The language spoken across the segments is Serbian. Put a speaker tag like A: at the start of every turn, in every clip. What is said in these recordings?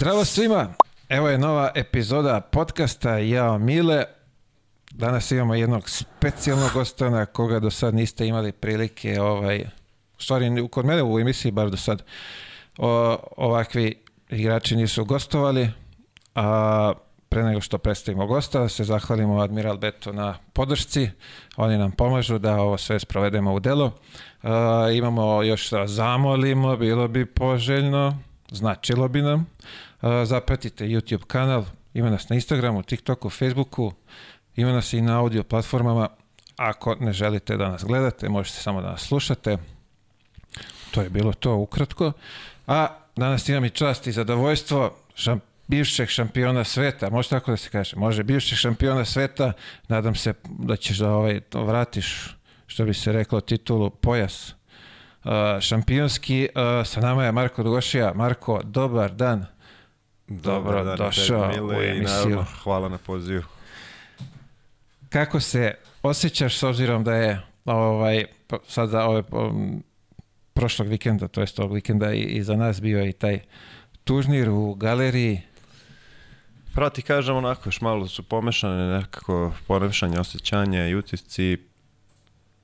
A: Zdravo svima, evo je nova epizoda podcasta Ja Mile. Danas imamo jednog specijalnog gosta na koga do sad niste imali prilike, ovaj, u stvari kod mene u emisiji bar do sad, o, ovakvi igrači nisu gostovali, a pre nego što predstavimo gosta, se zahvalimo Admiral Beto na podršci. Oni nam pomažu da ovo sve sprovedemo u delo. Uh, imamo još da zamolimo, bilo bi poželjno, značilo bi nam. Zapratite YouTube kanal, ima nas na Instagramu, TikToku, Facebooku, ima nas i na audio platformama. Ako ne želite da nas gledate, možete samo da nas slušate. To je bilo to ukratko. A danas imam i čast i zadovoljstvo šamp bivšeg šampiona sveta, može tako da se kaže, može bivšeg šampiona sveta, nadam se da ćeš da ovaj, to vratiš, što bi se reklo, titulu pojas šampionski. Sa nama je Marko Dugošija. Marko, dobar dan. Dobro
B: dan,
A: došao
B: Mile,
A: u
B: i
A: emisiju.
B: naravno, hvala na pozivu.
A: Kako se osjećaš s obzirom da je ovaj, po- sada ove, um, prošlog vikenda, to jest ovog vikenda i, i za nas bio i taj tužnir u galeriji.
B: Prati kažem onako, još malo su pomešane nekako pomešanje osjećanja i utisci.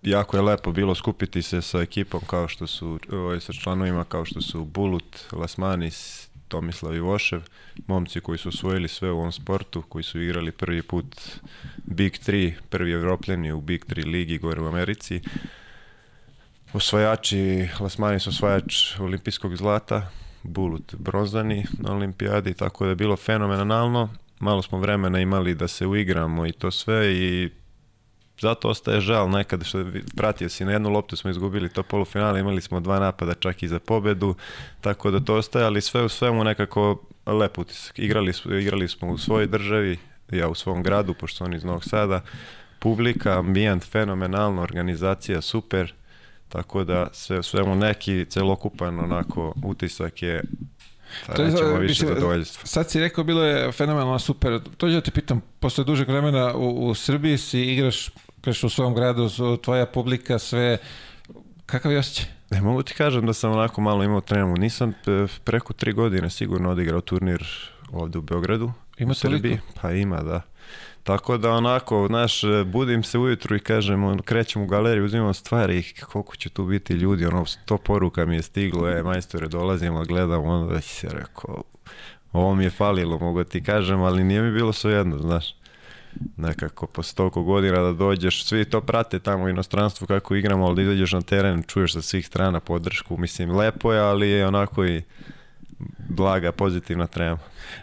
B: Jako je lepo bilo skupiti se sa ekipom kao što su, ovaj, sa članovima kao što su Bulut, Lasmanis, Tomislav Ivošev, momci koji su osvojili sve u ovom sportu, koji su igrali prvi put Big 3, prvi evropljani u Big 3 ligi gore u Americi. Osvajači, Lasmanis osvajač olimpijskog zlata, Bulut bronzani na olimpijadi, tako da je bilo fenomenalno. Malo smo vremena imali da se uigramo i to sve i zato ostaje žal nekad što pratio si na jednu loptu smo izgubili to polufinale, imali smo dva napada čak i za pobedu, tako da to ostaje, ali sve u svemu nekako lep utisak. Igrali, igrali smo u svojoj državi, ja u svom gradu, pošto oni iz Novog Sada, publika, ambijent fenomenalno, organizacija super, tako da sve u svemu neki celokupan onako utisak je
A: To je,
B: rećemo više
A: mislim. Sad si rekao, bilo je fenomenalno super. To ću da te pitam, posle dužeg vremena u, u Srbiji si igraš, kažeš u svom gradu, tvoja publika, sve, kakav je osjećaj?
B: Ne mogu ti kažem da sam onako malo imao tremu. Nisam e, preko tri godine sigurno odigrao turnir ovde u Beogradu.
A: Ima
B: u Srbiji. Pa ima, da. Tako da onako, znaš, e, budim se ujutru i kažem, on, krećem u galeriju, uzimam stvari koliko će tu biti ljudi, ono, sto poruka mi je stiglo, e, majstore, dolazimo, gledam, onda si se rekao, ovo mi je falilo, mogu ti kažem, ali nije mi bilo sve jedno, znaš nekako posle toliko godina da dođeš, svi to prate tamo u inostranstvu kako igramo, ali da izađeš na teren, čuješ sa svih strana podršku, mislim, lepo je, ali je onako i blaga, pozitivna trema.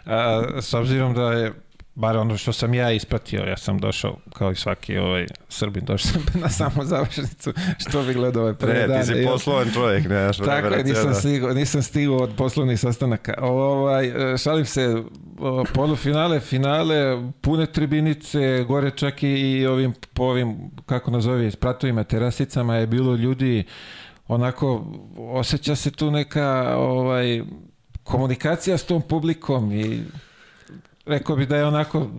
A: A, s obzirom da je, bar ono što sam ja ispratio, ja sam došao, kao i svaki ovaj Srbin, došao sam na samu završnicu, što bi gledao ovaj
B: Ne,
A: dan.
B: ti si poslovan čovjek, ne, znaš,
A: Tako je, nisam
B: cijela.
A: stigao, nisam stigao od poslovnih sastanaka. Ovaj, šalim se, polufinale, finale, pune tribinice, gore čak i, ovim, po ovim, kako nazovi, spratovima, terasicama je bilo ljudi, onako, osjeća se tu neka ovaj, komunikacija s tom publikom i rekao bi da je onako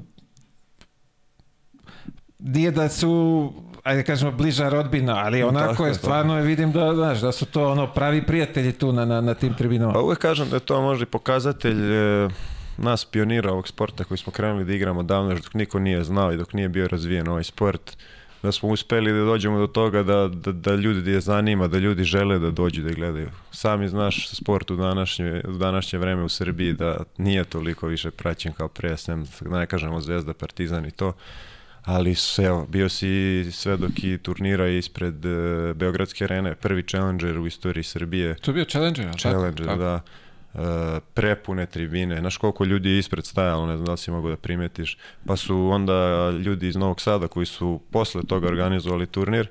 A: nije da su ajde da kažemo bliža rodbina, ali onako
B: Tako
A: je
B: je,
A: stvarno je vidim da znaš da su to ono pravi prijatelji tu na na, na tim tribinama.
B: Pa uvek kažem da je to možda i pokazatelj e, nas pionira ovog sporta koji smo krenuli da igramo davno još dok niko nije znao i dok nije bio razvijen ovaj sport da smo uspeli da dođemo do toga da, da, da ljudi je zanima, da ljudi žele da dođu da gledaju. Sami znaš sport u današnje, u današnje vreme u Srbiji da nije toliko više praćen kao pre, sem da ne kažemo Zvezda, Partizan i to. Ali evo, bio si svedok i turnira ispred e, Beogradske arene, prvi challenger u istoriji Srbije.
A: To je bio Challenger, ali
B: Challenger,
A: tako?
B: da. E, prepune tribine. Znaš koliko ljudi je ispred stajalo, ne znam da li si mogu da primetiš. Pa su onda ljudi iz Novog Sada koji su posle toga organizovali turnir,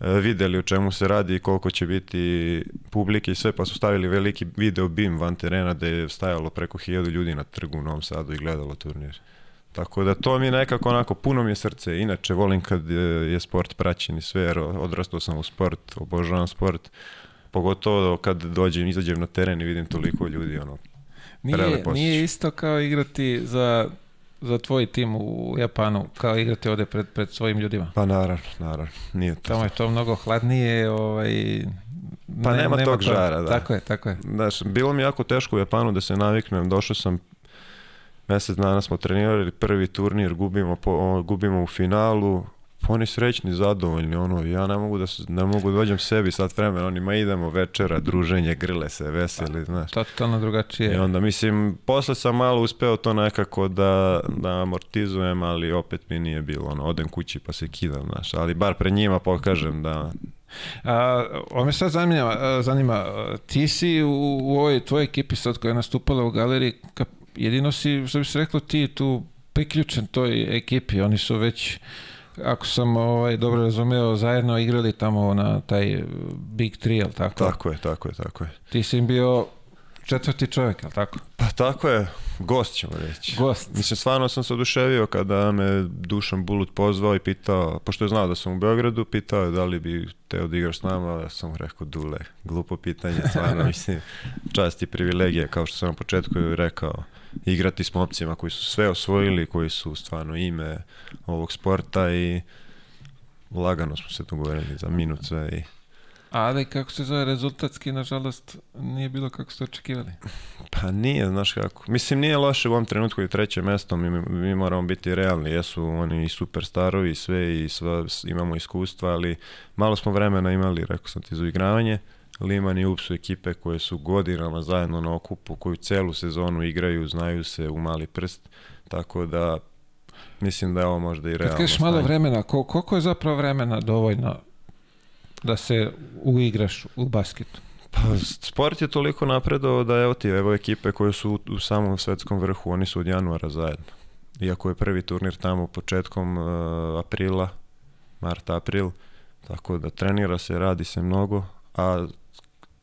B: e, videli o čemu se radi i koliko će biti publike i sve, pa su stavili veliki video bim van terena gde je stajalo preko hiljadu ljudi na trgu u Novom Sadu i gledalo turnir. Tako da to mi je nekako onako, puno mi je srce. Inače, volim kad je sport praćen i sve, jer odrastao sam u sport, obožavam sport. Pogotovo kad dođem, izađem na teren i vidim toliko ljudi, ono,
A: Nije, nije isto kao igrati za za tvoj tim u Japanu, kao igrati ovde pred, pred svojim ljudima.
B: pa naravno, naravno, nije to.
A: Tamo je to mnogo hladnije, ovaj,
B: Pa
A: ne-
B: nema tog
A: to.
B: žara, da.
A: Tako je, tako je.
B: Znaš, bilo mi jako teško u Japanu da se naviknem, došao sam, mjesec dana smo trenirali, prvi turnir, gubimo, po, gubimo u finalu, pa oni srećni, zadovoljni, ono, ja ne mogu da, ne mogu da dođem sebi sad vremena, oni, ma idemo večera, druženje, grle se, veseli, znaš.
A: Totalno drugačije.
B: I onda, mislim, posle sam malo uspeo to nekako da, da amortizujem, ali opet mi nije bilo, ono, odem kući pa se kidam, znaš, ali bar pred njima pokažem da,
A: A, ovo me sad zanima, zanima ti si u, u ovoj tvojoj ekipi sad koja je nastupala u galeriji, jedino si, što bi se reklo, ti tu priključen toj ekipi, oni su već, ako sam ovaj, dobro razumeo, zajedno igrali tamo na taj e, Big Three, jel tako?
B: tako je, tako je, tako je.
A: Ti si im bio četvrti čovjek, jel tako?
B: Pa tako je, gost ćemo reći.
A: Gost.
B: Mislim, stvarno sam se oduševio kada me Dušan Bulut pozvao i pitao, pošto je znao da sam u Beogradu, pitao je da li bi teo da igraš s nama, ja sam mu rekao, Dule, glupo pitanje, stvarno, mislim, čast i privilegija, kao što sam na početku rekao, igrati s momcima koji su sve osvojili, koji su stvarno ime ovog sporta i lagano smo se dogovorili za minut sve i
A: Ali kako se zove rezultatski, nažalost, nije bilo kako ste očekivali.
B: Pa nije, znaš kako. Mislim, nije loše u ovom trenutku i treće mesto, mi, mi moramo biti realni. Jesu oni i superstarovi i sve i sva, imamo iskustva, ali malo smo vremena imali, rekao sam ti, za igravanje. Liman i UP su ekipe koje su godinama zajedno na okupu, koju celu sezonu igraju, znaju se u mali prst, tako da mislim da je ovo možda i realno.
A: Kad kažeš malo vremena, ko, koliko je zapravo vremena dovoljno da se uigraš u basketu?
B: Pa, sport je toliko napredao da evo ti, evo ekipe koje su u, u samom svetskom vrhu, oni su od januara zajedno. Iako je prvi turnir tamo početkom uh, aprila, mart, april, tako da trenira se, radi se mnogo, a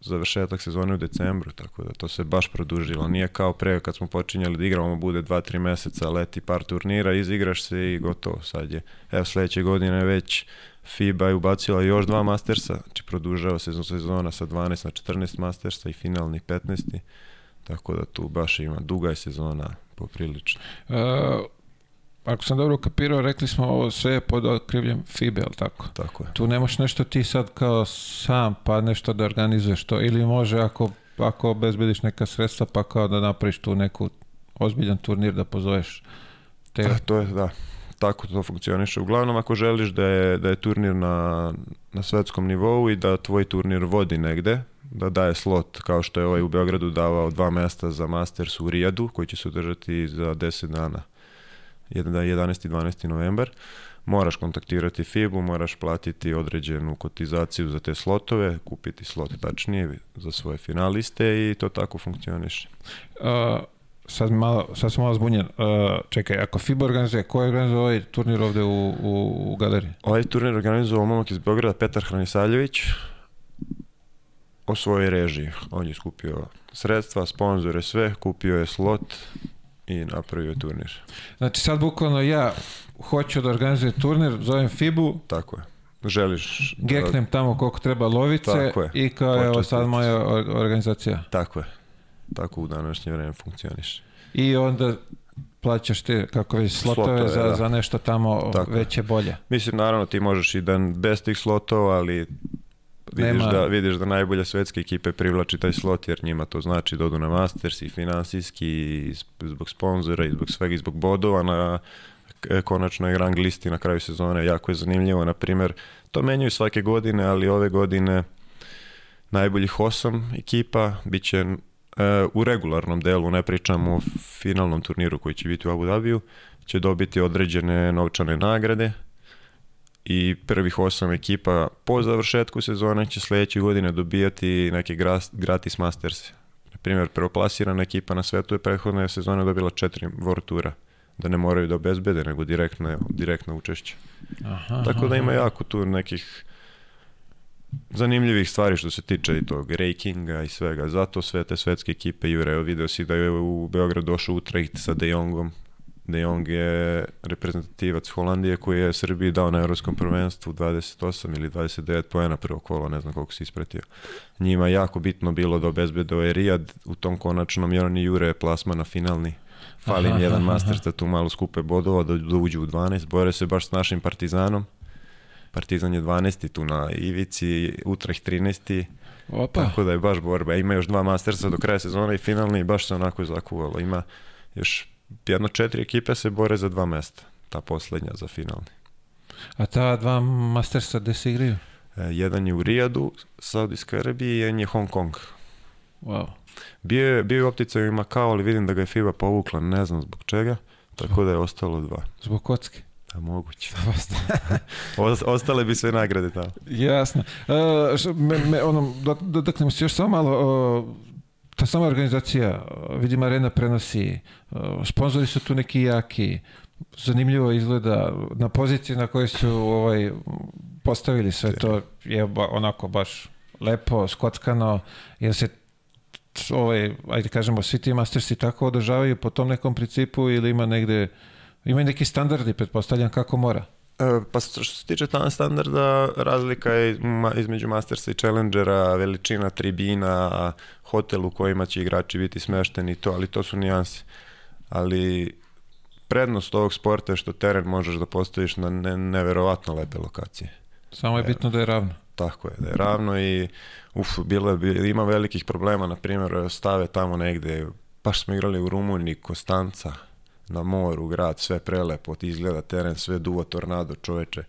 B: završetak sezone u decembru, tako da to se baš produžilo. Nije kao pre kad smo počinjali da igramo, bude 2-3 meseca, leti par turnira, izigraš se i gotovo. Sad je, evo sledeće godine već FIBA je ubacila još dva mastersa, znači produžava sezon sezona sa 12 na 14 mastersa i finalni 15. Tako da tu baš ima duga je sezona poprilično.
A: Uh, ako sam dobro kapirao, rekli smo ovo sve pod okrivljem FIBE, ali tako?
B: Tako je.
A: Tu nemaš nešto ti sad kao sam pa nešto da organizuješ to ili može ako, ako obezbediš neka sredstva pa kao da napraviš tu neku ozbiljan turnir da pozoveš te
B: E, to je, da, tako to funkcioniše. Uglavnom, ako želiš da je, da je turnir na, na svetskom nivou i da tvoj turnir vodi negde, da daje slot, kao što je ovaj u Beogradu davao dva mesta za Masters u Rijadu, koji će se održati za 10 dana, 11. i 12. novembar, moraš kontaktirati FIBU, moraš platiti određenu kotizaciju za te slotove, kupiti slot tačnije za svoje finaliste i to tako funkcioniše.
A: Uh, sad, malo, sad sam malo zbunjen. Uh, čekaj, ako FIBA organizuje, ko je organizuje ovaj turnir ovde u, u, u galeriji?
B: Ovaj turnir organizovao momak iz Beograda, Petar Hranisaljević, o svojoj režiji. On je skupio sredstva, sponzore, sve, kupio je slot i napravio je turnir.
A: Znači sad bukvalno ja hoću da organizujem turnir, zovem FIBU,
B: Tako je. Želiš... da-
A: geknem tamo koliko treba lovice
B: je.
A: i kao evo
B: Počastiti.
A: sad moja or- organizacija.
B: Tako je. Tako u današnje vreme funkcioniše.
A: I onda plaćaš te, kako već, slotove,
B: Slotove,
A: za,
B: da.
A: za nešto tamo
B: Tako je.
A: veće bolje.
B: Mislim, naravno, ti možeš i da bez tih slotova, ali vidiš,
A: Nema-
B: da, vidiš da najbolje svetske ekipe privlači taj slot, jer njima to znači da odu na Masters i finansijski, i zbog sponzora, i zbog svega, i zbog bodova na k- konačnoj rang listi na kraju sezone. Jako je zanimljivo, na primjer, to menjaju svake godine, ali ove godine najboljih osam ekipa bit će e, u regularnom delu, ne pričamo o finalnom turniru koji će biti u Abu Dhabiju, će dobiti određene novčane nagrade i prvih osam ekipa po završetku sezone će sledeće godine dobijati neke gratis masters. Na primjer, prvoplasirana ekipa na svetu je prethodne sezone dobila četiri World Tura da ne moraju da obezbede, nego direktno, direktno učešće.
A: Aha,
B: Tako da ima jako tu nekih zanimljivih stvari što se tiče i tog rankinga i svega. Zato sve te svetske ekipe jure. Evo video si da je u Beograd došao Utrecht sa De Jongom. De Jong je reprezentativac Holandije koji je Srbiji dao na evropskom prvenstvu 28 ili 29 poena prvo kolo, ne znam koliko se ispratio. Njima jako bitno bilo da obezbede ovaj Rijad u tom konačnom jer oni jure plasma na finalni. Fali im jedan
A: aha,
B: Masters da tu malo skupe bodova, da, da uđu u 12. Bore se baš s našim Partizanom Partizan je 12. tu na Ivici, Utrecht 13.
A: Opa,
B: Tako da je baš borba. Ima još dva Mastersa do kraja sezona i finalni baš se onako zakuvalo. Ima još jedno četiri ekipe se bore za dva mesta. Ta poslednja za finalni.
A: a ta dva Mastersa gde se igraju?
B: E, jedan je u Rijadu, Saudijskoj Arabiji i jedan je Hong Kong.
A: Wow.
B: Bio je, bio je u opticaju i Makao, ali vidim da ga je FIBA povukla, ne znam zbog čega. Tako da je ostalo dva.
A: Zbog kocke.
B: A moguće. Os- Ostale bi sve nagrade tamo.
A: Jasno. E, me, me, ono, do- dotaknemo se još samo malo, o, ta sama organizacija, o, vidim Arena prenosi, o, sponzori su tu neki jaki, zanimljivo izgleda, na poziciji na kojoj su ovaj, postavili sve to je ba, onako baš lepo, skockano, jer se ovaj, ajde kažemo, svi ti mastersi tako održavaju po tom nekom principu ili ima negde, ima neki standardi, pretpostavljam kako mora.
B: E, Pa što se tiče tamo standarda, razlika je između Mastersa i Challengera, veličina tribina, hotel u kojima će igrači biti smešteni i to, ali to su nijanse. Ali prednost ovog sporta je što teren možeš da postaviš na ne, neverovatno lepe lokacije.
A: Samo je bitno da je ravno.
B: Tako je, da je ravno i uf, bilo je, ima velikih problema, na primjer stave tamo negde, baš smo igrali u Rumuniji, Kostanca, na moru, grad, sve prelepo, izgleda teren, sve duva tornado, čoveče,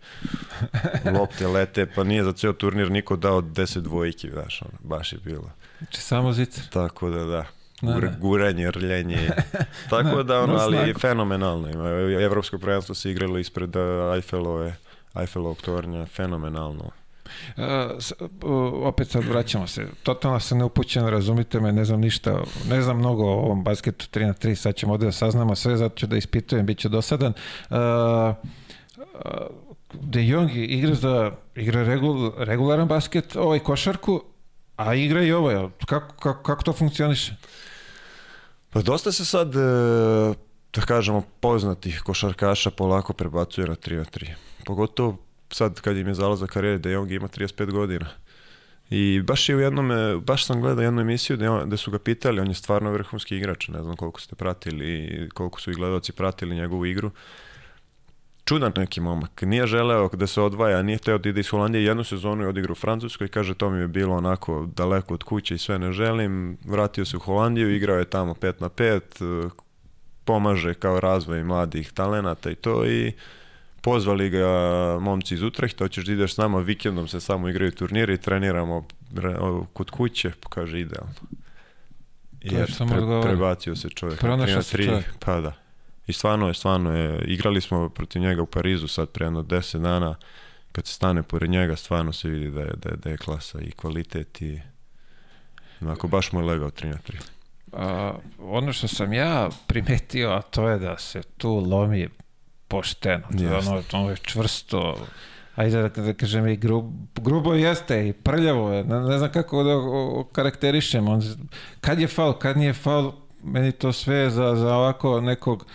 B: lopte lete, pa nije za ceo turnir niko dao 10 dvojki, znaš, ono, baš je bilo.
A: Znači samo zicer.
B: Tako da, da.
A: Da,
B: Gur,
A: da.
B: guranje, rljenje. Tako da, ono,
A: na
B: ali
A: snagu.
B: fenomenalno. Ima. Evropsko prvenstvo se igralo ispred uh, Eiffelove, Eiffelovog tornja, fenomenalno.
A: O, opet sad vraćamo se. Totalno sam neupućen, razumite me, ne znam ništa, ne znam mnogo o ovom basketu 3 na 3, sad ćemo ovde da saznamo sve, zato ću da ispitujem, bit će dosadan. A, De Jong igra za igra regul, regularan basket, ovaj košarku, a igra i ovo, kako, kako, kako to funkcioniše?
B: Pa dosta se sad, e, da kažemo, poznatih košarkaša polako prebacuje na 3 na 3. Pogotovo sad kad im je zalazak karijere, da Jong ima 35 godina. I baš je u jednom, baš sam gledao jednu emisiju on, gde su ga pitali, on je stvarno vrhunski igrač, ne znam koliko ste pratili i koliko su i gledalci pratili njegovu igru. Čudan neki momak, nije želeo da se odvaja, nije teo da ide iz Holandije, jednu sezonu je odigrao u Francuskoj, kaže to mi je bilo onako daleko od kuće i sve ne želim, vratio se u Holandiju, igrao je tamo 5 na 5, pomaže kao razvoj mladih talenata i to i pozvali ga momci iz Utrehta, hoćeš da ideš s nama, vikendom se samo igraju turniri i treniramo kod kuće, pa kaže idealno. I eto,
A: samo odgovara.
B: prebacio se čovjek. na
A: Pronašao se
B: tri,
A: čovjek.
B: Pa da. I stvarno je, stvarno je, igrali smo protiv njega u Parizu sad pre jedno 10 dana, kad se stane pored njega, stvarno se vidi da je, da je, da je klasa i kvalitet i onako baš mu je legao 3 na 3.
A: A, ono što sam ja primetio, a to je da se tu lomi pošteno. To je ono, ono je čvrsto, ajde da, da kažem i grub, grubo jeste i prljavo je, ne, ne znam kako da o- okarakterišem. On, kad je faul, kad nije faul, meni to sve za, za ovako nekog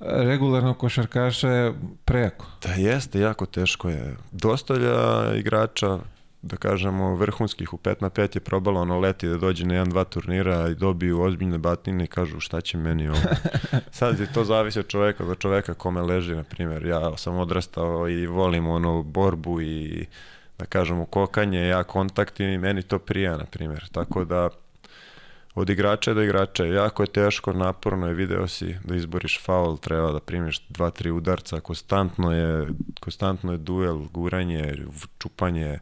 A: regularnog košarkaša je prejako.
B: Da jeste, jako teško je. Dostavlja igrača, da kažemo, vrhunskih u 5 na 5 je probalo ono leti da dođe na jedan, dva turnira i dobiju ozbiljne batine i kažu šta će meni ovo. Sad je to zavisi od čoveka do čoveka kome leži, na primjer. Ja sam odrastao i volim ono borbu i da kažemo kokanje, ja kontakt i meni to prija, na primjer. Tako da od igrača do igrača jako je teško, naporno je, video si da izboriš faul, treba da primiš dva, tri udarca, konstantno je, konstantno je duel, guranje, čupanje,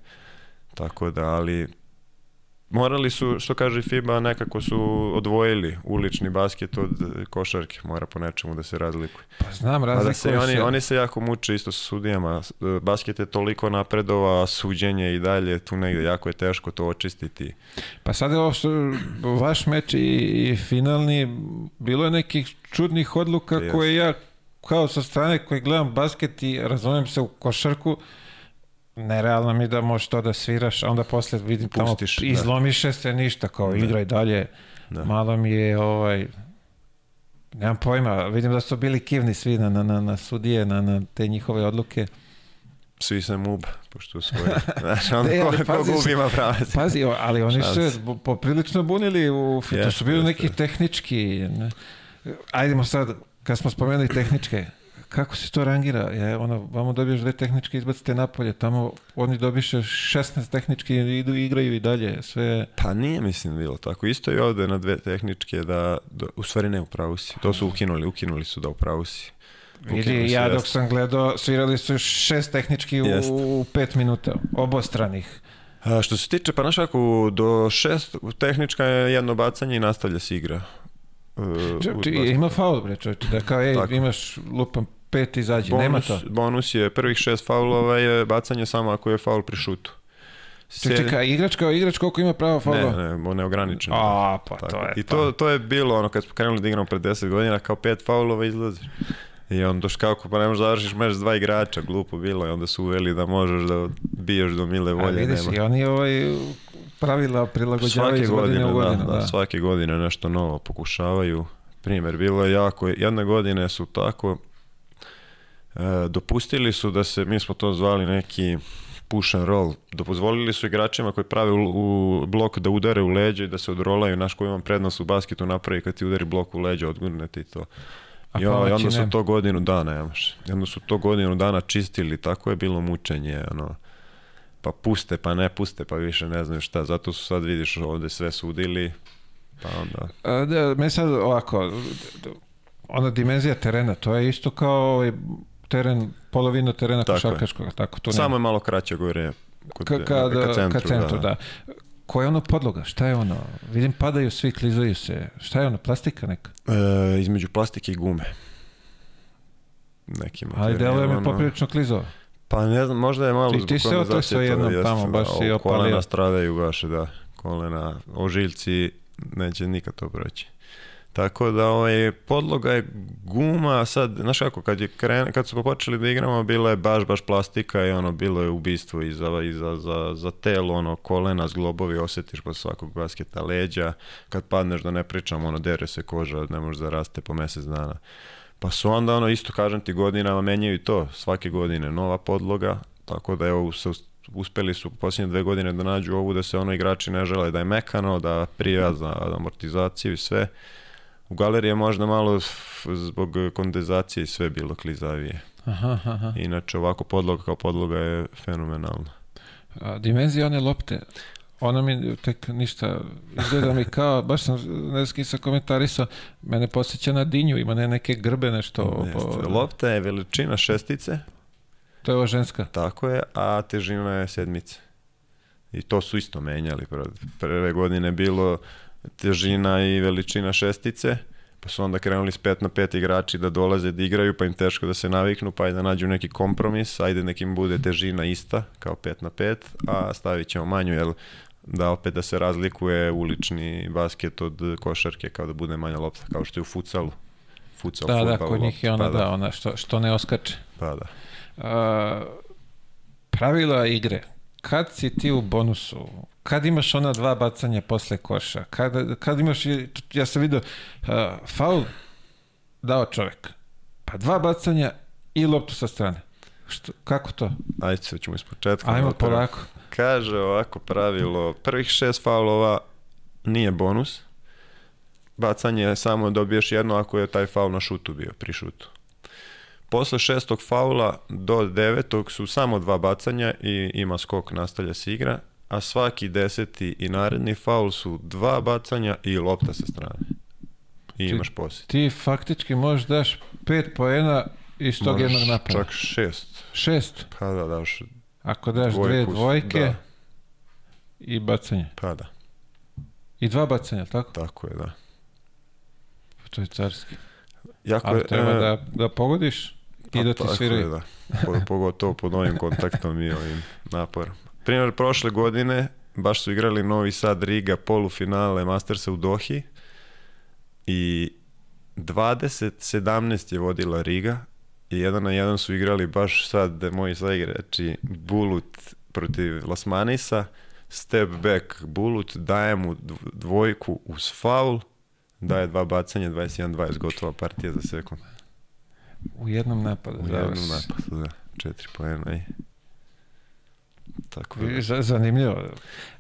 B: tako da, ali morali su, što kaže FIBA, nekako su odvojili ulični basket od košarke, mora po nečemu da se razlikuje.
A: Pa znam,
B: A da
A: razlikuje
B: se, oni, oni se jako muče isto sa sudijama, basket je toliko napredova, a suđenje i dalje tu negde, jako je teško to očistiti.
A: Pa sad je ovo što, vaš meč i, i finalni, bilo je nekih čudnih odluka
B: Jeste.
A: koje ja kao sa strane koji gledam basket i razumem se u košarku, nerealno mi da možeš to da sviraš, a onda posle vidim
B: Pustiš,
A: tamo
B: da.
A: izlomiše se ništa, kao
B: Da.
A: igraj dalje.
B: Da.
A: Malo mi je ovaj, nemam pojma, vidim da su bili kivni svi na, na, na, na sudije, na, na te njihove odluke.
B: Svi se mub, pošto svoje. Znaš, onda
A: Ne,
B: ko, ko
A: pazi,
B: gubi ima pravac.
A: Pazi, ali oni su se poprilično bunili, u, to su bili neki tehnički, ne? ajdemo sad, kad smo spomenuli tehničke, kako se to rangira? Je, ono, vamo dobiješ dve tehničke, izbacite napolje, tamo oni dobiše 16 tehnički i idu igraju i dalje, sve...
B: Pa nije, mislim, bilo tako. Isto i ovde na dve tehničke da, da u stvari ne upravo si. To su ukinuli, ukinuli su da upravo si.
A: Vidi, ja dok sam gledao, svirali su šest tehnički u,
B: Jeste.
A: u pet minuta, obostranih.
B: A, što se tiče, pa znaš kako, do šest tehnička je jedno bacanje i nastavlja se igra. E, u
A: Či,
B: basketu.
A: ima faul, bre, čovječe, da kao, ej,
B: Tako.
A: imaš lupam pet izađi, nema
B: bonus,
A: to.
B: bonus je prvih šest faulova je bacanje samo ako je faul pri šutu.
A: Čekaj, čekaj, igrač kao igrač koliko ima pravo faulova?
B: Ne, ne, neograničeno.
A: A, pa
B: Tako.
A: to je
B: I to, to je bilo ono kad smo krenuli da igramo pre 10 godina, kao pet faulova izlaziš. I onda što kako, pa ne možeš završiš meč s dva igrača, glupo bilo i onda su uveli da možeš da biješ do mile
A: A
B: volje.
A: vidiš,
B: nema.
A: i oni ovaj pravila prilagođavaju iz godine
B: godine,
A: u godinu.
B: da, da, svake godine nešto novo pokušavaju. Primjer, bilo je jako, jedne godine su tako, e, dopustili su da se, mi smo to zvali neki push and roll, dozvolili su igračima koji prave u, u blok da udare u leđe i da se odrolaju, naš koji imam prednost u basketu napravi kad ti udari blok u leđe, odgurne ti to.
A: A
B: I, ono, i onda su
A: nema.
B: to godinu dana, nemaš. I onda su to godinu dana čistili, tako je bilo mučenje, ono, pa puste, pa ne puste, pa više ne znaju šta. Zato su sad, vidiš, ovde sve sudili, pa onda...
A: A, da, me sad ovako, ona dimenzija terena, to je isto kao ovaj teren, polovina terena
B: Tako je.
A: košarkaškog, tako tu
B: Samo
A: nema.
B: je malo kraće gore kod,
A: Ka, kad,
B: ka centru,
A: ka centru, da. Koja je ono podloga? Šta je ono? Vidim padaju svi, klizaju se. Šta je ono? Plastika neka?
B: E, između plastike i gume. Neki
A: Ali
B: materijal,
A: deluje me
B: ono-
A: poprilično klizao.
B: Pa ne znam, možda je malo
A: Ti-
B: zbog
A: ti si se otresao
B: to
A: jednom
B: jeste,
A: tamo, baš
B: da,
A: si
B: o,
A: opalio.
B: Kolena stradaju baš, da. Kolena, ožiljci neće nikad to proći. Tako da ovaj, podloga je guma, sad, znaš kako, kad, je kren, kad smo počeli da igramo, bila je baš, baš plastika i ono, bilo je ubistvo i za, i za, za, za telo, ono, kolena, zglobovi, osjetiš posle svakog basketa, leđa, kad padneš da ne pričam, ono, dere se koža, ne može da raste po mesec dana. Pa su onda, ono, isto kažem ti, godinama menjaju to, svake godine nova podloga, tako da evo, se uspeli su posljednje dve godine da nađu ovu da se ono igrači ne žele da je mekano, da prija za amortizaciju i sve. U galeriji je možda malo zbog kondenzacije i sve bilo klizavije.
A: Aha, aha.
B: Inače ovako podloga kao podloga je fenomenalna.
A: A, dimenzija one lopte, ona mi tek ništa, izgleda mi kao, baš sam, ne znam, sam komentarisao, mene posjeća na dinju, ima ne neke grbe nešto.
B: Jeste.
A: po-
B: Lopta je veličina šestice,
A: To je ova ženska.
B: tako je, a težina je sedmice. I to su isto menjali. Pre- Prve godine bilo težina i veličina šestice, pa su onda krenuli s 5 na 5 igrači da dolaze da igraju, pa im teško da se naviknu, pa ajde da nađu neki kompromis, ajde nekim bude težina ista, kao 5 na 5, a stavit ćemo manju, jel da opet da se razlikuje ulični basket od košarke, kao da bude manja lopta, kao što je u futsalu. Futsal,
A: Da, da, kod njih je ona,
B: pa
A: da, ona što, što ne oskače.
B: Pa da.
A: A, pravila igre. Kad si ti u bonusu? Kad imaš ona dva bacanja posle koša? Kad, kad imaš, ja sam vidio, a, faul dao čovek. Pa dva bacanja i loptu sa strane. Što, kako to?
B: Ajde se ćemo iz početka.
A: Ajmo
B: Prvo-
A: polako.
B: Kaže ovako pravilo, prvih šest faulova nije bonus. Bacanje je samo dobiješ jedno ako je taj faul na šutu bio, pri šutu. Posle šestog faula do devetog su samo dva bacanja i ima skok, nastavlja se igra, a svaki deseti i naredni faul su dva bacanja i lopta sa strane. I
A: Ti-
B: imaš posjed.
A: Ti faktički možeš daš pet poena iz tog
B: Možeš
A: jednog napada.
B: Čak šest.
A: Šest.
B: Pa da, daš
A: Ako daš dve
B: dvojku,
A: dvojke
B: da.
A: i bacanje.
B: Pa da,
A: I dva bacanja, tako?
B: tako je, da.
A: To je carski.
B: Jako
A: Ali
B: je,
A: treba
B: e,
A: da, da pogodiš i da ti
B: tako
A: sviraju.
B: je, da. Po- Pogotovo pod ovim kontaktom i ovim naporom. Primjer, prošle godine baš su igrali Novi Sad Riga polufinale Mastersa u Dohi i 20-17 je vodila Riga i jedan na jedan su igrali baš sad da moji saigrači Bulut protiv Lasmanisa step back Bulut daje mu dv- dvojku uz faul daje dva bacanja 21-20 gotova partija za sekund
A: U jednom napadu.
B: u
A: završi.
B: jednom napadu, da. Četiri poena i... Tako da.
A: Za- Zanimljivo.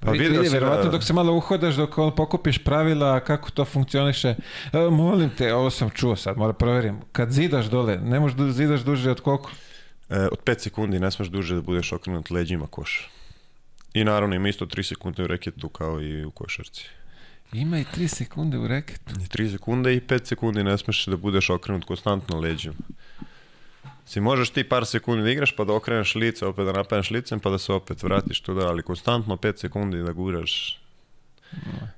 B: Pa
A: Vi-
B: vidio
A: vidi,
B: sam
A: verovatno
B: da-
A: dok se malo uhodaš, dok on pokupiš pravila, kako to funkcioniše. Evo, molim te, ovo sam čuo sad, mora provjerim. Kad zidaš dole, ne možeš da zidaš duže od koliko?
B: E, od 5 sekundi ne smeš duže da budeš okrenut leđima koša. I naravno ima isto 3 sekunde u reketu kao i u košarci.
A: Ima i 3 sekunde u reketu.
B: I 3 sekunde i 5 sekundi ne smeš da budeš okrenut konstantno leđima. Si možeš ti par sekundi da igraš pa da okreneš lice, opet da napadneš licem pa da se opet vratiš tu da, ali konstantno 5 sekundi da guraš.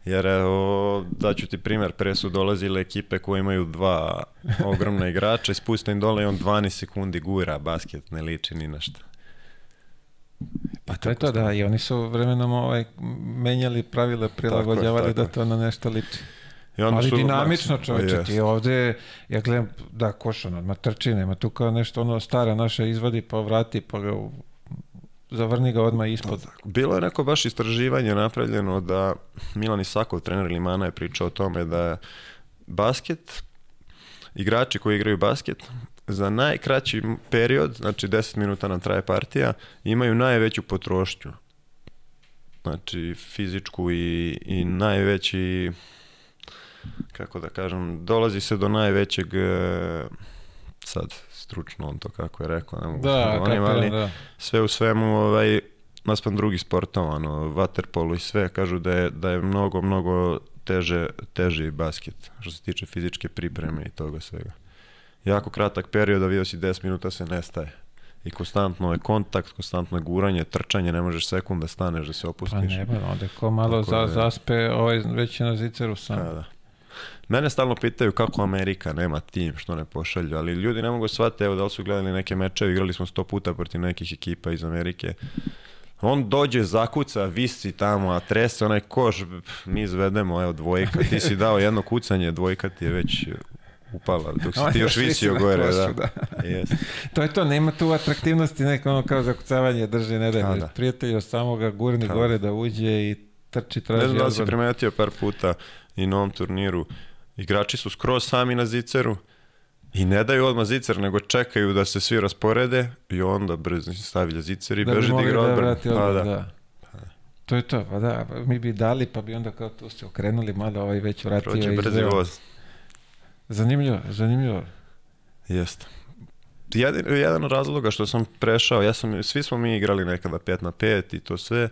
B: Jer evo, daću ti primjer, pre su dolazile ekipe koje imaju dva ogromna igrača i spuste im dole i on 12 sekundi gura basket, ne liči ni na šta.
A: Pa to je to, da, i oni su vremenom ovaj, menjali pravila, prilagođavali da to na nešto liči.
B: I onda
A: Ali
B: su
A: dinamično
B: Jest.
A: ti ovde, ja gledam, da, košan, odmah trči, nema tu kao nešto ono stara naša izvadi pa vrati pa ga u- zavrni ga odmah ispod.
B: Bilo je neko baš istraživanje napravljeno da Milan Isakov, trener Limana, je pričao o tome da basket, igrači koji igraju basket, za najkraći period, znači 10 minuta nam traje partija, imaju najveću potrošnju. Znači fizičku i, i najveći, kako da kažem, dolazi se do najvećeg, e, sad stručno on to kako je rekao, ne mogu
A: Da,
B: da govorim, ali
A: da.
B: sve u svemu ovaj naspram drugih sportova, ono, vaterpolu i sve, kažu da je, da je mnogo, mnogo teže, teži basket, što se tiče fizičke pripreme i toga svega. Jako kratak period, a vidio si 10 minuta se nestaje. I konstantno je kontakt, konstantno je guranje, trčanje, ne možeš sekund da staneš, da se
A: Pa
B: opustiš.
A: ne, ba, onda ko malo
B: Tako
A: za,
B: da je.
A: zaspe, ovaj već je na ziceru sam.
B: Da, da. Mene stalno pitaju kako Amerika nema tim, što ne pošalju, ali ljudi ne mogu shvatiti, evo da li su gledali neke mečeve, igrali smo sto puta protiv nekih ekipa iz Amerike. On dođe, zakuca, visi tamo, a trese onaj koš, mi izvedemo, evo dvojka, ti si dao jedno kucanje, dvojka ti je već upala, dok si ti
A: još
B: još
A: visi
B: visio gore,
A: košu,
B: da. Jest.
A: To je to, nema tu atraktivnosti, neko ono kao zakucavanje drži, ne
B: A,
A: da,
B: da.
A: prijatelj samoga gurni
B: Kao.
A: gore da uđe i trči, traži.
B: Ne znam da si primetio par puta i na ovom turniru, igrači su skroz sami na ziceru i ne daju odmah zicer, nego čekaju da se svi rasporede i onda brzo stavlja zicer i
A: da
B: beže da igra
A: da
B: odbranu.
A: vrati
B: Pa da.
A: da. To je to, pa da, mi bi dali, pa bi onda kao tu se okrenuli malo, ovaj već vratio
B: Prođe brzi voz.
A: Zanimljivo, zanimljivo.
B: Jeste. Jedan, jedan od razloga što sam prešao, ja sam, svi smo mi igrali nekada 5 na 5 i to sve,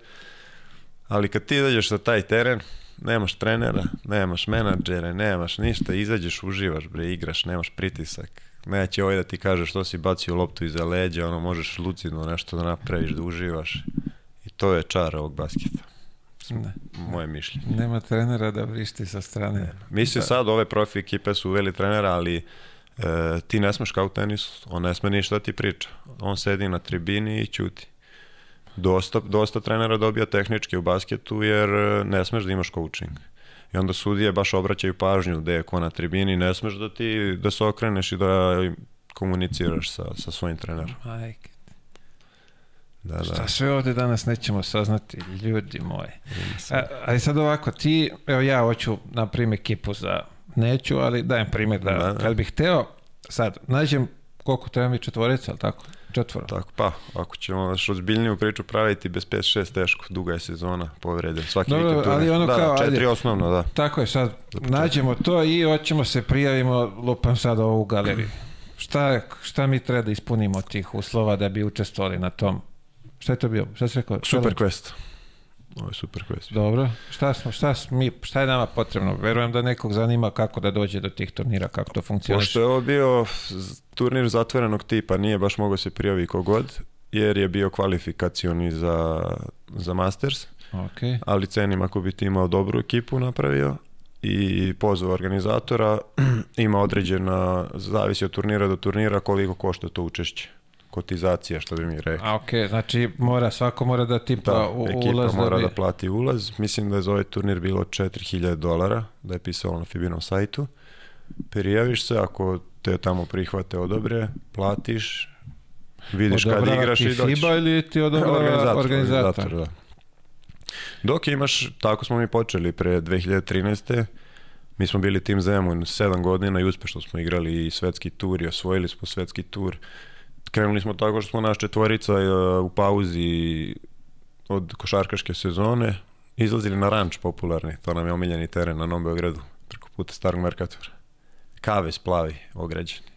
B: ali kad ti izađeš za taj teren, nemaš trenera, nemaš menadžere, nemaš ništa, izađeš, uživaš, bre, igraš, nemaš pritisak. Neće ovaj da ti kaže što si bacio loptu iza leđa, ono, možeš lucidno nešto da napraviš, da uživaš. I to je čar ovog basketa,
A: Ne,
B: moje mišljenje.
A: nema trenera da vrišti sa strane.
B: Mislim sad ove profi ekipe su uveli trenera, ali e, ti ne smeš kao u tenisu, on ne sme ništa da ti priča. On sedi na tribini i ćuti. Dosta, dosta trenera dobija tehnički u basketu jer e, ne smeš da imaš coaching. I onda sudije baš obraćaju pažnju gde je ko na tribini, ne smeš da ti da se okreneš i da komuniciraš sa, sa svojim trenerom.
A: Majke.
B: Da, da.
A: Šta sve ovde danas nećemo saznati, ljudi moji. A, ali sad ovako, ti, evo ja hoću napravim ekipu za, neću, ali dajem primjer da,
B: Da, da.
A: kad bih hteo, sad, nađem koliko treba mi četvorica, ali tako? Četvoro.
B: Tako, pa, ako ćemo još ozbiljniju priču praviti bez 5-6 teško, duga je sezona, povrede, svaki
A: Dobro,
B: vikend
A: ali ono
B: da,
A: kao,
B: da, četiri
A: ajde.
B: osnovno, da.
A: Tako je, sad nađemo to i hoćemo se prijavimo, lupam sad ovu galeriju. Šta, šta mi treba da ispunimo tih uslova da bi učestvovali na tom? Šta je to bio? Šta si rekao?
B: Super quest. Ovo je super quest.
A: Dobro. Šta, smo, šta, smo mi, šta je nama potrebno? Verujem da nekog zanima kako da dođe do tih turnira, kako to funkcioniše.
B: Pošto je ovo bio turnir zatvorenog tipa, nije baš mogao se prijavi kogod, jer je bio kvalifikacioni za, za Masters,
A: Ok.
B: ali cenim ako bi ti imao dobru ekipu napravio i pozvao organizatora, ima određena, zavisi od turnira do turnira koliko košta to učešće. Kotizacija, što bi mi rekli.
A: A ok, znači mora, svako mora da tipa
B: Da,
A: u,
B: ekipa
A: ulaz
B: mora
A: da
B: da,
A: bi...
B: plati ulaz. Mislim da je za ovaj turnir bilo 4000 dolara, da je pisalo na Fibinom sajtu. Prijaviš se, ako te tamo prihvate odobre, platiš, vidiš kad
A: Odobrava
B: igraš
A: ti
B: i dođeš.
A: FIBA ili ti odobrava organizator?
B: organizator, da. Dok imaš, tako smo mi počeli pre 2013. Mi smo bili tim Zemun 7 godina i uspešno smo igrali i svetski tur i osvojili smo svetski tur. Krenuli smo tako što smo naš četvorica e, u pauzi od košarkaške sezone izlazili na ranč popularni, to nam je omiljeni teren na Novom Beogradu, preko puta Starog Merkatora. Kavez plavi, ograđeni.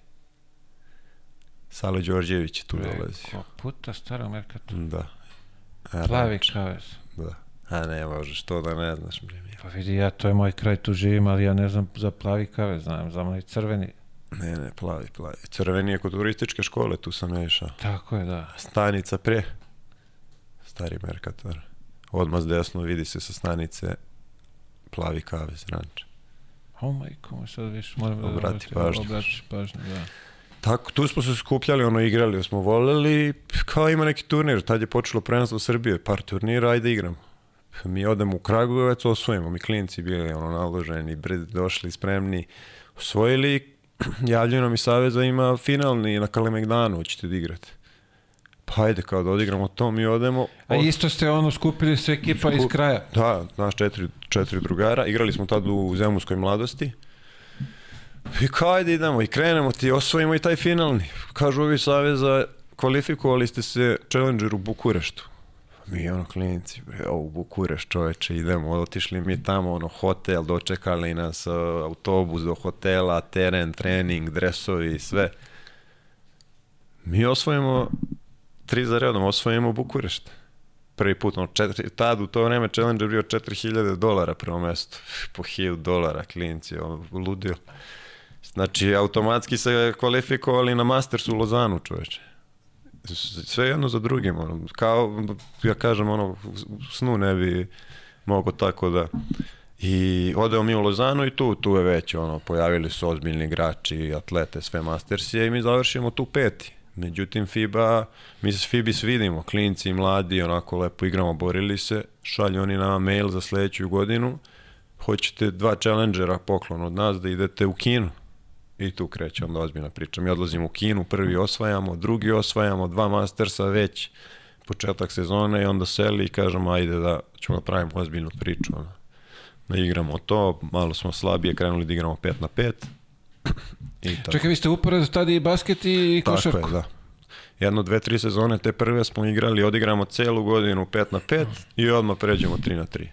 B: Salo Đorđević je tu dolazi.
A: Preko puta starog Merkata.
B: Da. A,
A: Plavi
B: ranč,
A: kavez.
B: Da. A ne možeš to da ne znaš.
A: Pa vidi, ja, to je moj kraj, tu živim, ali ja ne znam za plavi kavez, znam za moj crveni.
B: Ne, ne, plavi, plavi. Crveni je kod turističke škole, tu sam ja išao.
A: Tako je, da.
B: Stanica pre. Stari Merkator. Odmah desno vidi se sa stanice plavi kavez ranč.
A: O majko, moj, sad više moram da
B: Obrati pažnju.
A: Obratiš pažnju, da.
B: Tako, tu smo se skupljali, ono, igrali smo voleli, kao ima neki turnir, tad je počelo prvenstvo Srbije, par turnira, ajde igram. Mi odemo u Kragujevac, osvojimo, mi klinci bili ono naloženi, došli spremni, osvojili, javljaju nam iz Saveza ima finalni na Kalemegdanu, hoćete da igrate. Pa ajde, kao da odigramo to, mi odemo.
A: A isto ste ono skupili se ekipa iz
B: Skup-
A: kraja.
B: Da, naš četiri, četiri drugara. Igrali smo tad u Zemunskoj mladosti. I kao ajde idemo i krenemo ti, osvojimo i taj finalni. Kažu ovi saveza, kvalifikovali ste se Challenger u Bukureštu. Mi ono klinici, bre, o, u Bukureš čoveče, idemo, otišli mi tamo, ono, hotel, dočekali nas, uh, autobus do hotela, teren, trening, dresovi, sve. Mi osvojimo, tri za redom, osvojimo Bukurešt prvi put, ono, četiri, tad u to vreme Challenger bio 4000 dolara prvo mesto, po 1000 dolara klinci, ono, ludio. Znači, automatski se kvalifikovali na Masters u Lozanu, čoveče. Sve jedno za drugim, ono, kao, ja kažem, ono, snu ne bi mogo tako da... I odeo mi u Lozanu i tu, tu je već, ono, pojavili su ozbiljni igrači, atlete, sve Mastersije i mi završimo tu peti. Međutim, FIBA, mi se s FIBI svidimo, klinci, mladi, onako lepo igramo, borili se, šalju oni nama mail za sledeću godinu, hoćete dva challengera poklon od nas da idete u Kinu. I tu kreće onda ozbiljna priča. Mi odlazimo u Kinu, prvi osvajamo, drugi osvajamo, dva mastersa već, početak sezone i onda seli i kažemo ajde da ćemo da pravimo ozbiljnu priču. Ono. Da igramo to, malo smo slabije krenuli da igramo 5 na 5. I tako.
A: Čekaj, vi ste uporedo tada i basket i
B: Tako
A: košarku.
B: je, da. Jedno, dve, tri sezone, te prve smo igrali, odigramo celu godinu 5 na 5 i odmah pređemo 3 na 3.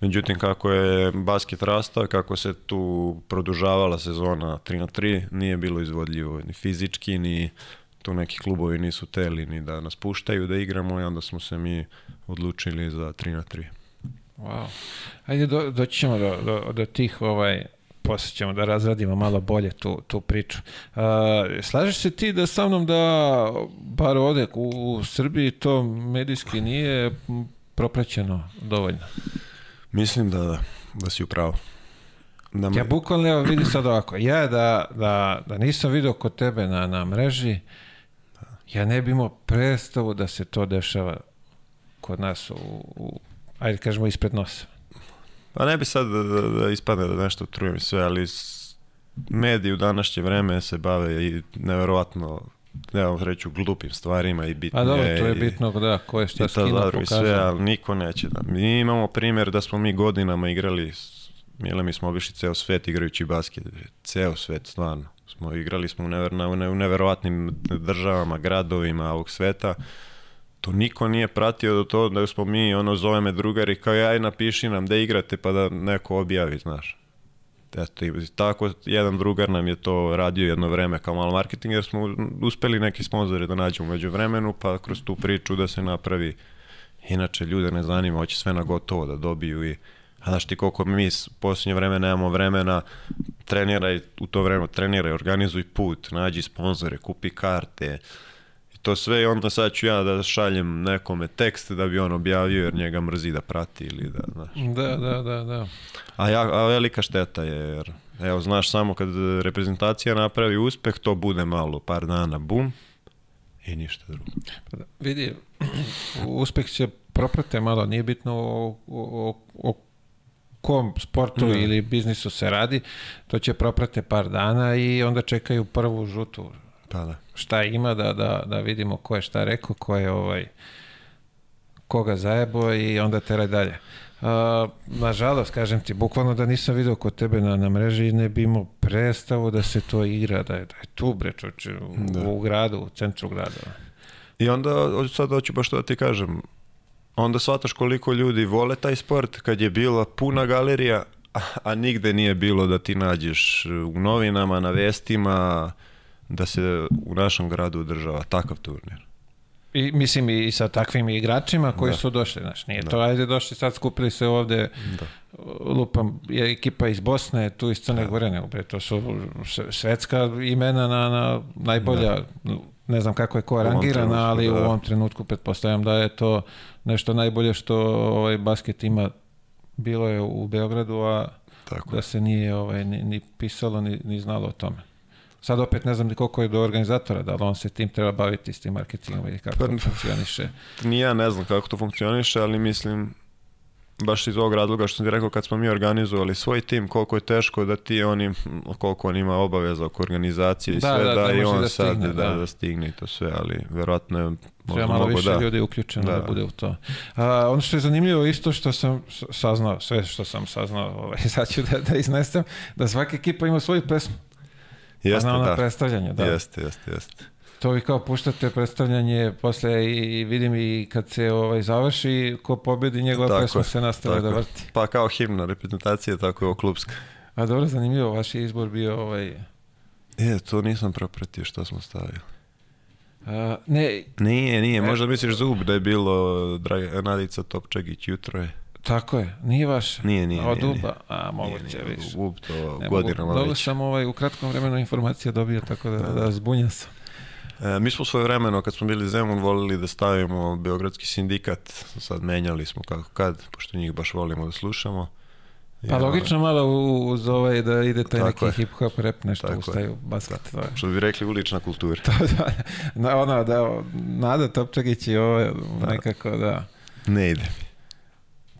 B: Međutim, kako je basket rastao, kako se tu produžavala sezona 3 na 3, nije bilo izvodljivo ni fizički, ni tu neki klubovi nisu teli ni da nas puštaju da igramo i onda smo se mi odlučili za 3 na 3.
A: Wow. Ajde, do, doći ćemo do, do, do tih, ovaj, posle ćemo da razradimo malo bolje tu, tu priču. Uh, slažeš se ti da sa mnom da, bar ovde u, u Srbiji, to medijski nije propraćeno dovoljno?
B: Mislim da, da, da si upravo. Da me-
A: Ja bukvalno, evo vidi sad ovako, ja da, da, da nisam video kod tebe na, na mreži, ja ne bi imao predstavu da se to dešava kod nas u, u ajde kažemo ispred nosa.
B: Pa ne bi sad da, da, da ispadne da nešto trujem sve, ali mediji u današnje vreme se bave i neverovatno, ne vam reću, glupim stvarima i bitnije.
A: A dobro, to je bitno da ko je šta
B: zadruga i sve, ali niko neće da. Mi imamo primjer da smo mi godinama igrali, Mile, mi smo obišli ceo svet igrajući basket, ceo svet, stvarno. Smo igrali smo u, never, u neverovatnim državama, gradovima ovog sveta. To niko nije pratio do to da smo mi, ono, zove me drugari, kao aj napiši nam da igrate pa da neko objavi, znaš. Eto, tako jedan drugar nam je to radio jedno vreme kao malo marketing, jer smo uspeli neki sponzore da nađemo među vremenu, pa kroz tu priču da se napravi. Inače, ljude ne zanima, hoće sve na gotovo da dobiju i A znaš ti koliko mi posljednje vreme nemamo vremena, treniraj u to vreme, treniraj, organizuj put, nađi sponzore, kupi karte, i to sve i onda sad ću ja da šaljem nekome tekst da bi on objavio jer njega mrzi da prati ili da, znaš.
A: Da, da, da, da.
B: A, ja, a velika šteta je, jer, evo, znaš, samo kad reprezentacija napravi uspeh, to bude malo, par dana, bum, i ništa drugo.
A: Pa da, vidi, uspeh će proprate malo, nije bitno o, o, o, kom sportu
B: Ne.
A: ili biznisu se radi, to će proprate par dana i onda čekaju prvu žutu
B: Pa da.
A: Šta ima da, da, da vidimo ko je šta rekao, ko je ovaj koga zajebo i onda teraj dalje. A, nažalost, kažem ti, bukvalno da nisam video kod tebe na, na mreži ne bi imao predstavu da se to igra, da je, da je tu bre čoče, u,
B: Da.
A: u gradu, u centru grada.
B: I onda, sad hoću baš to da ti kažem, onda shvataš koliko ljudi vole taj sport kad je bila puna galerija, a, a nigde nije bilo da ti nađeš u novinama, na vestima, da se u našem gradu održava takav turnir.
A: I, mislim i sa takvim igračima koji
B: Da.
A: su došli, znaš, nije
B: Da.
A: to, ajde došli sad, skupili se ovde,
B: Da.
A: lupam, je ekipa iz Bosne, tu iz Crne Gore, nego, bre, to su svetska imena na, na najbolja, ne znam kako je ko rangirana, ali u
B: da.
A: ovom trenutku pretpostavljam da je to nešto najbolje što ovaj basket ima bilo je u Beogradu, a
B: Tako
A: da se nije ovaj, ni, ni pisalo, ni, ni znalo o tome. Sad opet ne znam koliko je do organizatora, da li on se tim treba baviti s tim marketingom ili kako
B: Pa,
A: to funkcioniše.
B: Ni ja ne znam kako to funkcioniše, ali mislim baš iz ovog razloga što sam ti rekao kad smo mi organizovali svoj tim, koliko je teško da ti oni, koliko on ima obaveza oko organizacije i
A: Da,
B: sve,
A: da,
B: da,
A: ne
B: i on
A: da
B: sad
A: stigne,
B: da,
A: da.
B: da. stigne i to sve, ali verovatno je
A: Treba malo više
B: da.
A: ljudi uključeno da,
B: Da,
A: da
B: da.
A: bude u to. A, ono što je zanimljivo isto što sam saznao, sve što sam saznao, ovaj, sad ću da, da iznesem, da svaka ekipa ima svoju pesmu.
B: Jeste,
A: na ono
B: da.
A: predstavljanje, da.
B: Jeste, jeste, jeste.
A: To vi kao puštate predstavljanje, posle i, vidim i kad se ovaj, završi, ko pobedi, njegova
B: Tako
A: pesma se nastavlja da vrti.
B: Pa kao himna reprezentacije, tako je ovo klubska.
A: A dobro, zanimljivo, vaš je izbor bio ovaj...
B: E, to nisam propratio što smo stavili.
A: A, ne,
B: Nije, nije,
A: E.
B: možda misliš zub da je bilo Draga, Nadica Topčagić jutro je.
A: Tako je, nije vaš.
B: Nije, nije,
A: od. Uba? A, moguće,
B: nije,
A: viš.
B: Zub to godinama
A: mogu, Dobro
B: već.
A: sam ovaj, u kratkom vremenu informacija dobio, tako da, da, zbunja sam.
B: E, mi smo svoje vremeno, kad smo bili Zemun, volili da stavimo Beogradski sindikat. Sad menjali smo kako kad, pošto njih baš volimo da slušamo.
A: Pa logično malo uz ovaj da ide taj neki
B: je.
A: hip-hop rap, nešto
B: Tako je.
A: ustaju, basket. Je.
B: Što bi rekli ulična kultura.
A: To, da, da, ono, da, Nada Topčagić i ovo nekako, da.
B: Ne ide.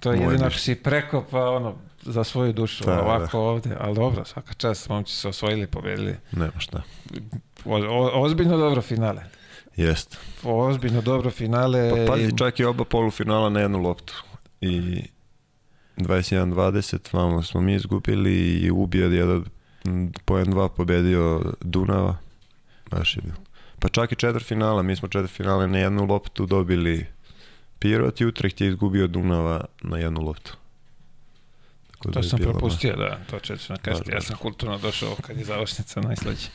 A: To je jedino ako si preko, pa ono, za svoju dušu,
B: Da,
A: ovako ovde. Ali dobro, svaka čast, momci su osvojili, pobedili.
B: Nema šta.
A: O, o, ozbiljno dobro finale.
B: Jest.
A: Ozbiljno dobro finale.
B: Pa pazi,
A: i-
B: čak i oba polufinala na jednu loptu. I 21-20 vamo smo mi izgubili i ubio jedan poen 2 pobedio Dunava. Baš je bilo. Pa čak i četvrtfinala, mi smo četvrtfinale na jednu loptu dobili Pirot i Utrecht je izgubio Dunava na jednu loptu. Tako da
A: To
B: je
A: sam propustio, da, to ću na kasnije.
B: Da,
A: Ja
B: da.
A: sam kulturno došao kad je završnica najslađe.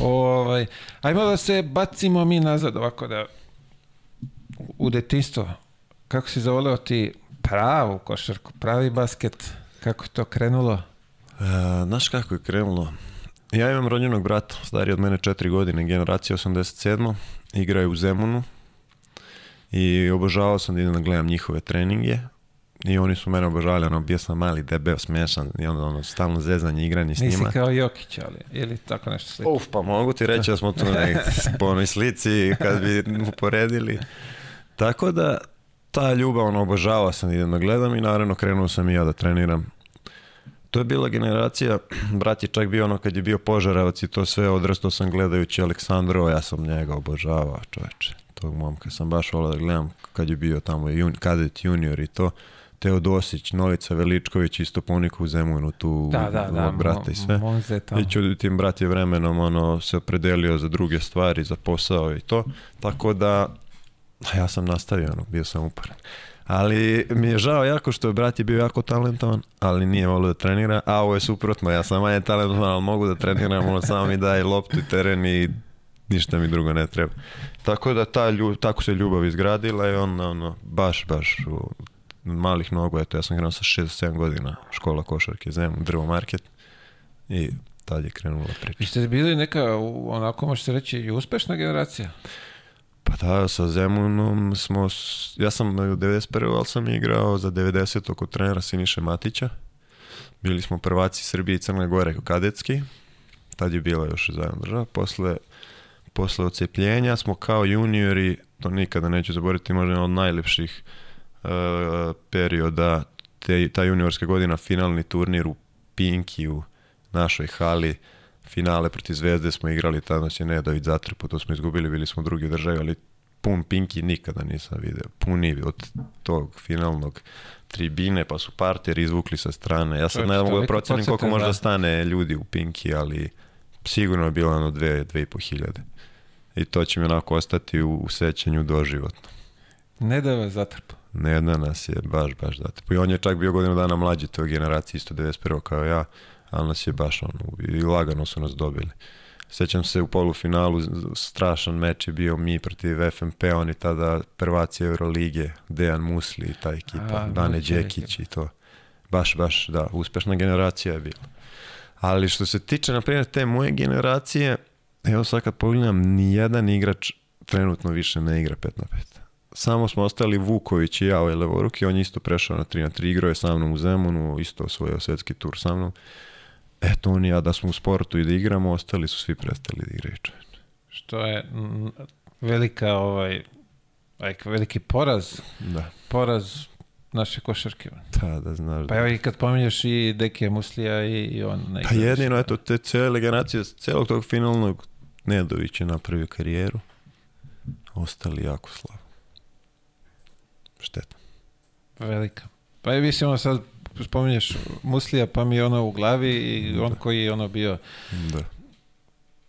A: Ovaj, ajmo da se bacimo mi nazad ovako da u detinstvo. Kako si zavoleo ti pravu košarku, pravi basket, kako je to krenulo?
B: E, znaš kako je krenulo? Ja imam rođenog brata, stariji od mene četiri godine, generacija 87. Igra je u Zemunu i obožavao sam da idem da gledam njihove treninge i oni su mene obožavali, ono, bio sam mali, debeo, smešan i onda ono, stalno zezanje, igranje s
A: Nisi
B: njima.
A: kao Jokić, ali, ili tako nešto slično.
B: Uf, pa mogu ti reći da smo tu negdje po onoj slici kad bi uporedili. Tako da ta ljubav, ono, obožavao sam da idem da gledam i naravno krenuo sam i ja da treniram. To je bila generacija, brat je čak bio ono kad je bio požaravac i to sve, odrastao sam gledajući Aleksandrova, ja sam njega obožavao, čoveče. Tog momka sam baš volao da gledam kad je bio tamo jun, kadet junior i to. Teodosić, Novica Veličković, isto ponik u Zemunu, tu
A: Da, da, da,
B: brata i sve. I Ćuditin brat je vremenom ono, se opredelio za druge stvari, za posao i to. Tako da, ja sam nastavio, ono, bio sam uporan. Ali mi je žao jako što je brat je bio jako talentovan, ali nije volio da trenira, a ovo je suprotno, ja sam manje talentovan, ali mogu da treniram, ono samo mi daje loptu i teren i ništa mi drugo ne treba. Tako da ta lju, tako se ljubav izgradila i onda ono, baš, baš u malih nogu, eto ja sam krenuo sa 6-7 godina škola košarke Zemun, drvo market i tad je krenula priča.
A: Vi ste bili neka, onako može se reći, i uspešna generacija.
B: Pa da, sa Zemunom smo, ja sam u 91. ali sam igrao za 90. kod trenera Siniše Matića. Bili smo prvaci Srbije i Crne Gore kadetski. Tad je bila još zajedno država. Posle, posle ocepljenja smo kao juniori, to nikada neću zaboraviti, možda jedan od najlepših e, perioda, te, ta juniorska godina, finalni turnir u Pinki u našoj hali, finale protiv Zvezde smo igrali, tada nas je Nedović zatrpo, to smo izgubili, bili smo drugi u državi, ali pun Pinki nikada nisam video. Puni od tog finalnog tribine, pa su parter izvukli sa strane. Ja sad ne mogu da procenim koliko
A: podsjete,
B: može
A: da.
B: da stane ljudi u Pinki, ali sigurno je bilo ono dve, dve i po hiljade. I to će mi onako ostati u, u sećanju doživotno.
A: Ne da vas zatrpa.
B: Ne jedna nas je baš, baš dati. I on je čak bio godinu dana mlađi toj generaciji, isto 91. kao ja, ali nas je baš ono, i lagano su nas dobili. Sjećam se u polufinalu, strašan meč je bio mi protiv FMP, oni tada prvaci Eurolige, Dejan Musli i ta ekipa,
A: A,
B: Dane Đekić i to. Baš, baš, da, uspešna generacija je bila. Ali što se tiče, na primjer, te moje generacije, evo sad kad pogledam, ni jedan igrač trenutno više ne igra 5 na 5. Samo smo ostali Vuković i ja ovaj levoruki, on je isto prešao na 3 na 3, igrao je sa mnom u Zemunu, isto osvojio svetski tur sa mnom. Eto, on i ja da smo u sportu i da igramo, ostali su svi prestali da igraju. čovječe.
A: Što je velika, ovaj, veliki poraz,
B: Da,
A: poraz naše košarke.
B: da, da znaš.
A: Pa
B: da.
A: evo i kad pominješ i Dekija Muslija i, i on ne
B: Pa jedino, eto, te cijele generacije, celog tog finalnog Nedović je napravio karijeru. Ostali jako slabo. Šteta.
A: Velika. Pa i mislim, sad spominješ Muslija, pa mi je ono u glavi i on koji je ono bio
B: Da.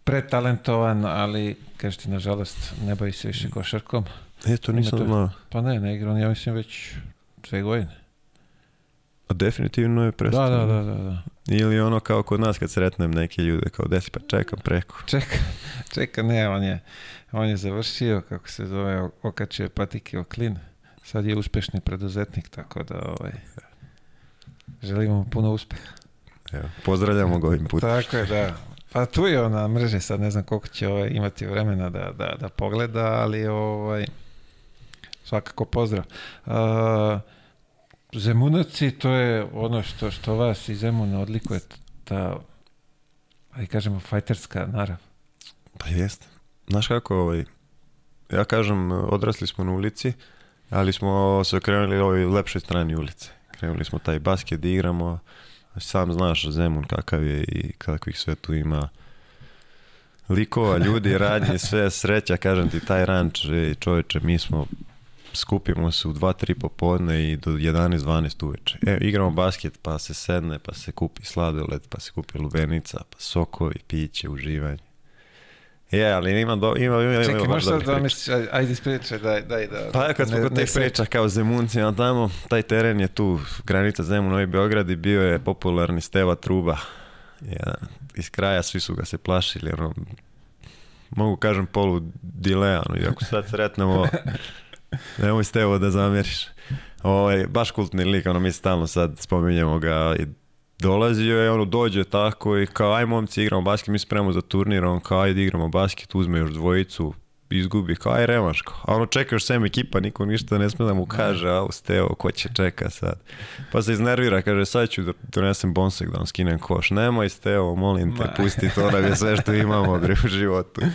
A: pretalentovan, ali, kažeš ti, nažalost, ne bavi se više košarkom.
B: Eto, nisam
A: to-
B: znao.
A: Pa ne, ne igra on, ja mislim, već dve godine.
B: A definitivno je
A: Da,
B: prestao.
A: da, da, da, da.
B: Ili ono kao kod nas kad sretnem neke ljude, kao desi pa čekam preko.
A: Čeka, čeka, ne, on je, on je završio, kako se zove, okačio patike o klin. Sad je uspešni preduzetnik, tako da, ovaj, želimo mu puno uspeha.
B: Evo, pozdravljamo ga ovim putem.
A: Tako je, da. Pa tu je on na mreži, sad ne znam koliko će ovaj, imati vremena da, da, da pogleda, ali ovaj, svakako pozdrav. A, Zemunaci, to je ono što, što vas iz Zemuna odlikuje, ta, ali kažemo, fajterska narav.
B: Pa jest. Znaš kako, ovaj, ja kažem, odrasli smo na ulici, ali smo se okrenuli ovoj lepšoj strani ulice. Krenuli smo taj basket da igramo, sam znaš Zemun kakav je i kakvih sve tu ima likova, ljudi, radnje, sve sreća, kažem ti, taj ranč, ej, čoveče, mi smo skupimo se u 2-3 popodne i do 11-12 uveče. E, igramo basket, pa se sedne, pa se kupi sladoled, pa se kupi lubenica, pa sokovi, piće, uživanje. Je, ali ima, do, ima, ima, ima
A: Čekaj,
B: baš dobrih
A: da aj- ajde ispričaj, daj, daj da...
B: Pa kad smo kod tih priča kao Zemuncima tamo, taj teren je tu, granica Zemun, Novi Beograd i bio je popularni Steva Truba. Jedan, iz kraja svi su ga se plašili, ono, mogu kažem polu dilejano, i ako sad sretnemo, nemoj Stevo da zamjeriš. Ovaj, baš kultni lik, ono, mi stalno sad spominjemo ga i dolazio je, ono, dođe tako i kao, aj momci igramo basket, mi spremamo za turnir, on kao, ajde igramo basket, uzme još dvojicu, izgubi, kao, aj remaš, kao, a ono, čeka još sem ekipa, niko ništa ne sme da mu kaže, a Stevo, ko će čeka sad. Pa se iznervira, kaže, sad ću da donesem bonsek da vam skinem koš. Nemoj Stevo, molim te, pusti to, nam je sve što imamo, bre, u životu.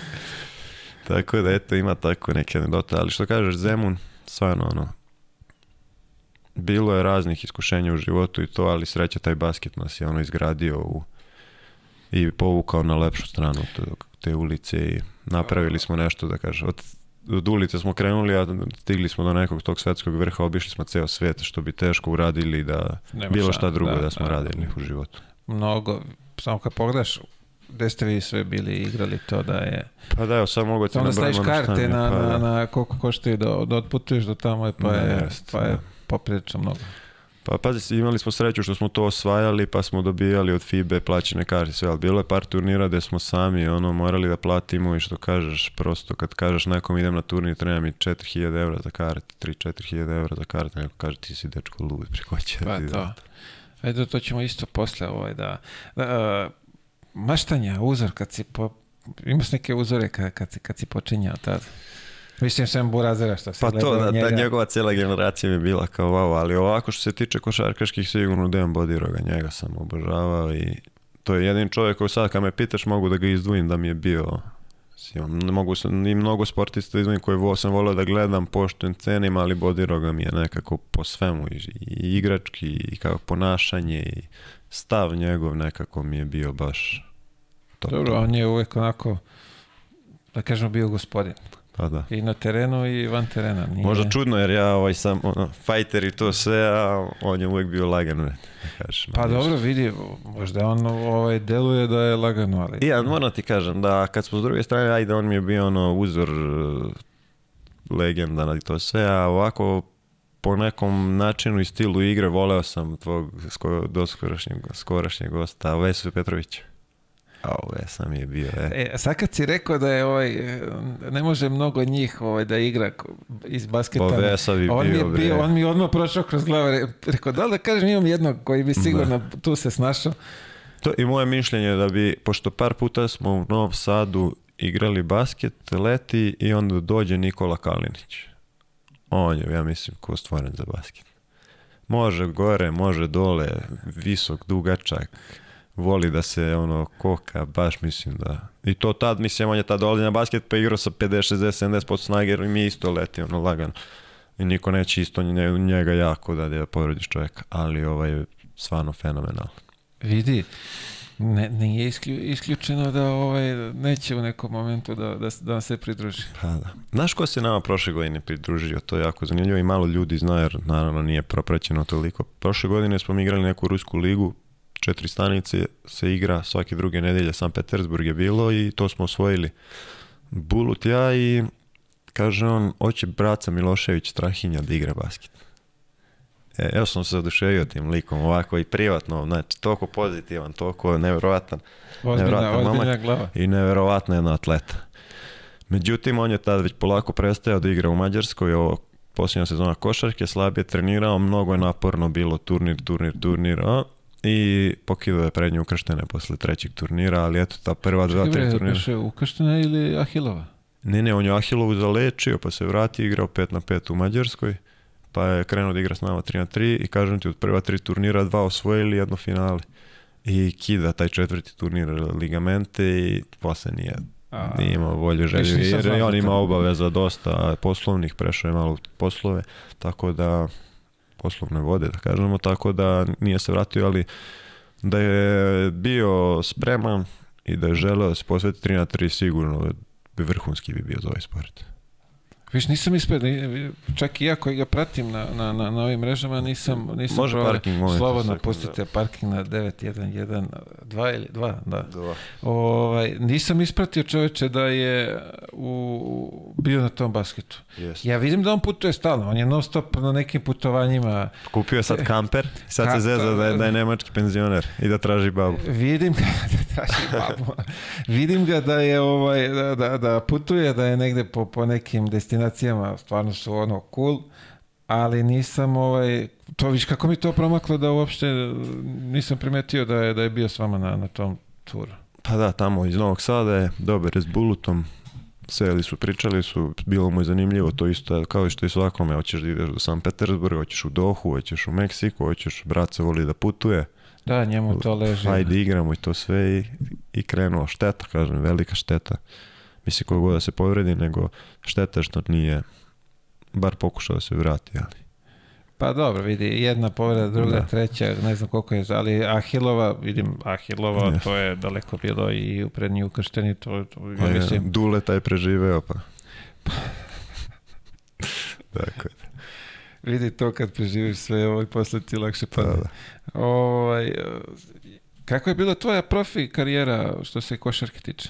B: Tako da, eto, ima tako neke anegdote, ali što kažeš, Zemun, stvarno, ono, bilo je raznih iskušenja u životu i to, ali sreća taj basket nas je ono izgradio u, i povukao na lepšu stranu te, te ulice i napravili smo nešto da kažem. Od, od ulice smo krenuli, a stigli smo do nekog tog svetskog vrha, obišli smo ceo svet, što bi teško uradili da
A: Nema
B: bilo
A: šta,
B: drugo da,
A: da,
B: smo
A: da.
B: radili u životu.
A: Mnogo, samo kad pogledaš, gde ste vi sve bili igrali to da je...
B: Pa da, evo sad mogu ti
A: da staviš
B: nabrojim ono šta mi
A: karte na,
B: pa
A: na,
B: da.
A: na koliko koštaju da, da otputuješ do tamo, pa,
B: Da,
A: je,
B: jest,
A: pa je
B: da.
A: poprilično mnogo.
B: Pa pazi, imali smo sreću što smo to osvajali, pa smo dobijali od FIBE plaćene karte, sve, ali bilo je par turnira gde smo sami ono, morali da platimo i što kažeš, prosto kad kažeš nekom idem na turnir, treba mi 4000 evra za karte, 3-4000 evra za karte, neko kaže ti si dečko lud, preko će da
A: Pa
B: ti
A: to.
B: da.
A: Ajde, to ćemo isto posle ovaj da... da uh, maštanja, uzor, kad si po... Imaš neke uzore kad, kad, si, kad si počinjao tad? Mislim, sem Burazera što si
B: Pa to,
A: gledao
B: da,
A: njega.
B: da njegova cijela generacija mi je bila kao wow, ali ovako što se tiče košarkaških sigurno Dejan Bodiroga, njega sam obožavao i to je jedin čovjek koji sad kad me pitaš mogu da ga izdvojim da mi je bio ne mogu sam, i mnogo sportista izdvojim koje vo, sam volio da gledam, poštujem, cenim, ali Bodiroga mi je nekako po svemu i, i igrački i kao ponašanje i stav njegov nekako mi je bio baš top.
A: Dobro, on je uvek onako, da kažemo, bio gospodin.
B: Pa da.
A: I na terenu i van terena. Nije...
B: Možda čudno jer ja ovaj sam ono, fajter i to sve, a on je uvijek bio lagan. ne, da kažeš,
A: Pa dobro, vidi, možda on ovaj, deluje da je lagano, ali...
B: I ja moram ti kažem da kad smo s druge strane, ajde on mi je bio ono uzor legendan i to sve, a ovako po nekom načinu i stilu igre voleo sam tvog sko, doskorašnjeg skorašnjeg gosta, Vesu Petrovića. A ovo je sam je bio, e.
A: E, sad kad si rekao da je ovaj, ne može mnogo njih ovaj, da igra iz basketa.
B: Pa Vesa bi
A: on, mi je
B: bio,
A: bio, on mi je odmah prošao kroz glavu. Re- Rekao, da li da kažem imam jednog koji bi sigurno tu se snašao.
B: To i moje mišljenje je da bi, pošto par puta smo u Novom Sadu igrali basket, leti i onda dođe Nikola Kalinić. On je, ja mislim, ko stvoren za basket. Može gore, može dole, visok, dugačak, voli da se ono koka, baš mislim da... I to tad, mislim, on je tad dolazi na basket pa igrao sa 50, 60, 70% snage i mi isto leti, ono, lagano. I niko neće isto nje- njega jako da da porodiš čovjeka, ali ovaj, stvarno fenomenal.
A: Vidi, ne, nije isklju, isključeno da ovaj, neće u nekom momentu da, da, da se pridruži.
B: Pa da. Znaš ko se nama prošle godine pridružio? To je jako zanimljivo i malo ljudi zna jer naravno nije propraćeno toliko. Prošle godine smo mi igrali neku rusku ligu, četiri stanice se igra svake druge nedelje, San Petersburg je bilo i to smo osvojili. Bulut ja i kaže on, hoće braca Milošević Strahinja da igra basket. E, evo sam se oduševio tim likom, ovako i privatno, znači toliko pozitivan, toliko nevjerojatan
A: Ozbiljna, ozbiljna glava.
B: i nevjerovatna jedna atleta. Međutim, on je tad već polako prestao da igra u Mađarskoj, ovo posljednja sezona košarke, slabije trenirao, mnogo je naporno bilo turnir, turnir, turnir, a, i pokidao je prednje ukrštene posle trećeg turnira, ali eto ta prva dva, tri turnira.
A: beše Ukrštena ili Ahilova?
B: Ne, ne, on je Ahilovu zalečio, pa se vrati, igrao 5 na 5 u Mađarskoj, pa je krenuo da igra s nama 3 na 3 i kažem ti, od prva tri turnira dva osvojili, jedno finale. I kida taj četvrti turnir ligamente i posle nije,
A: A,
B: nije imao volju želju. Jer on ima obaveza dosta poslovnih, prešao je malo poslove, tako da poslovne vode, da kažemo, tako da nije se vratio, ali da je bio spreman i da je želeo da se posveti 3 na 3 sigurno vrhunski bi bio za ovaj sport.
A: Viš, nisam ispred, čak i ja koji ga pratim na, na, na, na ovim mrežama, nisam, nisam
B: Može
A: provalio.
B: parking, te,
A: Slobodno
B: sekund,
A: pustite parking na 911, 2 ili 2, da.
B: Da.
A: Ovaj, nisam ispratio čoveče da je u, bio na tom basketu.
B: Yes.
A: Ja vidim da on putuje stalno, on je non stop na nekim putovanjima.
B: Kupio je sad kamper, sad se zeza da je, da je nemački penzioner i da traži babu.
A: Vidim ga da traži babu. Vidim ga da je ovaj da, da, da putuje, da je negde po, po nekim destinacijama, stvarno su ono cool, ali nisam ovaj to viš kako mi to promaklo da uopšte nisam primetio da je da je bio s vama na, na tom turu.
B: Pa da, tamo iz Novog Sada je dobar s Bulutom, seli su, pričali su, bilo mu je zanimljivo, to isto kao i što i svakome, hoćeš da ideš do San Petersburga, hoćeš u Dohu, hoćeš u Meksiku, hoćeš, brat se voli da putuje,
A: Da, njemu to leži.
B: ajde igramo i to sve i, i krenuo. Šteta, kažem, velika šteta. Mislim kogo da se povredi, nego šteta što nije bar pokušao da se vrati, ali
A: Pa dobro, vidi, jedna povreda, druga,
B: Da.
A: treća, ne znam koliko je, ali Ahilova, vidim, Ahilova,
B: Ne.
A: to je daleko bilo i u prednji ukršteni, to, to ja
B: Pa je,
A: mislim,
B: Dule taj preživeo, pa. Tako je.
A: vidi to kad preživiš sve ovo i posle ti lakše
B: Pa,
A: padne.
B: da.
A: Ovaj, e, kako je bila tvoja profi karijera što se košarke tiče?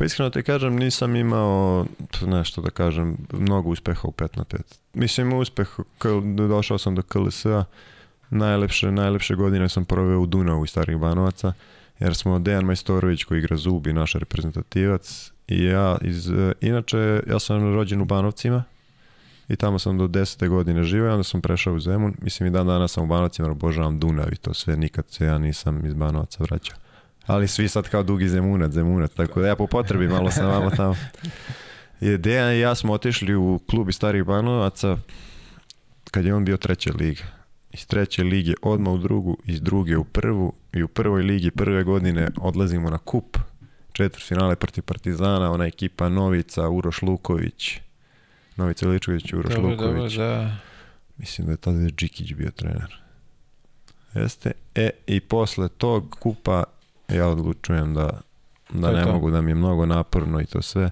B: Pa iskreno ti kažem, nisam imao nešto da kažem, mnogo uspeha u 5 na 5. Mislim, uspeh, došao sam do KLS-a, najlepše, najlepše godine sam proveo u Dunavu i Starih Banovaca, jer smo Dejan Majstorović koji igra Zubi, naš reprezentativac, i ja iz, inače, ja sam rođen u Banovcima, i tamo sam do 10. godine živeo, onda sam prešao u Zemun, mislim i dan danas sam u Banovcima, obožavam Dunav i to sve, nikad se ja nisam iz Banovaca vraćao. Ali svi sad kao dugi zemunac, zemunac, tako da ja po potrebi malo sam vama tamo. Je Dejan i ja smo otišli u klub iz Starih Banovaca kad je on bio treća liga. Iz treće lige odmah u drugu, iz druge u prvu i u prvoj ligi prve godine odlazimo na kup. Četvrt finale protiv Partizana, ona ekipa Novica, Uroš Luković, Novica Ličković, Uroš
A: Dobro, dobro,
B: Luković.
A: da.
B: Mislim da je tada Džikić bio trener. Jeste. E, i posle tog kupa ja odlučujem da, da
A: To
B: ne
A: to.
B: mogu, da mi je mnogo naporno i to sve.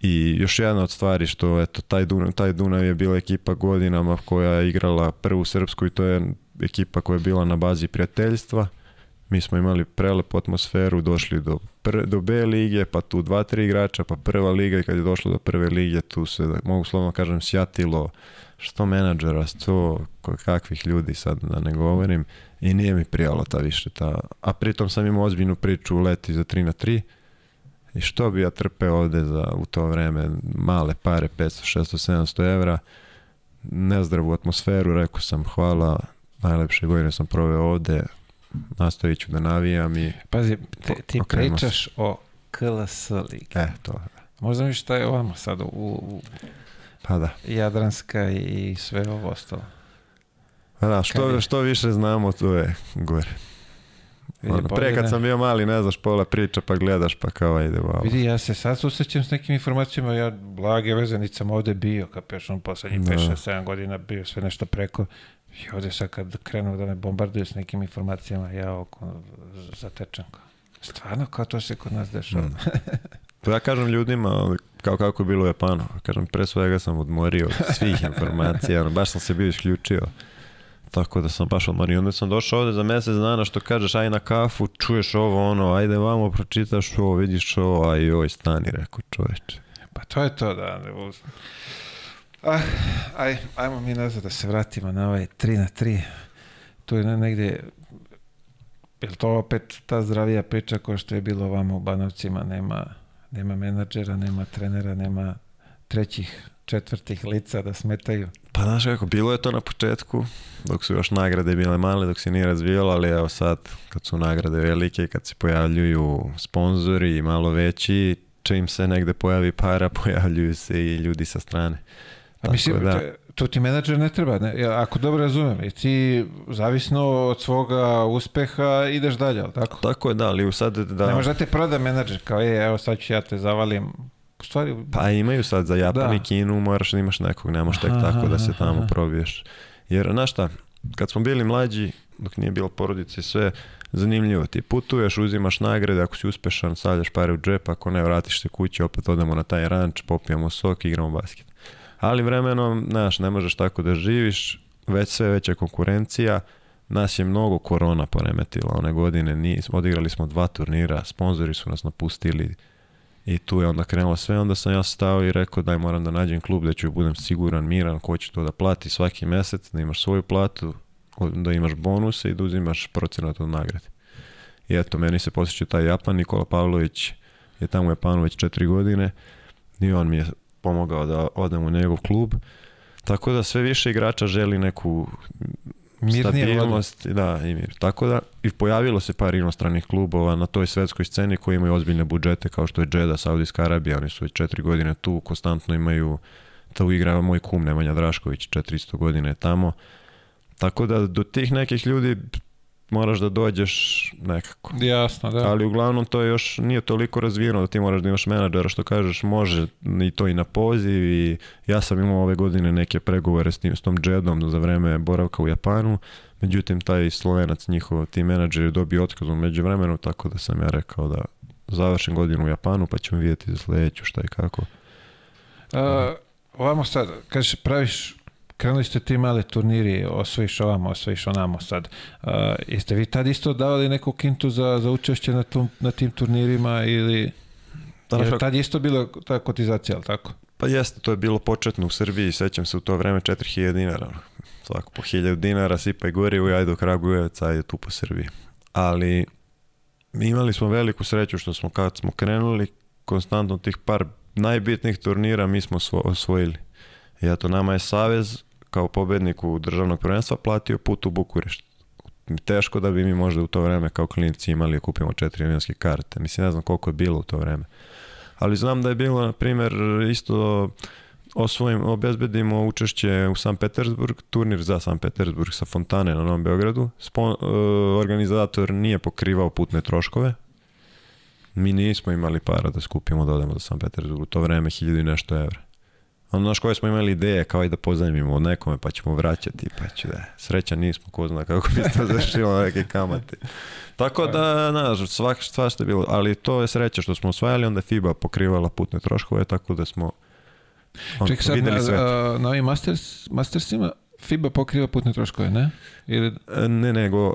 B: I još jedna od stvari što, eto, taj Dunav, taj Dunav je bila ekipa godinama koja je igrala prvu srpsku i to je ekipa koja je bila na bazi prijateljstva. mi smo imali prelepu atmosferu, došli do, pr, do B lige, pa tu dva, tri igrača, pa prva liga i kad je došlo do prve lige, tu se, mogu slovno kažem, sjatilo što menadžera, sto kakvih ljudi sad da ne govorim i nije mi prijalo ta više ta, a pritom sam imao ozbiljnu priču u leti za 3 na 3 i što bi ja trpeo ovde za, u to vreme male pare, 500, 600, 700 evra, nezdravu atmosferu, rekao sam hvala, najlepše godine sam proveo ovde, nastavit ću da navijam i...
A: Pazi, te, ti
B: okrenuo se.
A: pričaš o KLS ligi.
B: E, to,
A: Možda mi šta je ovamo sad u, u
B: pa da.
A: Jadranska i sve ovo ostalo.
B: Pa da,
A: Kad
B: što,
A: je-
B: što više znamo, to je gore. Ono, pre kad
A: da-
B: sam bio mali, ne znaš pola priča, pa gledaš, pa kao ajde, wow.
A: Vidi, ja se sad susrećem s nekim informacijama, ja blage veze, niti sam ovde bio, kapeš, on poslednjih
B: Da.
A: 5, 6, 7 godina bio sve nešto preko. I ovde sad kad krenu da me bombarduju s nekim informacijama, ja oko zatečem. Stvarno, kao to se kod nas dešava.
B: Mm. To ja kažem ljudima, kao kako je bilo u Japanu. Kažem, pre svega sam odmorio od svih informacija, ono, baš sam se bio isključio. Tako da sam baš odmorio. Onda sam došao ovde za mesec dana što kažeš, aj na kafu, čuješ ovo, ono, ajde vamo, pročitaš ovo, vidiš ovo, aj oj, stani, rekao čoveče.
A: Pa to je to, da. ne Ah, aj, ajmo mi nazad da se vratimo na ovaj 3 na 3. Tu je ne- negde, je to opet ta zdravija priča kao što je bilo vama u Banovcima, nema, nema menadžera, nema trenera, nema trećih, četvrtih lica da smetaju.
B: Pa znaš kako, bilo je to na početku, dok su još nagrade bile male, dok se nije razvijalo, ali evo sad, kad su nagrade velike, kad se pojavljuju sponzori malo veći, čim se negde pojavi para, pojavljuju se i ljudi sa strane.
A: A mislim,
B: da-
A: tu ti menadžer ne treba, ne? Ako dobro razumem, i ti zavisno od svoga uspeha ideš dalje, ali tako?
B: Tako je, da, ali sad da...
A: Ne može da te proda menadžer, kao je, evo sad ću ja te zavalim. Stvari,
B: Pa imaju sad za Japan
A: Da.
B: i Kinu, moraš da imaš nekog, ne možeš tek
A: Aha,
B: tako da se tamo
A: aha.
B: probiješ. Jer, znaš šta, kad smo bili mlađi, dok nije bilo porodice i sve, zanimljivo ti putuješ, uzimaš nagrade, ako si uspešan, stavljaš pare u džep, ako ne, vratiš se kući, opet odemo na taj ranč, popijemo sok, igramo basket. Ali vremenom, znaš, ne možeš tako da živiš, već sve veća konkurencija, nas je mnogo korona poremetila one godine, ni, odigrali smo dva turnira, sponzori su nas napustili, i tu je onda krenulo sve, onda sam ja stao i rekao daj moram da nađem klub da ću budem siguran, miran, ko će to da plati svaki mesec, da imaš svoju platu, da imaš bonuse i da uzimaš procenat od nagrade. I eto, meni se posjeća taj Japan, Nikola Pavlović je tamo u Japanu već četiri godine i on mi je pomogao da odem u njegov klub. Tako da sve više igrača želi neku
A: Mirnije
B: stabilnost, da, i mir. Tako da i pojavilo se par inostranih klubova na toj svetskoj sceni koji imaju ozbiljne budžete kao što je Jeddah, Saudijska Arabija, oni su već četiri godine tu, konstantno imaju tu igra moj kum Nemanja Drašković, 400 godine je tamo. Tako da do tih nekih ljudi moraš da dođeš nekako.
A: Jasno, da.
B: Ali uglavnom to još nije toliko razvijeno da ti moraš da imaš menadžera što kažeš može i to i na poziv i ja sam imao ove godine neke pregovore s, tim, s tom Jedom za vreme boravka u Japanu međutim taj slovenac njihov ti menadžer je dobio otkaz u međuvremenu tako da sam ja rekao da završim godinu u Japanu pa ćemo vidjeti za sledeću šta i kako.
A: A, ovamo sad, kažeš, praviš, krenuli ste ti male turniri, osvojiš ovamo, osvojiš onamo sad. A, jeste vi tad isto davali neku kintu za, za učešće na, tom, na tim turnirima ili...
B: Znaš
A: Jer tad isto bila ta kotizacija, ali tako?
B: Pa jeste, to je bilo početno u Srbiji, sećam se u to vreme 4000 dinara. Svako po 1000 dinara, sipaj gore, uj, ajde do Kragujevca, ajde tu po Srbiji. Ali mi imali smo veliku sreću što smo kad smo krenuli, konstantno tih par najbitnijih turnira mi smo svo- osvojili. I eto, nama je Savez kao pobedniku državnog prvenstva platio put u Bukurešt. Teško da bi mi možda u to vreme kao klinici imali da kupimo četiri avionske karte. Mislim, ne znam koliko je bilo u to vreme. Ali znam da je bilo, na primjer, isto osvojim, obezbedimo učešće u San Petersburg, turnir za San Petersburg sa Fontane na Novom Beogradu. Spon, e, organizator nije pokrivao putne troškove. Mi nismo imali para da skupimo da odemo za San Petersburg. U to vreme hiljadu i nešto evra. Ono naš koje smo imali ideje kao i da pozajmimo od nekome pa ćemo vraćati pa će da sreća nismo ko zna kako bi to završilo neke kamate. Tako da, znaš, svak, svašta je bilo, ali to je sreća što smo osvajali, onda FIBA pokrivala putne troškove, tako da smo on,
A: Ček sad, na,
B: videli sve.
A: a, na ovim masters, mastersima FIBA pokriva putne troškove, ne? Ili,
B: E, Ne, nego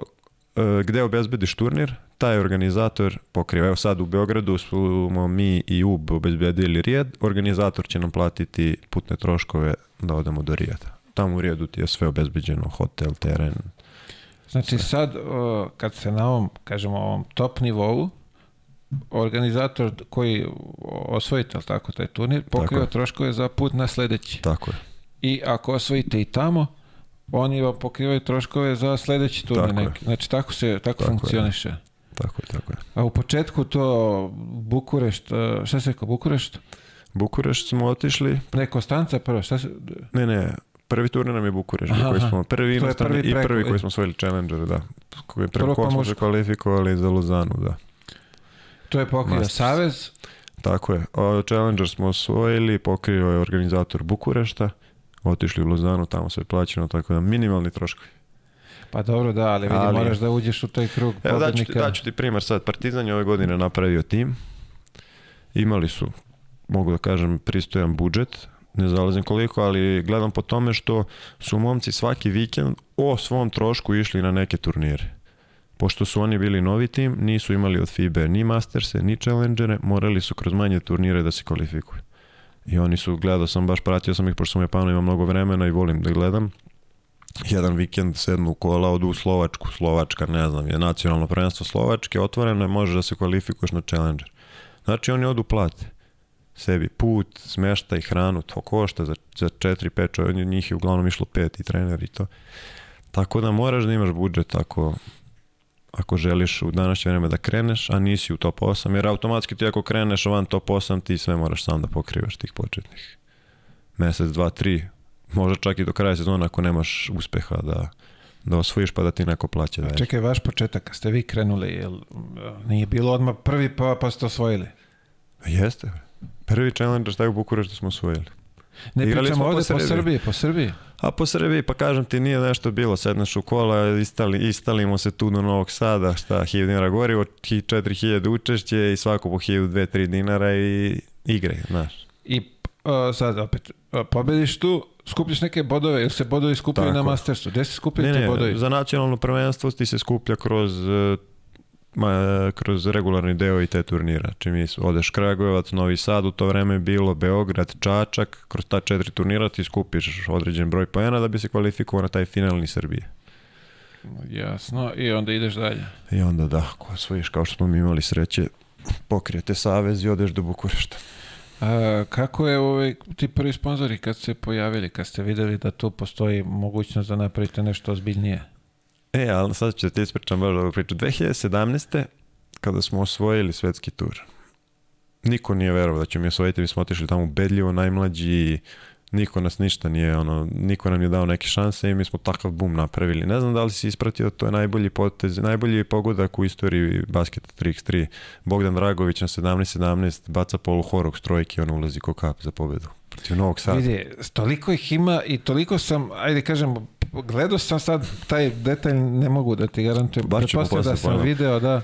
B: gde obezbediš turnir, taj organizator pokriva. Evo sad u Beogradu smo mi i UB obezbedili Rijed, organizator će nam platiti putne troškove da odemo do Rijeda. Tamo u Rijedu ti je sve obezbeđeno, hotel, teren.
A: Znači sad, o, kad se na ovom, kažemo, ovom top nivou, organizator koji osvojite, jel tako, taj turnir, pokriva troškove za put na sledeći.
B: Tako je.
A: I ako osvojite i tamo, oni vam pokrivaju troškove za sledeći turnir
B: Tako je.
A: neki. Znači tako se tako,
B: Tako je,
A: funkcioniše.
B: Tako je, tako je.
A: A u početku to Bukurešt, e, šta se rekao, Bukurešt?
B: Bukurešt smo otišli,
A: Ne, Konstanca prvo, šta se...
B: ne, ne, prvi turnir nam je Bukurešt,
A: Aha,
B: koji smo prvi
A: je
B: inostrani
A: prvi
B: i
A: preko-
B: prvi koji smo osvojili Challenger, da. Koji preko kog smo se kvalifikovali za Luzanu, da.
A: To je pokrio. Savez,
B: Tako je. Challenger smo osvojili, pokrio je organizator Bukurešta, otišli u Luzanu, tamo sve plaćeno, tako da minimalni troškovi.
A: pa dobro da, ali vidi,
B: Ali-
A: moraš da uđeš u taj krug
B: Evo daću ti, daću ti primjer sad. Partizan je ove godine napravio tim. Imali su, mogu da kažem, pristojan budžet. Ne zalazim koliko, ali gledam po tome što su momci svaki vikend o svom trošku išli na neke turnire. Pošto su oni bili novi tim, nisu imali od FIBE ni Masterse, ni Challengere, morali su kroz manje turnire da se kvalifikuju. I oni su, gledao sam, baš pratio sam ih, pošto sam u Japanu ima mnogo vremena i volim da gledam. Jedan vikend sednu u kola, odu u Slovačku. Slovačka, ne znam, je nacionalno prvenstvo Slovačke, otvoreno je, možeš da se kvalifikuješ na Challenger. Znači oni odu plate sebi put, smešta i hranu, to košta za, za 4-5 čovjek, njih je uglavnom išlo pet i trener i to. Tako da moraš da imaš budžet ako, ako želiš u današnje vreme da kreneš, a nisi u top 8, jer automatski ti ako kreneš van top 8, ti sve moraš sam da pokrivaš tih početnih. Mesec, dva, tri, možda čak i do kraja sezona ako nemaš uspeha da, da osvojiš pa da ti neko plaća. Da
A: Čekaj, vaš početak, kad ste vi krenuli, jel, nije bilo odmah prvi pa, pa ste osvojili?
B: Jeste. Prvi challenger šta je u Bukureštu smo osvojili.
A: Ne
B: Igrali
A: pričamo ovde po.
B: Srbiji,
A: po Srbiji.
B: A po Srbiji, pa kažem ti, nije nešto bilo. Sedneš u kola, istali, istalimo se tu do Novog Sada, šta, 1000 dinara gorivo, hi- 4000 učešće i svako po 1000, 2-3 dinara i igre, znaš.
A: I uh, sad opet, uh, pobediš tu, skupljaš neke bodove, ili se bodovi skupljaju
B: Tako
A: na. Mastersu? Gde se skupljaju
B: Ne,
A: bodovi?
B: ne, za nacionalno prvenstvo ti se skuplja kroz e, ma, kroz regularni deo i te turnira. Čim odeš Kragujevac, Novi Sad, u to vreme je bilo Beograd, Čačak, kroz ta četiri turnira ti skupiš određen broj poena da bi se kvalifikovao na taj finalni Srbije.
A: Jasno, i onda ideš dalje.
B: I onda da, ako osvojiš kao što smo mi imali sreće, pokrijete savez i odeš do Bukurešta.
A: A, kako je ovaj, ti prvi sponzori kad se pojavili, kad ste videli da tu postoji mogućnost da napravite nešto ozbiljnije?
B: E, ali sad ću ti ispričam baš ovu priču. 2017. kada smo osvojili svetski tur, niko nije verovao da ćemo mi osvojiti, mi smo otišli tamo ubedljivo najmlađi, niko nas ništa nije, ono, niko nam je dao neke šanse i mi smo takav bum napravili. Ne znam da li si ispratio, to je najbolji potez, najbolji pogodak u istoriji basketa 3x3. Bogdan Dragović na 17-17 baca polu horog s trojke i on ulazi ko kap za pobedu. Protiv Novog Sada.
A: Vidi, toliko ih ima i toliko sam, ajde kažem, gledao sam sad taj detalj, ne mogu da ti garantujem.
B: Baš ćemo
A: Pretpostavljam da
B: posle
A: sam video, da.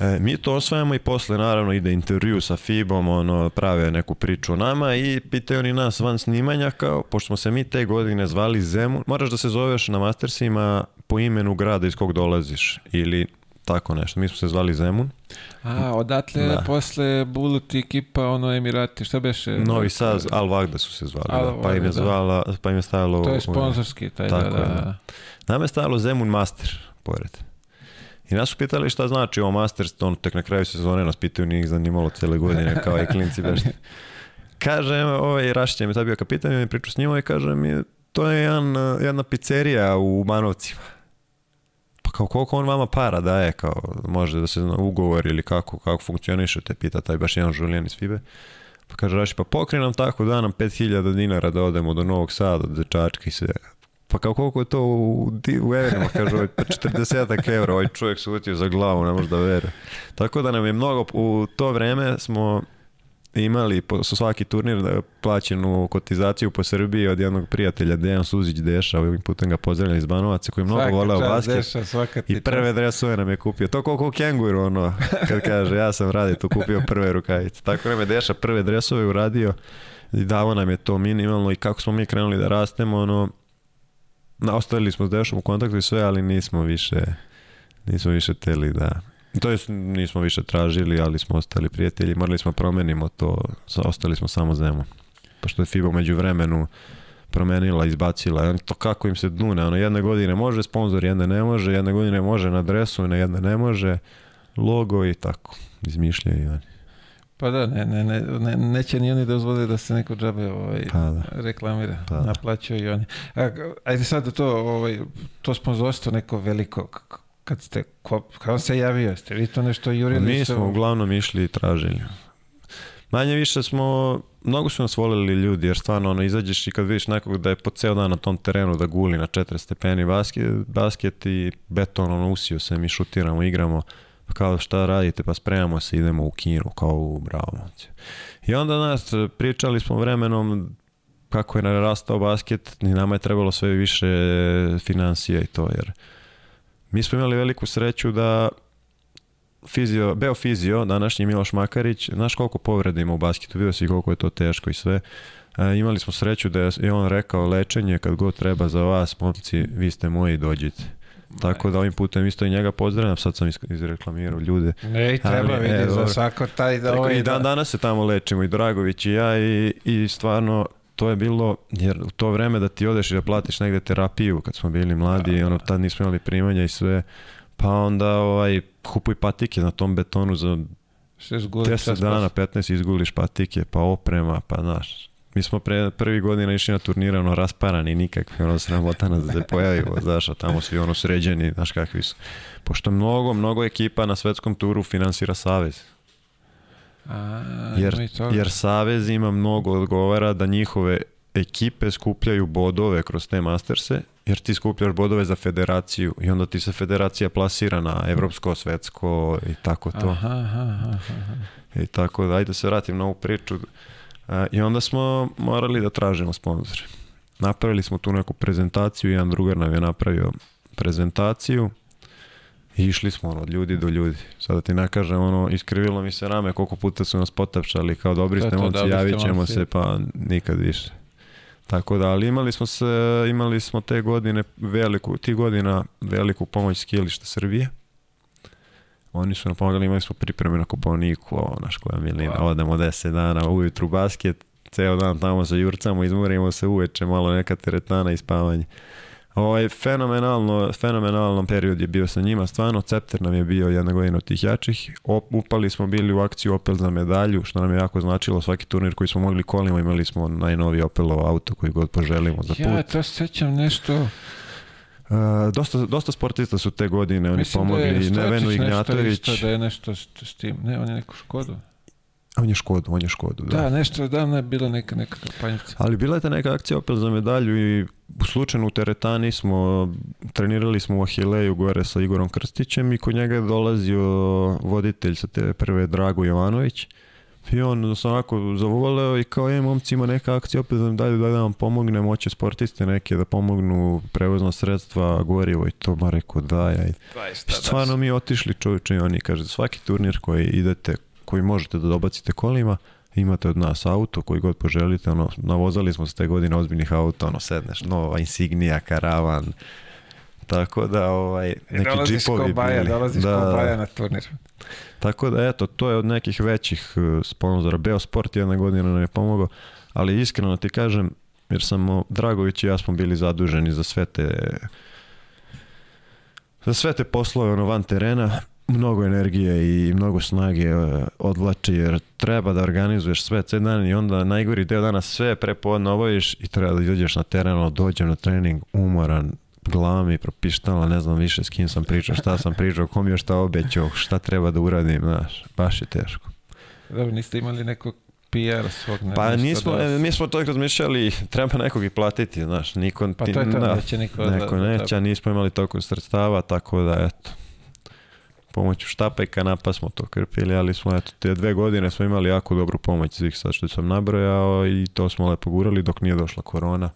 B: E, mi to osvajamo i posle naravno ide intervju sa FIBom, ono, prave neku priču o nama i pitaju oni nas van snimanja kao, pošto smo se mi te godine zvali Zemun, moraš da se zoveš na Mastersima po imenu grada iz kog dolaziš ili tako nešto. Mi smo se zvali Zemun,
A: A, odatle
B: Da.
A: posle Bulut i ekipa, ono Emirati, šta beše?
B: Novi Sad, Al Vagda su se zvali,
A: Al
B: da, pa im je
A: da.
B: zvala, pa im je stajalo...
A: To je sponzorski, taj, da,
B: Tako je,
A: da.
B: da. Nama je stajalo Zemun Master, pored. I nas su pitali šta znači ovo Masters, on tek na kraju sezone nas pitaju, nije ih zanimalo cele godine, kao i klinci baš. Kaže, ovaj Rašić mi je tad bio kapitan, i mi pričao s njima i kaže mi, to je jedan, jedna pizzerija u Banovcima. Pa kao koliko on vama para daje, kao može da se zna ugovor ili kako, kako funkcioniše, te pita taj baš jedan žulijan iz FIBE. Pa kaže Rašić, pa pokri nam tako, da nam 5000 dinara da odemo do Novog Sada, do Dečačka i sve. Pa kao koliko je to u, u evrima, kaže ovaj, pa 40 evra, ovaj čovjek se utio za glavu, ne može da veruje. Tako da nam je mnogo, u to vreme smo imali po, su svaki turnir da plaćenu kotizaciju po Srbiji od jednog prijatelja Dejan Suzić Deša, ovim putem ga pozdravljam iz Banovaca koji mnogo voleo basket.
A: Deša,
B: I prve dresove nam je kupio. To koliko kenguru, ono, kad kaže, ja sam radi tu kupio prve rukavice. Tako nam je Deša prve dresove uradio i davo nam je to minimalno i kako smo mi krenuli da rastemo, ono, na, ostavili smo s Dešom u kontaktu i sve, ali nismo više nismo više teli da... To jest, nismo više tražili, ali smo ostali prijatelji. Morali smo promenimo to, ostali smo samo zemom. Pošto je FIBA među vremenu promenila, izbacila. To kako im se dune. Ono, jedne godine može sponsor, jedne ne može, jedne godine može na dresu, na jedne ne može. Logo i tako. Izmišljaju oni.
A: Pa da, ne, ne, ne, ne, neće ni oni dozvoliti da se neko džabe ovaj,
B: Pa da.
A: reklamira,
B: Pa da.
A: naplaćuju i oni. A, ajde sad to, ovaj, to sponzorstvo neko veliko, kad ste, ko, kad se javio, ste vi to nešto jurili?
B: Mi smo uglavnom išli i tražili. Manje više smo, mnogo su nas volili ljudi, jer stvarno ono, izađeš i kad vidiš nekog da je po ceo dan na tom terenu da guli na četiri stepeni basket, basket i beton, ono, usio se, mi šutiramo, igramo, pa kao šta radite, pa spremamo se, idemo u kinu, kao u bravo. momci. I onda nas, pričali smo vremenom kako je narastao basket, i nama je trebalo sve više financija i to, jer mi smo imali veliku sreću da fizio, Beofizio, današnji Miloš Makarić, znaš koliko povreda ima u basketu, vidio si koliko je to teško i sve. E, imali smo sreću da je on rekao lečenje kad god treba za vas, momci, vi ste moji, dođite. Tako da ovim putem isto i njega pozdravljam, sad sam izreklamirao ljude.
A: Ne, i treba
B: Ali, e,
A: vidi za svako taj da ovaj...
B: I dan danas se tamo lečimo i Dragović i ja i, i stvarno to je bilo, jer u to vreme da ti odeš i da platiš negde terapiju kad smo bili mladi,
A: Da,
B: ono,
A: da.
B: tad nismo imali primanja i sve, pa onda ovaj, kupuj patike na tom betonu za
A: se zguli
B: 10
A: čas
B: dana,
A: posle.
B: 15 izguliš patike, pa oprema, pa znaš. Mi smo pre prvi godina išli na turnire, ono, rasparani, nikakvi, ono, sramota nas da se pojavimo, znaš, a tamo svi, ono, sređeni, znaš kakvi su. Pošto mnogo, mnogo ekipa na svetskom turu finansira Savez.
A: A,
B: Jer, jer Savez ima mnogo odgovara da njihove ekipe skupljaju bodove kroz te masterse, jer ti skupljaš bodove za federaciju i onda ti se federacija plasira na evropsko, svetsko i tako to.
A: Aha, aha, aha.
B: I tako da, ajde da se vratim na ovu priču. A, I onda smo morali da tražimo sponzore. Napravili smo tu neku prezentaciju, jedan drugar nam je napravio prezentaciju i išli smo ono, od ljudi do ljudi. Sada ti ne kažem, ono, iskrivilo mi se rame koliko puta su nas potapšali, kao dobri ste momci, javit ćemo se, pa nikad više. Tako da, ali imali smo se, imali smo te godine veliku, ti godina veliku pomoć skilišta Srbije. Oni su nam pomagali, imali smo pripreme na Koponiku, ovo, naš koja milina,
A: Wow.
B: odemo 10 dana ujutru basket, ceo dan tamo se jurcamo, izmorimo se uveče, malo neka teretana i spavanje. Ovaj, fenomenalno, fenomenalan period je bio sa njima, stvarno, Cepter nam je bio jedna godina od tih jačih, Op, upali smo bili u akciju Opel za medalju, što nam je jako značilo, svaki turnir koji smo mogli kolima, imali smo najnoviji Opelov auto koji god poželimo za put.
A: Ja to sećam nešto,
B: Uh, dosta, dosta sportista su te godine, oni
A: mislim
B: pomogli,
A: da je
B: Nevenu Ignjatović,
A: isto, da je nešto s, s tim, ne, on je neku škodu.
B: On je Škodu, on je Škodu, da.
A: Da, nešto davno je bila neka, neka kampanjica.
B: Ali bila je ta neka akcija opet za medalju i slučajno u teretani smo, trenirali smo u Ahileju gore sa Igorom Krstićem i kod njega je dolazio voditelj sa te prve Drago Jovanović i on se onako zavoleo i kao, je momci ima neka akcija opet za medalju, daj da vam pomognem, hoće sportiste neke da pomognu prevozna sredstva, gorivo i to, ma rekao da, ja. I stvarno mi otišli čovječe i oni kaže, svaki turnir koji idete, koji možete da dobacite kolima, imate od nas auto koji god poželite, ono, navozali smo se te godine ozbiljnih auta, ono, sedneš, nova Insignia, Karavan, tako da, ovaj, neki
A: dolaziš
B: džipovi
A: baja,
B: bili.
A: dolaziš
B: da,
A: ko baja
B: da.
A: na turnir.
B: Tako da, eto, to je od nekih većih uh, sponzora. Beosport jedna godina nam je pomogao, ali iskreno ti kažem, jer sam Dragović i ja smo bili zaduženi za sve te za sve te poslove ono, van terena, mnogo energije i mnogo snage e, odvlači jer treba da organizuješ sve ceo dan i onda najgori deo dana sve prepodne obaviš i treba da izađeš na teren, dođem na trening umoran, glava mi propištala, ne znam više s kim sam pričao, šta sam pričao, kom je šta obećao, šta treba da uradim, znaš, baš je teško.
A: Dobro, niste imali nekog PR svog? ne,
B: Pa nismo,
A: da
B: mi smo to razmišljali, treba nekog i platiti, znaš, niko
A: Pa to je to,
B: da,
A: neće niko da-
B: neko
A: da-
B: neće, a nismo imali toliko sredstava, tako da eto, pomoću štapa i kanapa smo to krpili, ali smo eto, te dve godine smo imali jako dobru pomoć svih sad što sam nabrojao i to smo lepo gurali dok nije došla korona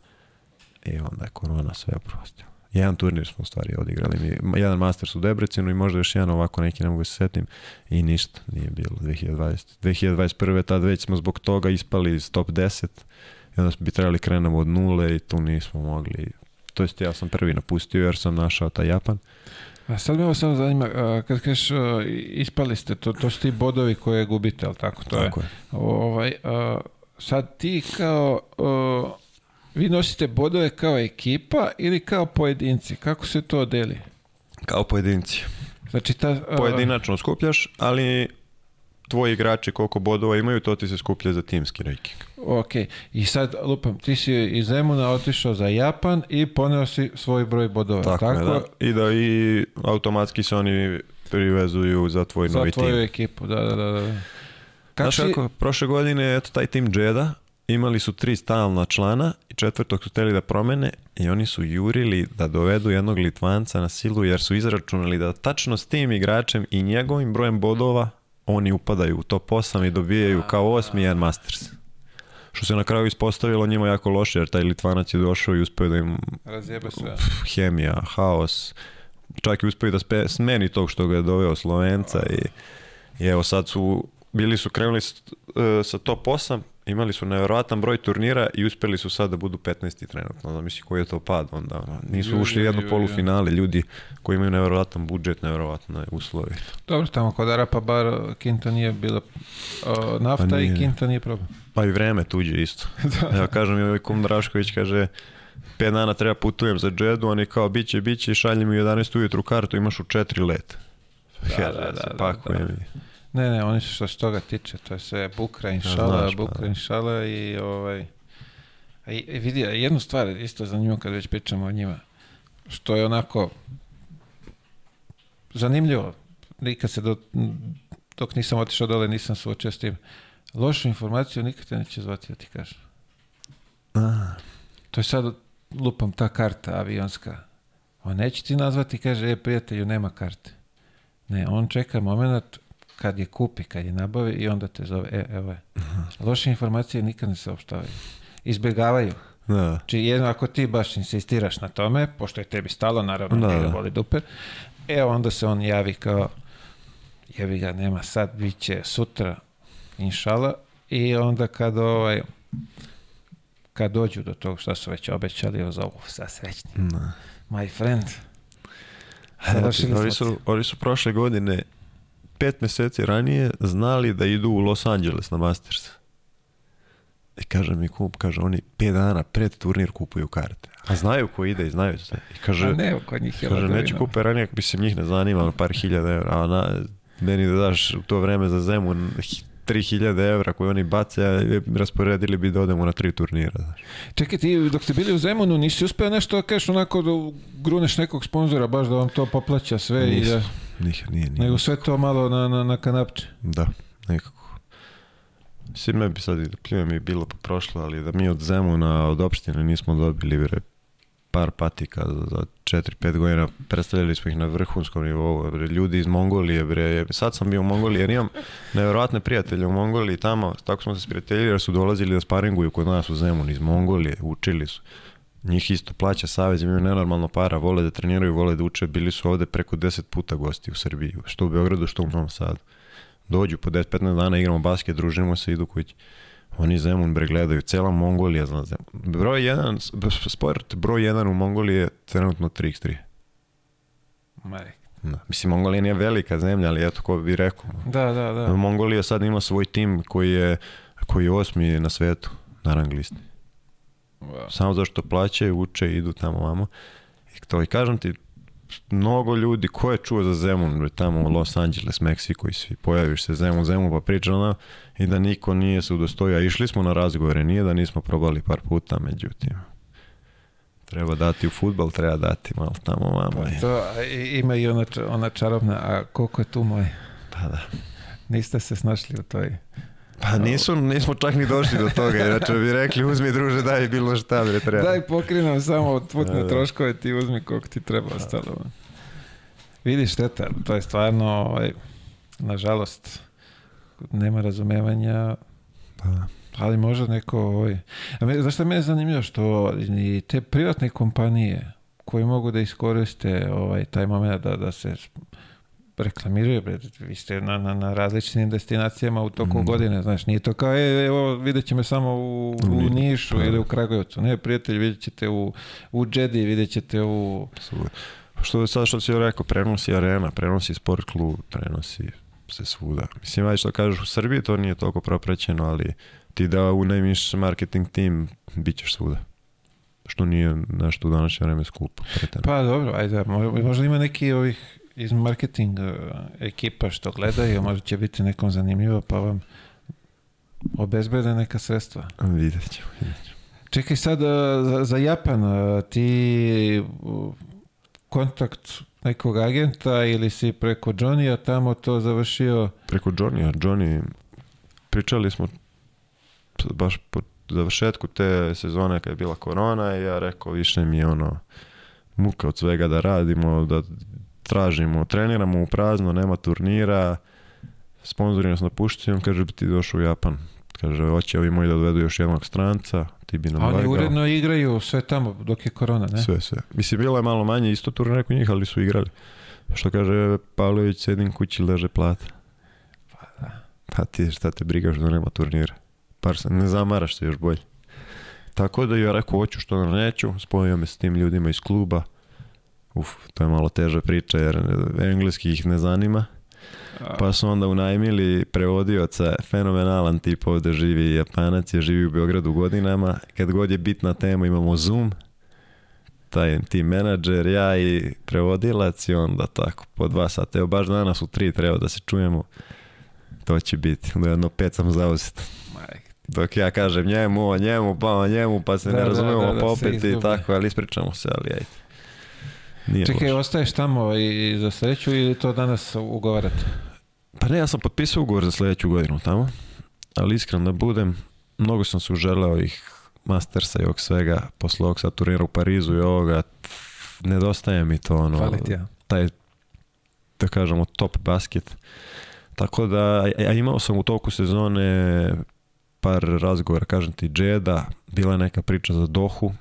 B: i onda je korona sve oprostila. Jedan turnir smo u stvari odigrali, mi, jedan Masters u Debrecinu i možda još jedan ovako neki, ne mogu se setim i ništa nije bilo 2020. 2021. tad već smo zbog toga ispali iz top 10 i onda bi trebali krenemo od nule i tu nismo mogli to jest ja sam prvi napustio jer sam našao taj Japan
A: A sad me ovo samo zanima, kad kažeš ispali ste, to, to su ti bodovi koje gubite, ali tako to
B: Tako
A: je?
B: je.
A: Ovaj, sad ti kao, vi nosite bodove kao ekipa ili kao pojedinci? Kako se to deli?
B: Kao pojedinci.
A: Znači ta...
B: Pojedinačno skupljaš, ali tvoji igrači koliko bodova imaju, to ti se skuplja za timski ranking.
A: Ok, i sad lupam, ti si iz Zemuna otišao za Japan i poneo si svoj broj bodova,
B: Tako,
A: tako?
B: je, da. I da i automatski se oni privezuju za tvoj
A: Za
B: novi
A: tvoju
B: tim.
A: ekipu, da, da, da. da.
B: Znaš
A: si-
B: kako, prošle godine, eto, taj tim Jeda, imali su tri stalna člana i četvrtog su htjeli da promene i oni su jurili da dovedu jednog Litvanca na silu jer su izračunali da tačno s tim igračem i njegovim brojem bodova oni upadaju u top 8 i dobijaju kao osmi jedan Masters. Što se na kraju ispostavilo njima jako loše jer taj Litvanac je došao i uspio da im
A: Razjebe sve.
B: pf, hemija, haos, čak i uspio da spe, smeni tog što ga je doveo Slovenca i, i evo sad su, bili su krenuli s- e, sa top 8, imali su nevjerojatan broj turnira i uspjeli su sad da budu 15. trenutno, zamisli koji je to pad onda, ono, nisu
A: Ju,
B: ušli u jedno polufinale, ljudi koji imaju nevjerojatan budžet, nevjerojatne uslovi.
A: Dobro, tamo kod Arapa bar Kinta nije bila o, nafta
B: Pa
A: i. Kinta nije problem.
B: Pa i vreme tuđe isto. Ja kažem i ovaj kum Drašković kaže 5 dana treba putujem za Džedu, oni kao biće, biće i šalje mi u 11 ujutru kartu, imaš u 4 let.
A: Da, da, da, da,
B: pakuje
A: da. Ne, ne, oni su što se toga tiče, to je sve bukra
B: Ja,
A: inšala,
B: znaš, pa
A: bukra
B: da.
A: inšala i ovaj... A i, i vidi, jednu stvar isto zanimljivo kad već pričamo o njima, što je onako zanimljivo, nikad se do, dok nisam otišao dole nisam suočio s tim. Lošu informaciju nikad te neće zvati da ti kažem.
B: A,
A: To je sad, lupam, ta karta avionska. On neće ti nazvati i kaže, e, prijatelju, nema karte. Ne, on čeka moment kad je kupi, kad je nabavi i onda te zove, e, evo je. Loše informacije nikad ne saopštavaju. Izbjegavaju.
B: da.
A: Znači, jedno, ako ti baš insistiraš na tome, pošto je tebi stalo, naravno,
B: Da, da.
A: voli duper, e, onda se on javi kao, jebi ga, nema sad, bit će sutra, inšala, i onda kad ovaj, kad dođu do toga šta su već obećali, ozovu sa srećni.
B: Da.
A: My friend. Završili
B: oni,
A: smo
B: su, oni su prošle godine pet mjeseci ranije znali da idu u Los Angeles na Masters. I kaže mi kup, kaže oni pet dana pred turnir kupuju karte. A znaju ko ide i znaju sve. I kaže,
A: A ne, kod njih je
B: kaže neću kupe ranije, mislim njih ne zanima, ono, par hiljada evra. A na, meni da daš u to vreme za Zemun hi- 3000 evra koje oni bace, a rasporedili bi da odemo na tri turnira. Znaš.
A: Čekaj, ti dok ste bili u Zemunu nisi uspio nešto da kažeš onako da gruneš nekog sponzora baš da vam to poplaća sve i
B: Nisam.
A: da,
B: Nije, nije, nije.
A: nego sve to malo na, na, na kanapče.
B: Da, nekako. Mislim, ne bi sad i pljujem je bilo po prošlo, ali da mi od Zemuna, od opštine nismo dobili par patika za, za 4-5 godina, predstavljali smo ih na vrhunskom nivou, bre, ljudi iz Mongolije, bre, sad sam bio u Mongoliji jer imam nevjerojatne prijatelje u Mongoliji tamo, tako smo se sprijateljili jer su dolazili da sparinguju kod nas u Zemun iz Mongolije, učili su. Njih isto plaća savez, imaju nenormalno para, vole da treniraju, vole da uče, bili su ovde preko 10 puta gosti u Srbiji, što u Beogradu, što u Novom Sadu. Dođu po 10-15 dana, igramo basket, družimo se, idu kući. Oni Zemun bre gledaju, cela Mongolija zna Zemun. Broj jedan, s- sport broj jedan u Mongoliji je trenutno 3x3.
A: Mari.
B: Da. Mislim, Mongolija nije velika zemlja, ali eto, ko bi rekao.
A: Da, da, da.
B: Mongolija sad ima svoj tim koji je, koji je osmi na svetu na rang listi.
A: Wow.
B: Samo zašto plaćaju, uče, idu tamo vamo. I to i kažem ti, mnogo ljudi, ko je čuo za Zemun, tamo u Los Angeles, Meksiko i svi, pojaviš se Zemun, Zemun, pa priča ona i da niko nije se udostojio, a išli smo na razgovore, nije da nismo probali par puta, međutim, treba dati u futbal, treba dati malo tamo vamo. i-
A: To, ima i ona, ona čarobna, a koliko je tu moj?
B: Pa da.
A: Niste se snašli u toj...
B: Pa nisu, nismo čak ni došli do toga, inače bi rekli uzmi druže daj bilo šta bre treba.
A: Daj pokrinam samo putne
B: Da, da.
A: troškove, ti uzmi koliko ti treba ostalo. Vidiš šteta, to je stvarno, ovaj, nažalost, nema razumevanja,
B: Pa,
A: ali možda neko, ovaj, a me, zašto me je zanimljivo što i te privatne kompanije koje mogu da iskoriste ovaj, taj moment da, da se reklamiraju, vi ste na, na, na različitim destinacijama u toku
B: Mm.
A: godine, znaš, nije to kao, e, evo, vidjet će me samo u, u
B: Ni-
A: Nišu
B: pa.
A: ili u Kragujevcu, ne, prijatelj, vidjet ćete u, u Džedi, vidjet ćete u...
B: su- Što je sad što si rekao, prenosi arena, prenosi sport klub, prenosi se svuda. Mislim, ajde što kažeš u Srbiji, to nije toliko proprećeno, ali ti da unajmiš marketing tim, bit ćeš svuda. Što nije nešto u današnje vreme skupo.
A: Pa dobro, ajde, mo- možda ima neki ovih iz marketing uh, ekipa što gledaju, možda će biti nekom zanimljivo, pa vam obezbede neka sredstva.
B: Vidjet ćemo, vidjet ćemo.
A: Čekaj sad uh, za, za Japan, uh, ti kontakt nekog agenta ili si preko Johnny-a tamo to završio?
B: Preko Johnny-a, Johnny, pričali smo baš po završetku te sezone kad je bila korona i ja rekao više mi je ono muka od svega da radimo, da tražimo, treniramo u prazno, nema turnira, sponzori nas napuštaju, on kaže bi ti došao u Japan. Kaže, hoće ovi moji da dovedu još jednog stranca, ti bi nam
A: A Oni
B: lagao.
A: uredno igraju sve tamo dok je korona, ne?
B: Sve, sve. Mislim, bilo je malo manje isto turnira kod njih, ali su igrali. Što kaže Pavlović, sedim kući, leže plata. Pa ti šta te briga što nema turnira. Par se, ne zamaraš se još bolje. Tako da ja rekao, hoću što da neću, spojio me s tim ljudima iz kluba. Uf, to je malo teža priča jer engleski ih ne zanima. Pa su onda unajmili prevodioca, fenomenalan tip ovde živi Japanac, je živi u Beogradu godinama. Kad god je bitna tema imamo Zoom, taj tim menadžer, ja i prevodilac i onda tako po dva sata. Evo baš danas u tri treba da se čujemo. To će biti. Do jedno pet sam zauzet. Dok ja kažem njemu, njemu, pa njemu, pa se
A: Da,
B: ne
A: da,
B: razumemo
A: da, da,
B: pa
A: se
B: opet i tako, ali ispričamo se, ali ajde. Nije
A: Čekaj,
B: loše.
A: ostaješ tamo i za sreću ili to danas ugovarate?
B: Pa ne, ja sam potpisao ugovor za sljedeću godinu tamo, ali iskreno da budem, mnogo sam se uželeo ih Mastersa i ovog svega, posle ovog sad turnira u Parizu i ovoga, nedostaje mi to ono,
A: Fali ti, ja.
B: taj, da kažemo, top basket. Tako da, a, a imao sam u toku sezone par razgovora, kažem ti, Džeda, bila je neka priča za Dohu,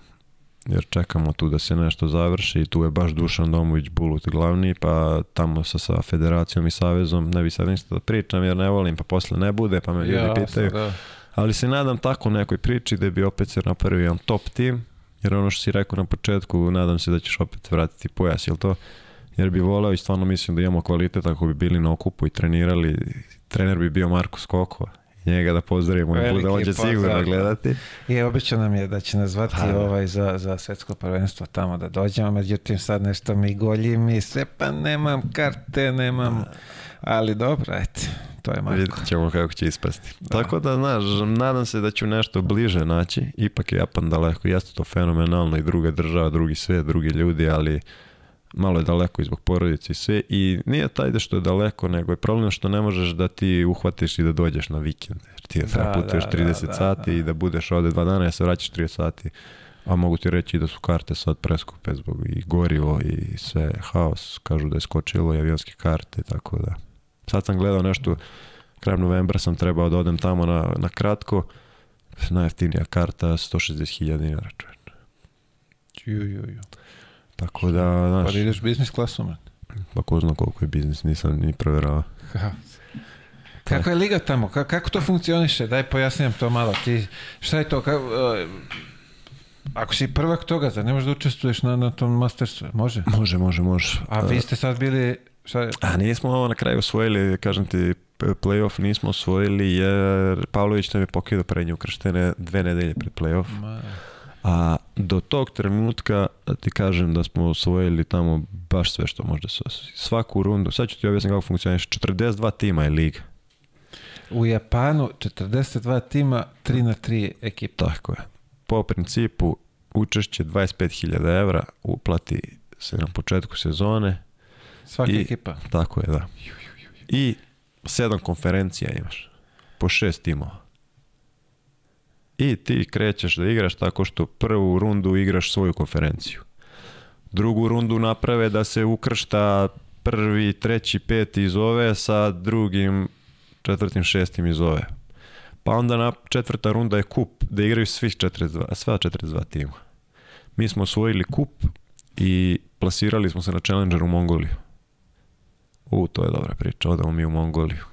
B: jer čekamo tu da se nešto završi i tu je baš Dušan Domović Bulut glavni, pa tamo sa, sa federacijom i savezom, ne bi sad ništa da pričam jer ne volim, pa posle ne bude, pa me ljudi
A: Ja,
B: pitaju.
A: da.
B: Ali se nadam tako nekoj priči da bi opet se napravio jedan top tim, jer ono što si rekao na početku, nadam se da ćeš opet vratiti pojas, jel to? Jer bi voleo i stvarno mislim da imamo kvalitet ako bi bili na okupu i trenirali. Trener bi bio Marko Skoko. Njega da pozdravimo i bude, on će sigurno
A: pozdrav.
B: gledati.
A: I običao nam je da će nas zvati
B: Pa, da.
A: ovaj za, za svetsko prvenstvo tamo da dođemo, međutim sad nešto mi golji mi sve, pa nemam karte, nemam, ali dobro, ajte, to je Marko.
B: Vidjet ćemo kako će ispasti. Tako da, znaš, nadam se da ću nešto bliže naći. Ipak je Japan daleko, jeste to fenomenalno i druga država, drugi svijet, drugi ljudi, ali malo je daleko i zbog porodice i sve. I nije taj da što je daleko, nego je problem što ne možeš da ti uhvatiš i da dođeš na vikend. Jer ti
A: Da,
B: treba putuješ
A: da,
B: 30
A: da, da,
B: sati
A: da.
B: i da budeš ovde dva dana, ja se vraćaš 30 sati. A mogu ti reći da su karte sad preskupe zbog i gorivo i sve haos. Kažu da je skočilo i avionske karte, tako da. Sad sam gledao nešto, krajem novembra sam trebao da odem tamo na, na kratko. Najjeftinija karta 160.000 dinara, čovječ.
A: Ju, ju, ju.
B: Tako da,
A: Pa
B: znaš,
A: da ideš biznis klasom.
B: pa ko zna koliko je biznis, nisam ni provjerao.
A: Ha. Kako je liga tamo? Ka- kako to funkcioniše? Daj pojasnijem to malo. Ti, šta je to? Ka, e, ako si prvak toga, zar ne možeš da učestvuješ na, na tom mastersu? Može.
B: Može, može, može.
A: A vi ste sad bili... Šta je?
B: A nismo ovo na kraju osvojili, kažem ti, playoff nismo osvojili jer Pavlović nam je pokidao prednje ukrštene dve nedelje pred playoff.
A: Ma,
B: A do tog trenutka da ti kažem da smo osvojili tamo baš sve što može da se osvoji. Svaku rundu, sad ću ti objasniti kako funkcioniše. 42 tima je liga.
A: U Japanu 42 tima, 3 na 3 ekipa.
B: Tako je. Po principu učešće 25.000 evra uplati se na početku sezone.
A: Svaka
B: I-
A: ekipa.
B: Tako je, da. I sedam konferencija imaš. Po šest timova. I ti krećeš da igraš tako što prvu rundu igraš svoju konferenciju. Drugu rundu naprave da se ukršta prvi, treći, peti iz ove sa drugim, četvrtim, šestim iz ove. Pa onda na četvrta runda je kup da igraju svih 42, sva 42 tima. Mi smo osvojili kup i plasirali smo se na Challenger u Mongoliju. U, to je dobra priča, odemo mi u Mongoliju.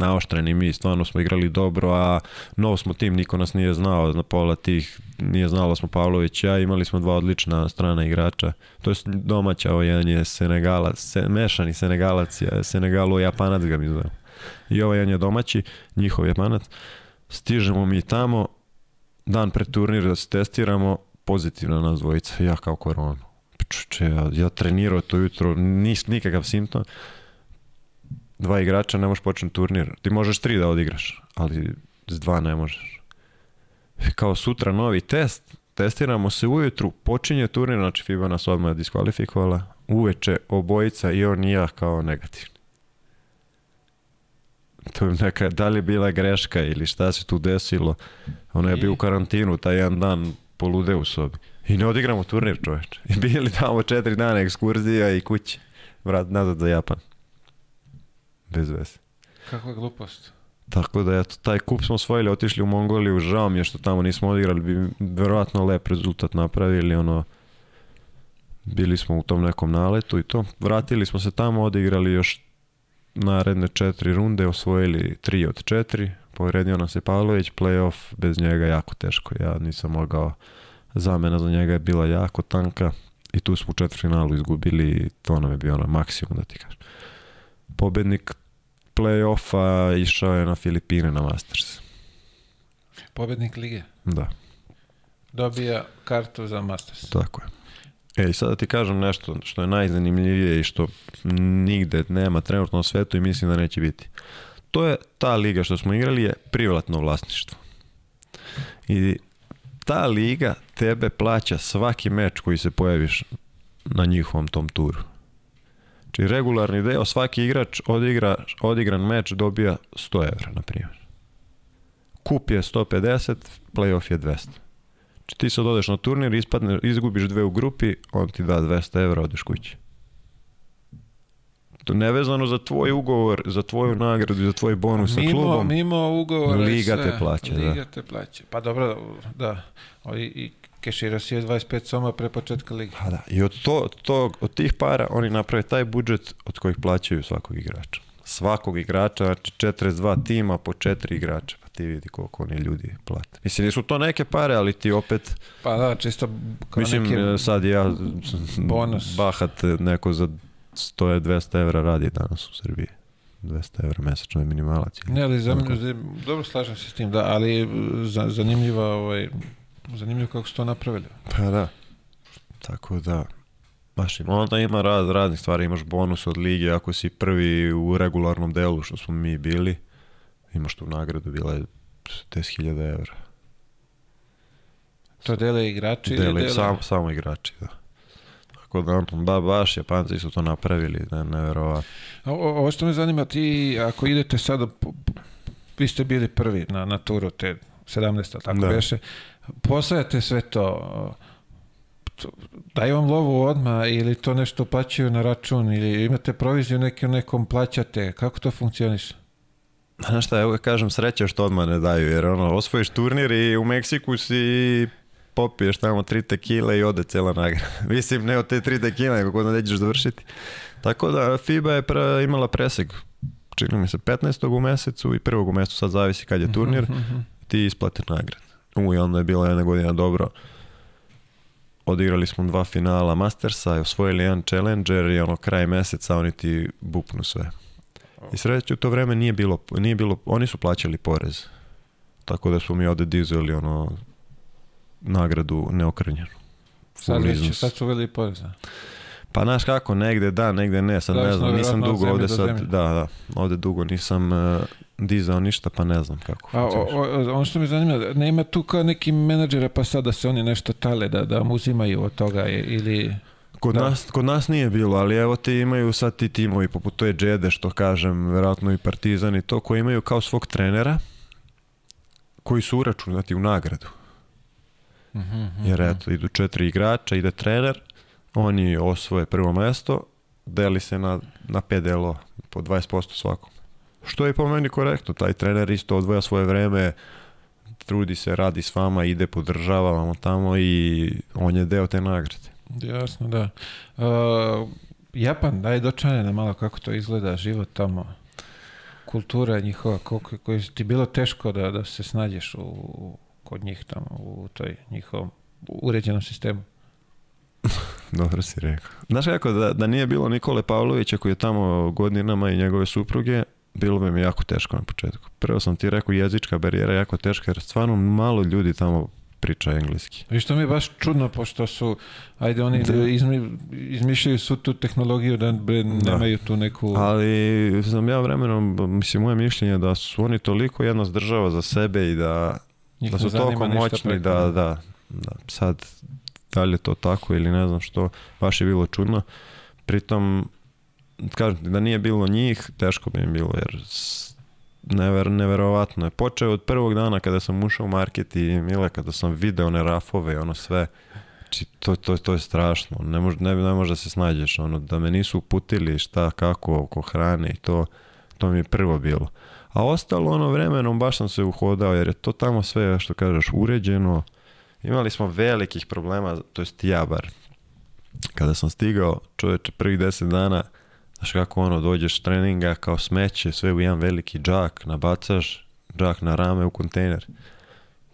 B: Naoštreni mi, stvarno smo igrali dobro, a nov smo tim, niko nas nije znao, na pola tih nije znalo smo Pavlović ja, imali smo dva odlična strana igrača, to je domaća, ovo jedan je Senegalac, se, mešani Senegalac, je, Senegalu Japanac ga mi zove. I ovaj jedan je domaći, njihov Japanac, stižemo mi tamo, dan pred turnir da se testiramo, pozitivna nas dvojica, ja kao koronu. Čuče, ja, ja trenirao to jutro, nis, nikakav simptom. Dva igrača, ne možeš početi turnir. Ti možeš tri da odigraš, ali s dva ne možeš. Kao sutra novi test, testiramo se ujutru, počinje turnir, znači FIBA nas odmah diskvalifikovala, uveče obojica i on i ja kao negativni. To je neka, da li je bila greška ili šta se tu desilo. Ono je bio u karantinu taj jedan dan polude u sobi. I ne odigramo turnir čoveč. I bili tamo četiri dana ekskurzija i kući. Vrat nazad za Japan. Bez veze.
A: Kakva glupost.
B: Tako da eto, taj kup smo osvojili, otišli u Mongoliju, žao mi je što tamo nismo odigrali, bi verovatno lep rezultat napravili, ono, bili smo u tom nekom naletu i to. Vratili smo se tamo, odigrali još naredne četiri runde, osvojili tri od četiri, povredio nam se Pavlović, playoff, bez njega jako teško, ja nisam mogao, zamena za njega je bila jako tanka i tu smo u četvrtfinalu izgubili, to nam je bio ono maksimum da ti kažem. Pobednik play-offa išao je na Filipine na Masters.
A: Pobednik lige.
B: Da,
A: Dobija kartu za Masters.
B: tako je. E, i sada ti kažem nešto što je najzanimljivije i što nigde nema trenutno u svetu i mislim da neće biti. To je ta liga što smo igrali je privatno vlasništvo. I ta liga tebe plaća svaki meč koji se pojaviš na njihovom tom turu. Znači regularni deo, svaki igrač odigra, odigran meč dobija 100 evra, na primjer. Kup je 150, playoff je 200. Znači ti sad odeš na turnir, ispadne, izgubiš dve u grupi, on ti da 200 evra, odeš kući. To nevezano za tvoj ugovor, za tvoju nagradu za tvoj bonus sa
A: mimo,
B: klubom.
A: Mimo ugovora
B: Liga
A: sve.
B: te plaća, da.
A: Liga te plaća. Pa dobro, da. O, I, i kešira si je 25 soma pre početka lige.
B: Pa da, i od, to, tog, od tih para oni naprave taj budžet od kojih plaćaju svakog igrača. Svakog igrača, znači 42 tima po 4 igrača. Pa ti vidi koliko oni ljudi plate. Mislim, nisu to neke pare, ali ti opet,
A: Pa da, čisto kao
B: mislim,
A: neki...
B: sad ja
A: bonus.
B: bahat neko za 100 200 evra radi danas u Srbiji. 200 evra mesečno je minimalac. ili
A: Ne, ali za, dobro slažem se s tim, da, ali za, zanimljiva, ovaj, zanimljivo kako su to napravili.
B: Pa da. Tako da, baš ima. Onda ima raz, raznih stvari, imaš bonus od lige, ako si prvi u regularnom delu, što smo mi bili, imaš tu nagradu, bila je 10.000 evra.
A: To dele igrači ili
B: Dele,
A: dele...
B: sam, samo igrači, da. Tako da, ba, baš Japanci su to napravili, ne, neverovatno.
A: Ovo što me zanima, ti ako idete sada, vi ste bili prvi na, na turu te 17. tako
B: Da.
A: beše, posajate sve to, daju vam lovu odmah ili to nešto plaćaju na račun ili imate proviziju neki nekom plaćate, kako to funkcioniše?
B: Znaš šta, evo kažem, sreća što odmah ne daju, jer ono, osvojiš turnir i u Meksiku si popiješ tamo tri tekile i ode cijela nagrada. Mislim, ne od te tri tekile, nego kod nećeš završiti. Tako da FIBA je pre, imala preseg, čini mi se 15. u mesecu i prvog u mesecu, sad zavisi kad je turnir, ti isplate nagrad. I onda je bila jedna godina dobro. Odigrali smo dva finala Mastersa, i osvojili jedan Challenger i ono kraj meseca oni ti bupnu sve. I sreće u to vreme nije bilo, nije bilo, oni su plaćali porez. Tako da smo mi ovde dizeli ono nagradu neokrnjenu.
A: Sad, već, sad su uveli porez, a?
B: Pa znaš kako, negde da, negde ne, sad ne
A: Zavisno
B: znam, nisam dugo ovde sad, da, da, ovde dugo nisam uh, dizao ništa, pa ne znam kako.
A: A, o, o, ono što me zanima, nema tu kao neki menadžera pa sad da se oni nešto tale, da, da vam uzimaju od toga ili...
B: Kod,
A: Da.
B: nas, kod nas nije bilo, ali evo ti imaju sad ti timovi poput to je Džede što kažem, verovatno i Partizan i to, koji imaju kao svog trenera koji su uračunati u nagradu.
A: Mhm,
B: Jer eto, idu četiri igrača, ide trener, oni osvoje prvo mesto, deli se na, na 5 delova, po 20% svakom. Što je po meni korektno, taj trener isto odvoja svoje vreme, trudi se, radi s vama, ide, podržava vamo tamo i on je deo te nagrade.
A: Jasno, da. Uh, Japan, daj dočane na malo kako to izgleda, život tamo. kultura njihova, koliko koji ti bilo teško da, da se snađeš u, kod njih tamo, u toj njihovom uređenom sistemu.
B: Dobro si rekao. Znaš kako, da, da nije bilo Nikole Pavlovića koji je tamo godinama i njegove supruge, bilo bi mi jako teško na početku. Prvo sam ti rekao jezička barijera jako teška jer stvarno malo ljudi tamo priča engleski.
A: I što mi je baš čudno, pošto su, ajde oni da. izmi, izmišljaju su tu tehnologiju da bre, nemaju tu neku...
B: Ali sam ja vremenom, mislim, moje mišljenje da su oni toliko jedna država za sebe i da, da su toliko moćni da, da, da, sad da li je to tako ili ne znam što, baš je bilo čudno. Pritom, kažem da nije bilo njih, teško bi im bilo, jer never, neverovatno je. Počeo od prvog dana kada sam ušao u market i Mile, kada sam video one rafove ono sve, znači to, to, to je strašno, ne, mož, ne, ne može da se snađeš, ono, da me nisu uputili šta, kako, oko hrane i to, to mi je prvo bilo. A ostalo ono vremenom baš sam se uhodao jer je to tamo sve što kažeš uređeno, Imali smo velikih problema, to jest ja bar. Kada sam stigao, čoveče, prvih deset dana, znaš kako ono, dođeš treninga kao smeće, sve u jedan veliki džak, nabacaš džak na rame u kontejner.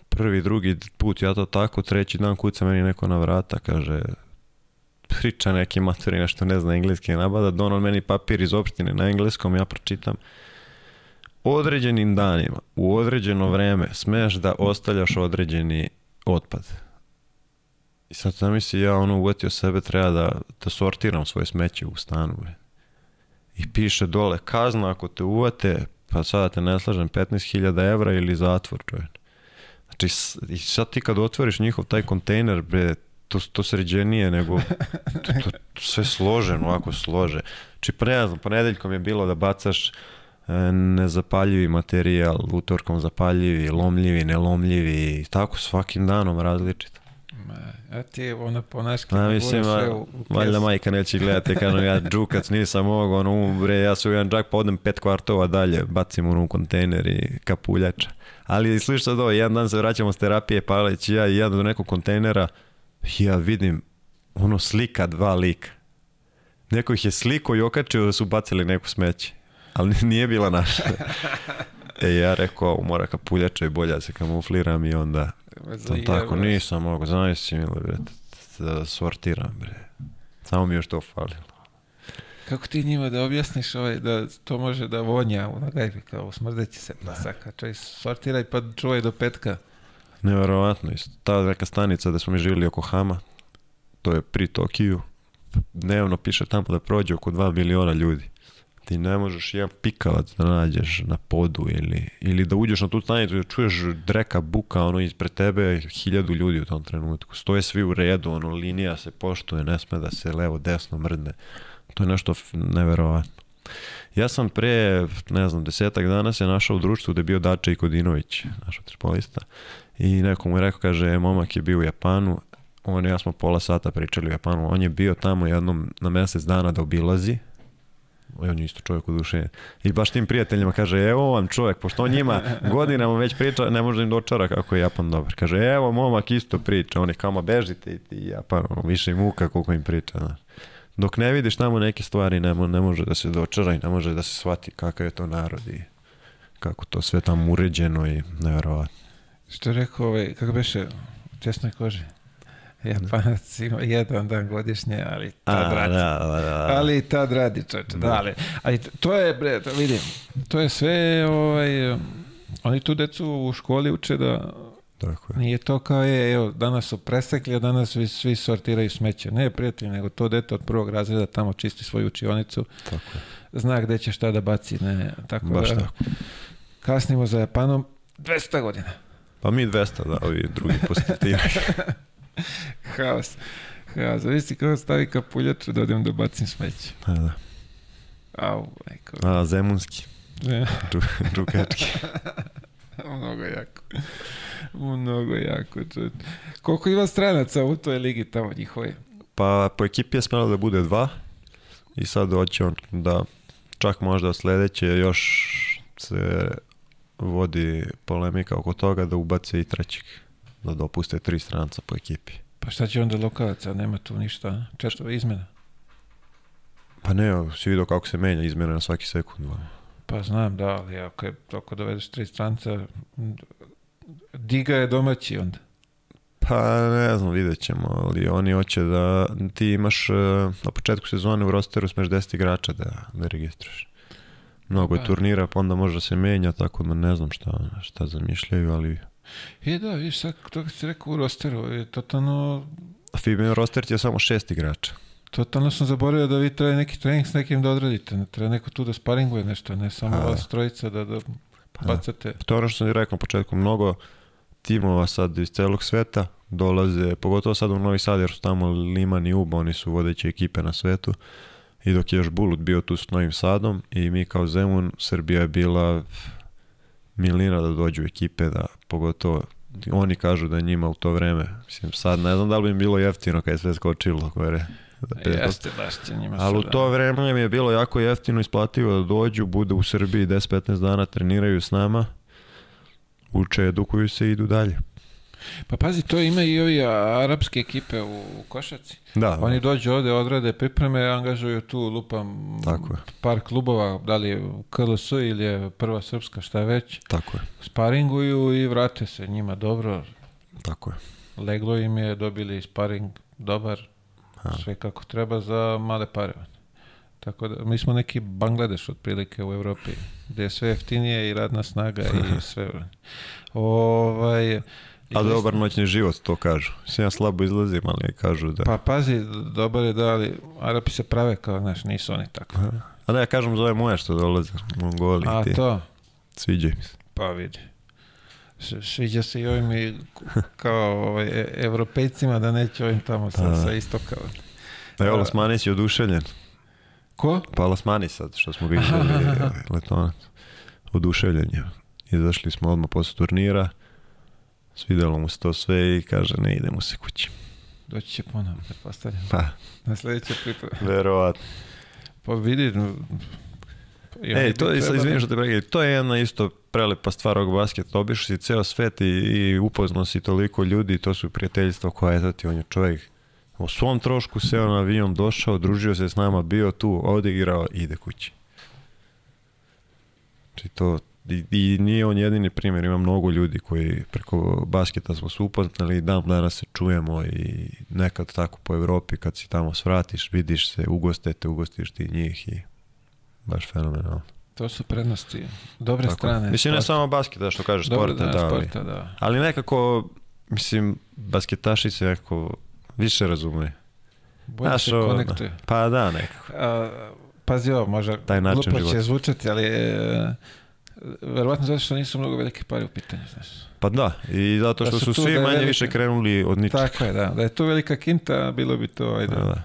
B: Prvi, drugi put ja to tako, treći dan kuca meni neko na vrata, kaže, priča neki materi, nešto ne zna engleski, nabada, donon meni papir iz opštine na engleskom, ja pročitam. Određenim danima, u određeno vreme, smeš da ostavljaš određeni otpad. I sad zamisli ja ono uvetio sebe treba da, da sortiram svoje smeće u stanu. I piše dole kazna ako te uvate, pa sada te ne slažem, 15.000 evra ili zatvor, čovjek. Znači, i sad ti kad otvoriš njihov taj kontejner, bre, to, to sređenije nego to, to, sve složeno, ovako slože. Znači, pa ne znam, ponedeljkom je bilo da bacaš nezapaljivi materijal, utorkom zapaljivi, lomljivi, nelomljivi, tako svakim danom različito.
A: A ti ono ponaški
B: A mislim, sve u, u valjda majka neće gledati, kažem ja džukac nisam mogao, ono, bre, ja su jedan džak podnem pet kvartova dalje, bacim ono u kontejner i kapuljača. Ali sad ovo, jedan dan se vraćamo s terapije, Palić i ja i jedan do nekog kontejnera, ja vidim ono slika dva lika. Neko ih je sliko i okačio da su bacili neku smeće ali nije bila naša. E, ja rekao, mora kapuljača i bolja se kamufliram i onda sam tako, nisam mogu, znaš si mi, bre, da sortiram, bre. Samo mi još to falilo.
A: Kako ti njima da objasniš ovaj, da to može da vonja u nagajbi, kao smrdeći se plasaka, čaj sortiraj pa čuvaj do petka.
B: Neverovatno, isto. Ta neka stanica da smo mi živjeli oko Hama, to je pri Tokiju, dnevno piše tamo da prođe oko 2 miliona ljudi ti ne možeš jedan pikavac da nađeš na podu ili, ili da uđeš na tu stanicu i da čuješ dreka buka ono ispred tebe hiljadu ljudi u tom trenutku. Stoje svi u redu, ono linija se poštuje, ne sme da se levo desno mrdne. To je nešto neverovatno. Ja sam pre, ne znam, desetak dana se našao u društvu gde je bio Dača i Kodinović, naš tripolista, i neko mu je rekao, kaže, e, momak je bio u Japanu, on i ja smo pola sata pričali u Japanu, on je bio tamo jednom na mesec dana da obilazi, on je isto čovjek u duše. I baš tim prijateljima kaže, evo vam čovjek, pošto on njima godinama već priča, ne može im dočara kako je Japan dobar. Kaže, evo momak isto priča, oni kao, ma bežite i ti Japan, više muka koliko im priča, znaš. Dok ne vidiš tamo neke stvari, ne, ne može da se dočara i ne može da se shvati kakav je to narod i kako to sve tamo uređeno i nevjerovatno.
A: Što je rekao, ovaj, kako beše, u tjesnoj koži? Japanac ima jedan dan godišnje, ali tad radi. Da, da, da. Ali tad radi, čoče. Da. Ali, ali to je, bre, to vidim, to je sve, ovaj, oni tu decu u školi uče da Tako je. Nije to kao je, evo, danas su presekli, a danas svi, svi sortiraju smeće. Ne, prijatelji, nego to dete od prvog razreda tamo čisti svoju učionicu. Tako je. Zna gde će šta da baci. Ne, tako
B: Baš da, tako.
A: Kasnimo za Japanom 200 godina.
B: Pa mi 200, da, ovi drugi posjetili.
A: Haos. Haos. Zavisi kako stavi kapuljaču da odem da bacim smeće.
B: Pa da.
A: Au, majko.
B: A, zemunski. Džukački.
A: Mnogo jako. Mnogo jako. Koliko ima stranaca u toj ligi tamo njihove?
B: Pa po ekipi je smelo da bude dva i sad hoće on da čak možda sledeće još se vodi polemika oko toga da ubace i trećeg da dopuste tri stranca po ekipi.
A: Pa šta će onda lokalaca? Nema tu ništa često izmena?
B: Pa ne, si vidio kako se menja izmena na svaki sekund.
A: Pa znam, da, ali ako, je, ako dovedeš tri stranca, Diga je domaći onda.
B: Pa ne znam, vidjet ćemo, ali oni hoće da ti imaš e, na početku sezone u rosteru smeš 10 igrača da, da registruješ. Mnogo je
A: Pa.
B: turnira, pa onda može da se menja, tako da ne znam šta, šta zamišljaju, ali
A: I da, viš, sad to kad si rekao u rosteru, je totalno,
B: FIBA roster ti je samo šest igrača.
A: totalno sam zaboravio da vi treba neki trening s nekim da odradite. Ne treba neko tu da sparinguje nešto, ne samo
B: Pa.
A: vas trojica da, da bacate.
B: To je ono što sam rekao na početku, mnogo timova sad iz celog sveta dolaze, pogotovo sad u Novi Sad jer su tamo Liman i Uba, oni su vodeće ekipe na svetu. I dok je još Bulut bio tu s Novim Sadom i mi kao Zemun, Srbija je bila milina da dođu ekipe, da pogotovo oni kažu da njima u to vreme, mislim sad ne znam da li bi im bilo jeftino kad je sve skočilo gore. 50%.
A: Jeste, baš će njima
B: Ali u to vreme mi je bilo jako jeftino isplativo da dođu, bude u Srbiji 10-15 dana, treniraju s nama, uče, edukuju se i idu dalje.
A: Pa pazi, to ima i ovi arapske ekipe u, u Košaci.
B: Da,
A: Oni dođu ovde, odrade pripreme, angažuju tu, lupam,
B: Tako je.
A: par klubova, da li je KLS ili je Prva Srpska, šta već,
B: tako je,
A: sparinguju i vrate se njima dobro.
B: tako je.
A: Leglo im je, dobili sparing dobar,
B: A.
A: sve kako treba za male pare. Tako da, mi smo neki Bangladeš otprilike u Evropi, gdje je sve jeftinije i radna snaga i sve. Ovaj,
B: A dobar noćni život, to kažu. Mislim, ja slabo izlazim, ali kažu da...
A: Pa pazi, dobar je da, ali Arapi se prave kao, znaš, nisu oni tako.
B: A da, ja kažem za ove moje što dolaze, Mongoli
A: A
B: ti,
A: to,
B: sviđaju mi se.
A: pa vidi. Sviđa se i ovim i kao ovaj, e- evropejcima da neće ovim tamo sa,
B: Da.
A: sa istoka.
B: Evo,
A: A-
B: Lasmanis je oduševljen.
A: Ko?
B: Pa Lasmanis sad, što smo vidjeli letonac. Oduševljen je. Izašli smo odmah posle turnira, svidjelo mu se to sve i kaže ne idemo se kući.
A: Doći će ponovno, pretpostavljam.
B: Pa,
A: Na sljedeće priprave.
B: verovatno.
A: Pa vidi... i bi
B: to je, sad
A: trebali-
B: izvinim što te prekidam, to je jedna isto prelepa stvar ovog basketa. Obišao si ceo svet i, i upoznao si toliko ljudi, to su prijateljstva koja je ti, on je čovjek o svom trošku seo na avion, došao, družio se s nama, bio tu, odigrao, ide kući. Znači to, i, i nije on jedini primjer, ima mnogo ljudi koji preko basketa smo se upoznali i dan danas se čujemo i nekad tako po Evropi kad si tamo svratiš, vidiš se, ugostete, ugostiš ti njih i baš fenomenalno.
A: To su prednosti. Dobre
B: Tako
A: strane.
B: Mislim, ne
A: sporta.
B: samo basketa, što kažeš,
A: Dobre
B: sporta, da, ali,
A: sporta, da.
B: ali nekako, mislim, basketaši se nekako više razumeju.
A: Bolje
B: Znaš,
A: se konektuje.
B: Pa da, nekako.
A: A, pazi ovo, možda
B: Taj način
A: glupo će
B: života.
A: zvučati, ali e, verovatno zato što nisu mnogo velike pare u pitanju, znaš.
B: Pa da, i zato
A: Da
B: što
A: su
B: su
A: tu
B: svi
A: da je
B: manje
A: velika-
B: više krenuli od ničeg.
A: Tako je, da. Da je tu velika kinta, bilo bi to, ajde,
B: Da, da.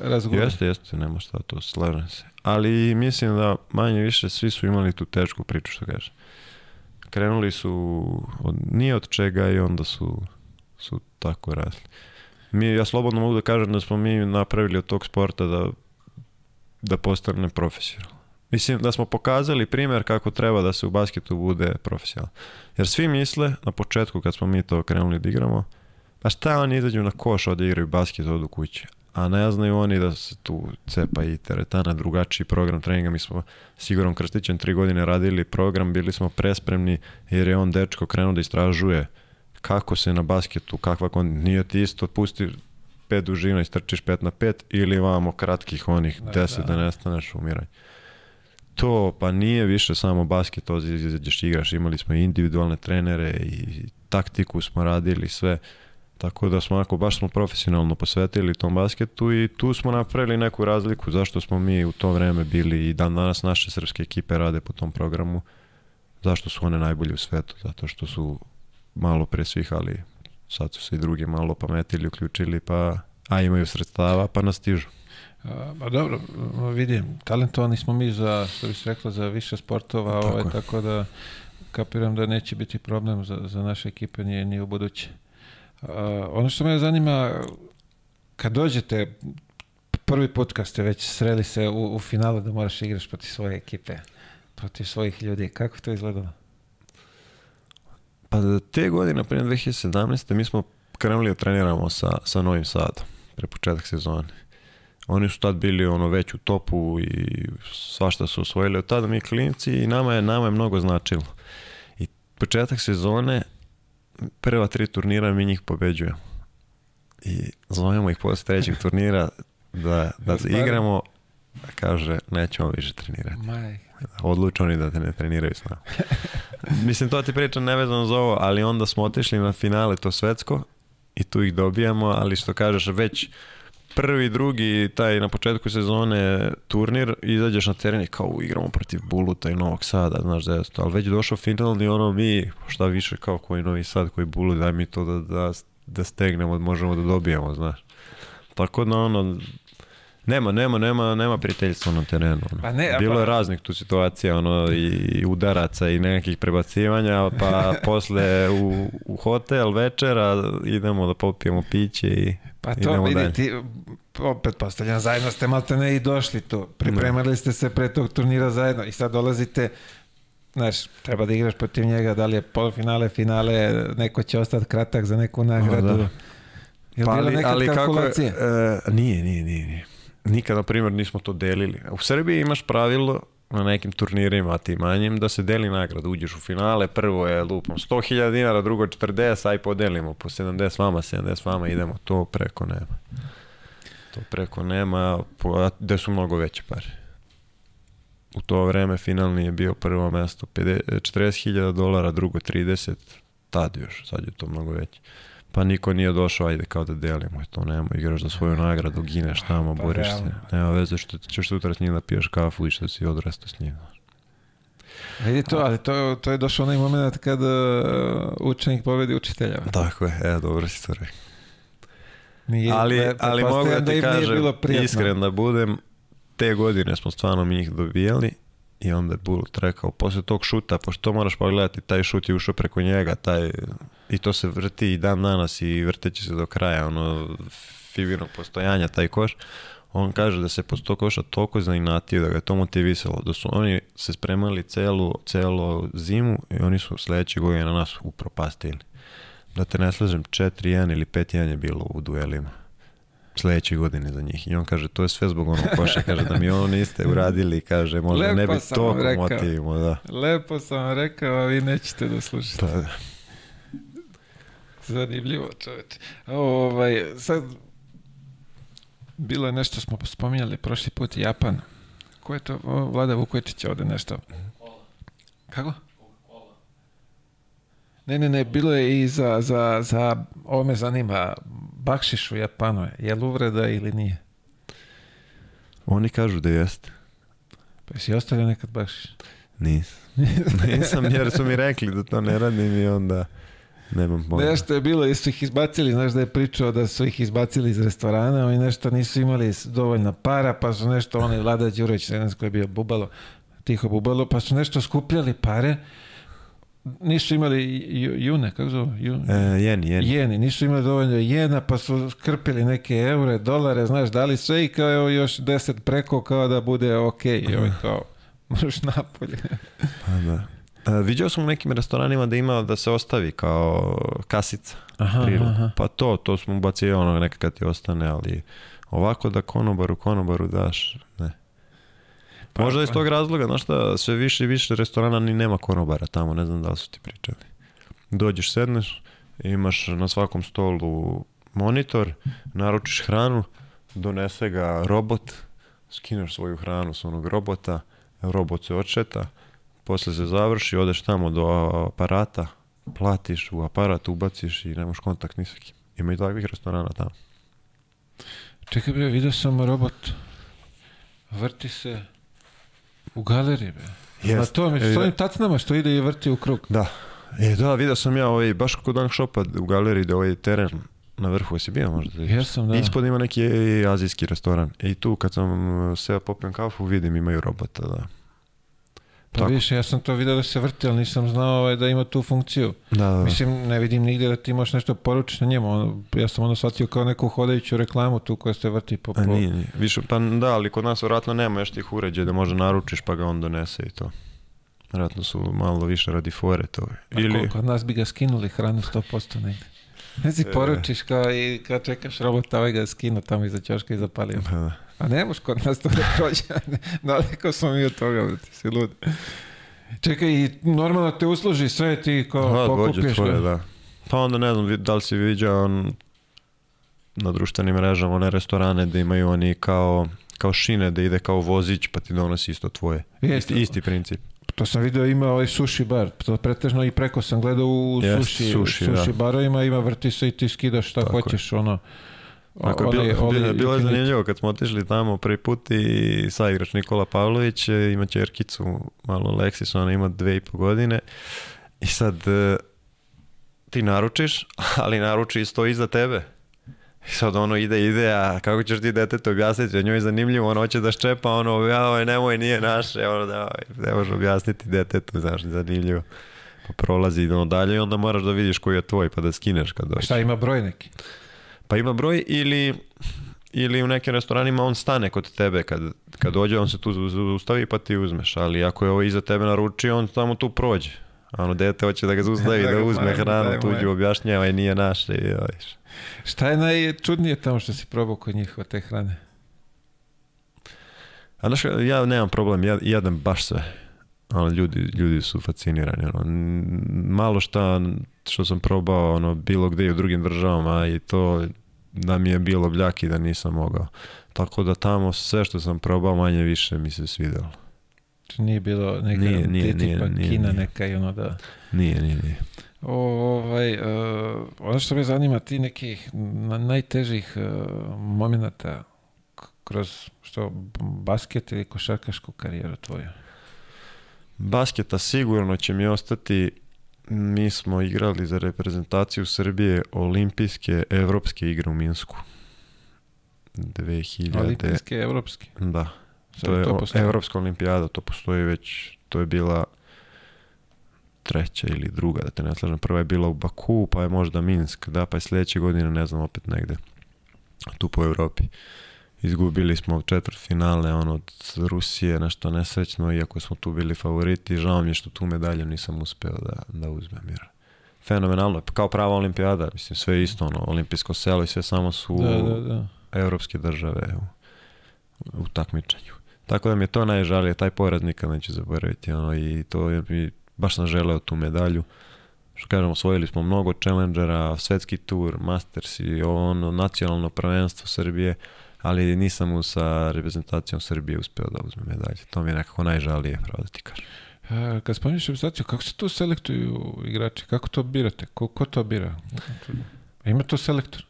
A: razgovor.
B: Jeste, jeste, nema šta to, slažem se. Ali mislim da manje više svi su imali tu tešku priču, što kaže. Krenuli su od, nije od čega i onda su, su tako rasli. Mi, ja slobodno mogu da kažem da smo mi napravili od tog sporta da, da postane profesionalno. Mislim da smo pokazali primjer kako treba da se u basketu bude profesionalno. Jer svi misle na početku kad smo mi to krenuli da igramo, pa šta oni izađu na koš, odigraju basket, odu kući. A ne znaju oni da se tu cepa i teretana, drugačiji program treninga. Mi smo s Igorom Krstićem tri godine radili program, bili smo prespremni jer je on dečko krenuo da istražuje kako se na basketu, kakva kon... Nije ti isto, pusti pet dužina i strčiš pet na pet ili vamo kratkih onih
A: Da,
B: deset da,
A: da.
B: ne staneš umiraj. To pa nije više samo basket, to izađeš igraš, imali smo individualne trenere i taktiku smo radili sve. Tako da smo onako, baš smo profesionalno posvetili tom basketu i tu smo napravili neku razliku zašto smo mi u to vreme bili i dan danas naše srpske ekipe rade po tom programu. Zašto su one najbolje u svetu? Zato što su malo pre svih, ali sad su se i drugi malo pametili, uključili, pa a imaju sredstava, pa nas stižu.
A: A, Pa dobro, vidim, talentovani smo mi za, što bi se reklo, za više sportova,
B: Tako
A: ovaj, tako da kapiram da neće biti problem za, za naše ekipe ni, ni u buduće. A, ono što me zanima, kad dođete prvi put kad ste već sreli se u, u finalu da moraš igraš protiv svoje ekipe, protiv svojih ljudi, kako to izgledalo?
B: Pa te godine, prije 2017. mi smo krenuli da treniramo sa, sa Novim Sadom, pre početak sezone. Oni su tad bili ono već u topu i svašta su osvojili od tada mi klinci i nama je, nama je mnogo značilo. I početak sezone, prva tri turnira mi njih pobeđujemo. I zovemo ih posle trećeg turnira da, da igramo, a kaže nećemo više trenirati.
A: Maj.
B: Odluče oni da te ne treniraju s nama. Mislim, to ti pričam nevezano za ovo, ali onda smo otišli na finale to svetsko i tu ih dobijamo, ali što kažeš, već prvi, drugi, taj na početku sezone turnir, izađeš na teren i kao igramo protiv Buluta i Novog Sada, znaš da je to, ali već došao finalni ono mi, šta više kao koji Novi Sad, koji Bulut, daj mi to da, da, da stegnemo, možemo da dobijemo, znaš. Tako da ono, Nema, nema, nema, nema prijateljstva na terenu. Ono.
A: Pa ne,
B: Bilo
A: pa-
B: je raznih tu situacija, ono, i udaraca i nekakvih prebacivanja, pa posle u, u hotel večera idemo da popijemo piće i
A: Pa to
B: idemo
A: vidi,
B: dalje.
A: ti, opet postavljam, zajedno ste malte ne i došli tu. Pripremali ste se pre tog turnira zajedno i sad dolazite, znaš, treba da igraš protiv njega, da li je polufinale, finale, neko će ostati kratak za neku nagradu.
B: da.
A: Je li bilo nekad kalkulacije?
B: Kako je, e, nije, nije, nije, nije. Nikad, na primjer, nismo to delili. U Srbiji imaš pravilo na nekim turnirima, ti manjim, da se deli nagrada. Uđeš u finale, prvo je lupom 100.000 dinara, drugo 40, aj podelimo po 70 vama, 70 vama, idemo. To preko nema. To preko nema, po- gde su mnogo veće pare. U to vreme finalni je bio prvo mesto 50 40.000 dolara, drugo 30, tad još, sad je to mnogo veće. Pa niko nije došao, ajde kao da delimo, to nema, igraš za svoju nagradu, gineš tamo,
A: Pa
B: boriš se. Nema veze što ćeš sutra s njim da piješ kafu i što si odrastao s njim.
A: Vidi to, ali to, to je došao onaj moment kad uh, učenik pobedi učitelja.
B: Tako je, e, dobro si to rekao.
A: Nije,
B: ali,
A: ne,
B: ali mogu da ti
A: nije
B: kažem, iskren da budem, te godine smo stvarno mi njih dobijali i onda je Bulut rekao, posle tog šuta, pošto to moraš pogledati, taj šut je ušao preko njega, taj, i to se vrti i dan danas i vrteće se do kraja, ono, Fibinog postojanja, taj koš, on kaže da se posle tog koša toliko zainatio, da ga je to motivisalo, da su oni se spremali celu, celu zimu i oni su sledeće godine na nas upropastili. Da te ne slažem, 4-1 ili 5-1 je bilo u duelima sledeće godine za njih. I on kaže, to je sve zbog onog koša, kaže da mi ono niste uradili, kaže, možda ne
A: Lepo
B: bi
A: sam vam
B: to motivimo, da.
A: Lepo sam vam rekao, a vi nećete da slušate.
B: Pa, da.
A: Zanimljivo, čoveče. Ovaj, sad, bilo je nešto smo spominjali prošli put, Japan. Ko je to? O, Vlada Vukojičić ovde nešto. Kako? Ne, ne, ne, bilo je i za, za, za ovo me zanima, bakšiš u Japanu, je li uvreda ili nije?
B: Oni kažu da jeste.
A: Pa si ostavio nekad bakšiš?
B: Nisam. Nisam jer su mi rekli da to ne radim i onda nemam pojma.
A: Nešto je bilo, jesu ih izbacili, znaš da je pričao da su ih izbacili iz restorana, oni nešto nisu imali dovoljno para, pa su nešto, onaj Vlada Đurović, ne znam ko je bio bubalo, tiho bubalo, pa su nešto skupljali pare, nisu imali ju- june, kako zove? Ju,
B: E, jeni, jeni.
A: Jeni, nisu imali dovoljno jena, pa su krpili neke eure, dolare, znaš, dali sve i kao evo još deset preko kao da bude ok. I ovaj kao, možeš napolje.
B: Pa da. E, viđao sam u nekim restoranima da ima da se ostavi kao kasica.
A: Aha, aha.
B: Pa to, to smo ubacili ono neka kad ti ostane, ali ovako da konobaru, konobaru daš, ne.
A: Pa,
B: Možda iz
A: pa.
B: tog razloga, znaš šta, sve više i više restorana ni nema konobara tamo, ne znam da li su ti pričali. Dođeš, sedneš, imaš na svakom stolu monitor, naručiš hranu, donese ga robot, skineš svoju hranu s onog robota, robot se odšeta, posle se završi, odeš tamo do aparata, platiš u aparat, ubaciš i nemaš kontakt ni sa kim. Ima i takvih restorana tamo.
A: Čekaj bre, vidio sam robot. Vrti se u galeriji bre. Na
B: Jest.
A: tome,
B: E,
A: s ovim tacnama što ide i vrti u krug.
B: Da. E, da, vidio sam ja ovaj, baš kod Dunk Shopa u galeriji da ovaj teren na vrhu, jesi bio možda? da?
A: Jesam, da.
B: Ispod ima neki e, azijski restoran. I tu kad sam uh, seo popijem kafu, vidim imaju robota, da.
A: Pa
B: Tako.
A: više, ja sam to vidio da se vrti, ali nisam znao ovaj, da ima tu funkciju.
B: Da, da.
A: Mislim, ne vidim nigde da ti možeš nešto poručiš na njemu. Ja sam ono shvatio kao neku hodajuću reklamu tu koja se vrti po... po...
B: A nije, nije. Više, pa da, ali kod nas vjerojatno nema još tih uređaja da može naručiš pa ga on donese i to. Vjerojatno su malo više radi fore to. Ili,
A: koliko od nas bi ga skinuli hranu 100% negde. Ne si poručiš kao i kad čekaš robota, ovaj ga skinu tamo iza ćoška i zapalio.
B: Pa da.
A: A ne moš kod nas to da prođe. Daleko smo mi od toga, brate, si lud. Čekaj, i normalno te usluži sve ti kao
B: dođe
A: pokupiš.
B: tvoje, da. Pa onda ne znam, da li si viđao on, na društvenim mrežama one restorane da imaju oni kao, kao šine da ide kao vozić pa ti donosi isto tvoje. Isti, isti princip.
A: To sam vidio ima ovaj sushi bar. To pretežno i preko sam gledao u
B: Jeste,
A: sushi,
B: sushi,
A: sushi
B: da.
A: barovima, ima vrti se i ti skidaš šta
B: Tako je.
A: hoćeš, ono.
B: Ako je
A: onaj-
B: bilo,
A: onaj
B: bilo, je zanimljivo kad smo otišli tamo prvi put i saigrač Nikola Pavlović e, ima čerkicu, malo Leksis, ona ima dve i po godine i sad e, ti naručiš, ali naruči stoji iza tebe. I sad ono ide, ide, a kako ćeš ti detetu objasniti, njoj je zanimljivo, ono hoće da ščepa, ono, joj, nemoj, nije naše, ono, da, ne možeš objasniti detetu, znaš, zanimljivo. Pa prolazi ono dalje i onda moraš da vidiš koji je tvoj, pa da skineš kad dođeš.
A: Šta ima broj neki?
B: Pa ima broj ili, ili u nekim restoranima on stane kod tebe kad, kad dođe, on se tu zaustavi pa ti uzmeš, ali ako je ovo iza tebe naručio, on samo tu prođe. A ono dete hoće da ga zaustavi,
A: Da
B: da, uzme
A: moje,
B: hranu, tuđu objašnjava i nije naše. I.
A: Šta je najčudnije tamo što si probao kod njih od te hrane?
B: A znaš, ja nemam problem, ja jedem baš sve. Ono, ljudi, ljudi su fascinirani. Ono. Malo šta što sam probao ono, bilo gde i u drugim državama i to da mi je bilo bljaki da nisam mogao. Tako da tamo sve što sam probao manje više mi se svidelo.
A: Či nije bilo neka
B: Nije, nije,
A: tipa
B: nije, nije,
A: kina
B: nije.
A: neka i ono da...
B: Nije, nije, nije.
A: O, ovaj, e, ono što me zanima, ti nekih na, najtežih uh, momenata kroz što basket ili košarkašku karijeru tvoju.
B: Basketa sigurno će mi ostati mi smo igrali za reprezentaciju Srbije olimpijske evropske igre u Minsku. 2000.
A: Olimpijske, evropske.
B: Da.
A: Sad
B: To je o-
A: postoji.
B: Evropska olimpijada, to postoji već, to je bila treća ili druga, da te ne slažem. Prva je bila u Baku, pa je možda Minsk, da, pa je sljedeće godine, ne znam, opet negde, tu po Evropi. Izgubili smo četvrt finale ono, od Rusije, nešto nesrećno, iako smo tu bili favoriti. Žao mi je što tu medalju nisam uspeo da, da uzmem. Jer fenomenalno, kao prava olimpijada, mislim, sve isto, ono, olimpijsko selo i sve samo su
A: Da, da, da.
B: evropske države u, u takmičenju. Tako da mi je to najžalije, taj poraz nikad neću zaboraviti. Ono, I to je mi, baš sam želeo tu medalju. Što kažem, osvojili smo mnogo challengera, svetski tur, masters i ono, nacionalno prvenstvo Srbije, ali nisam mu sa reprezentacijom Srbije uspeo da uzme medalje. To mi je nekako najžalije, pravo da ti kažem.
A: E, kad spominješ reprezentaciju, kako se tu selektuju igrači? Kako to birate? Ko, ko to bira? Ima tu selektor?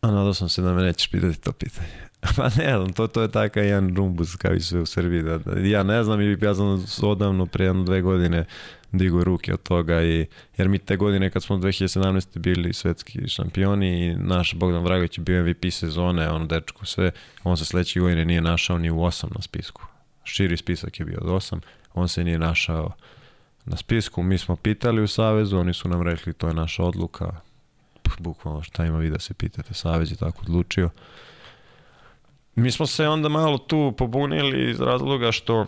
B: A nadao sam se da me nećeš pitati to pitanje. Pa ne znam, to, to je takav jedan rumbus kao i sve u Srbiji. Da, da, ja ne znam ja sam odavno prije jedno dve godine digo ruke od toga i, jer mi te godine kad smo 2017. bili svetski šampioni i naš Bogdan Vragović je bio MVP sezone, on dečko sve, on se sledeće godine nije našao ni u osam na spisku. Širi spisak je bio od osam, on se nije našao na spisku. Mi smo pitali u Savezu, oni su nam rekli to je naša odluka, bukvalno šta ima vi da se pitate, Savez je tako odlučio. Mi smo se onda malo tu pobunili iz razloga što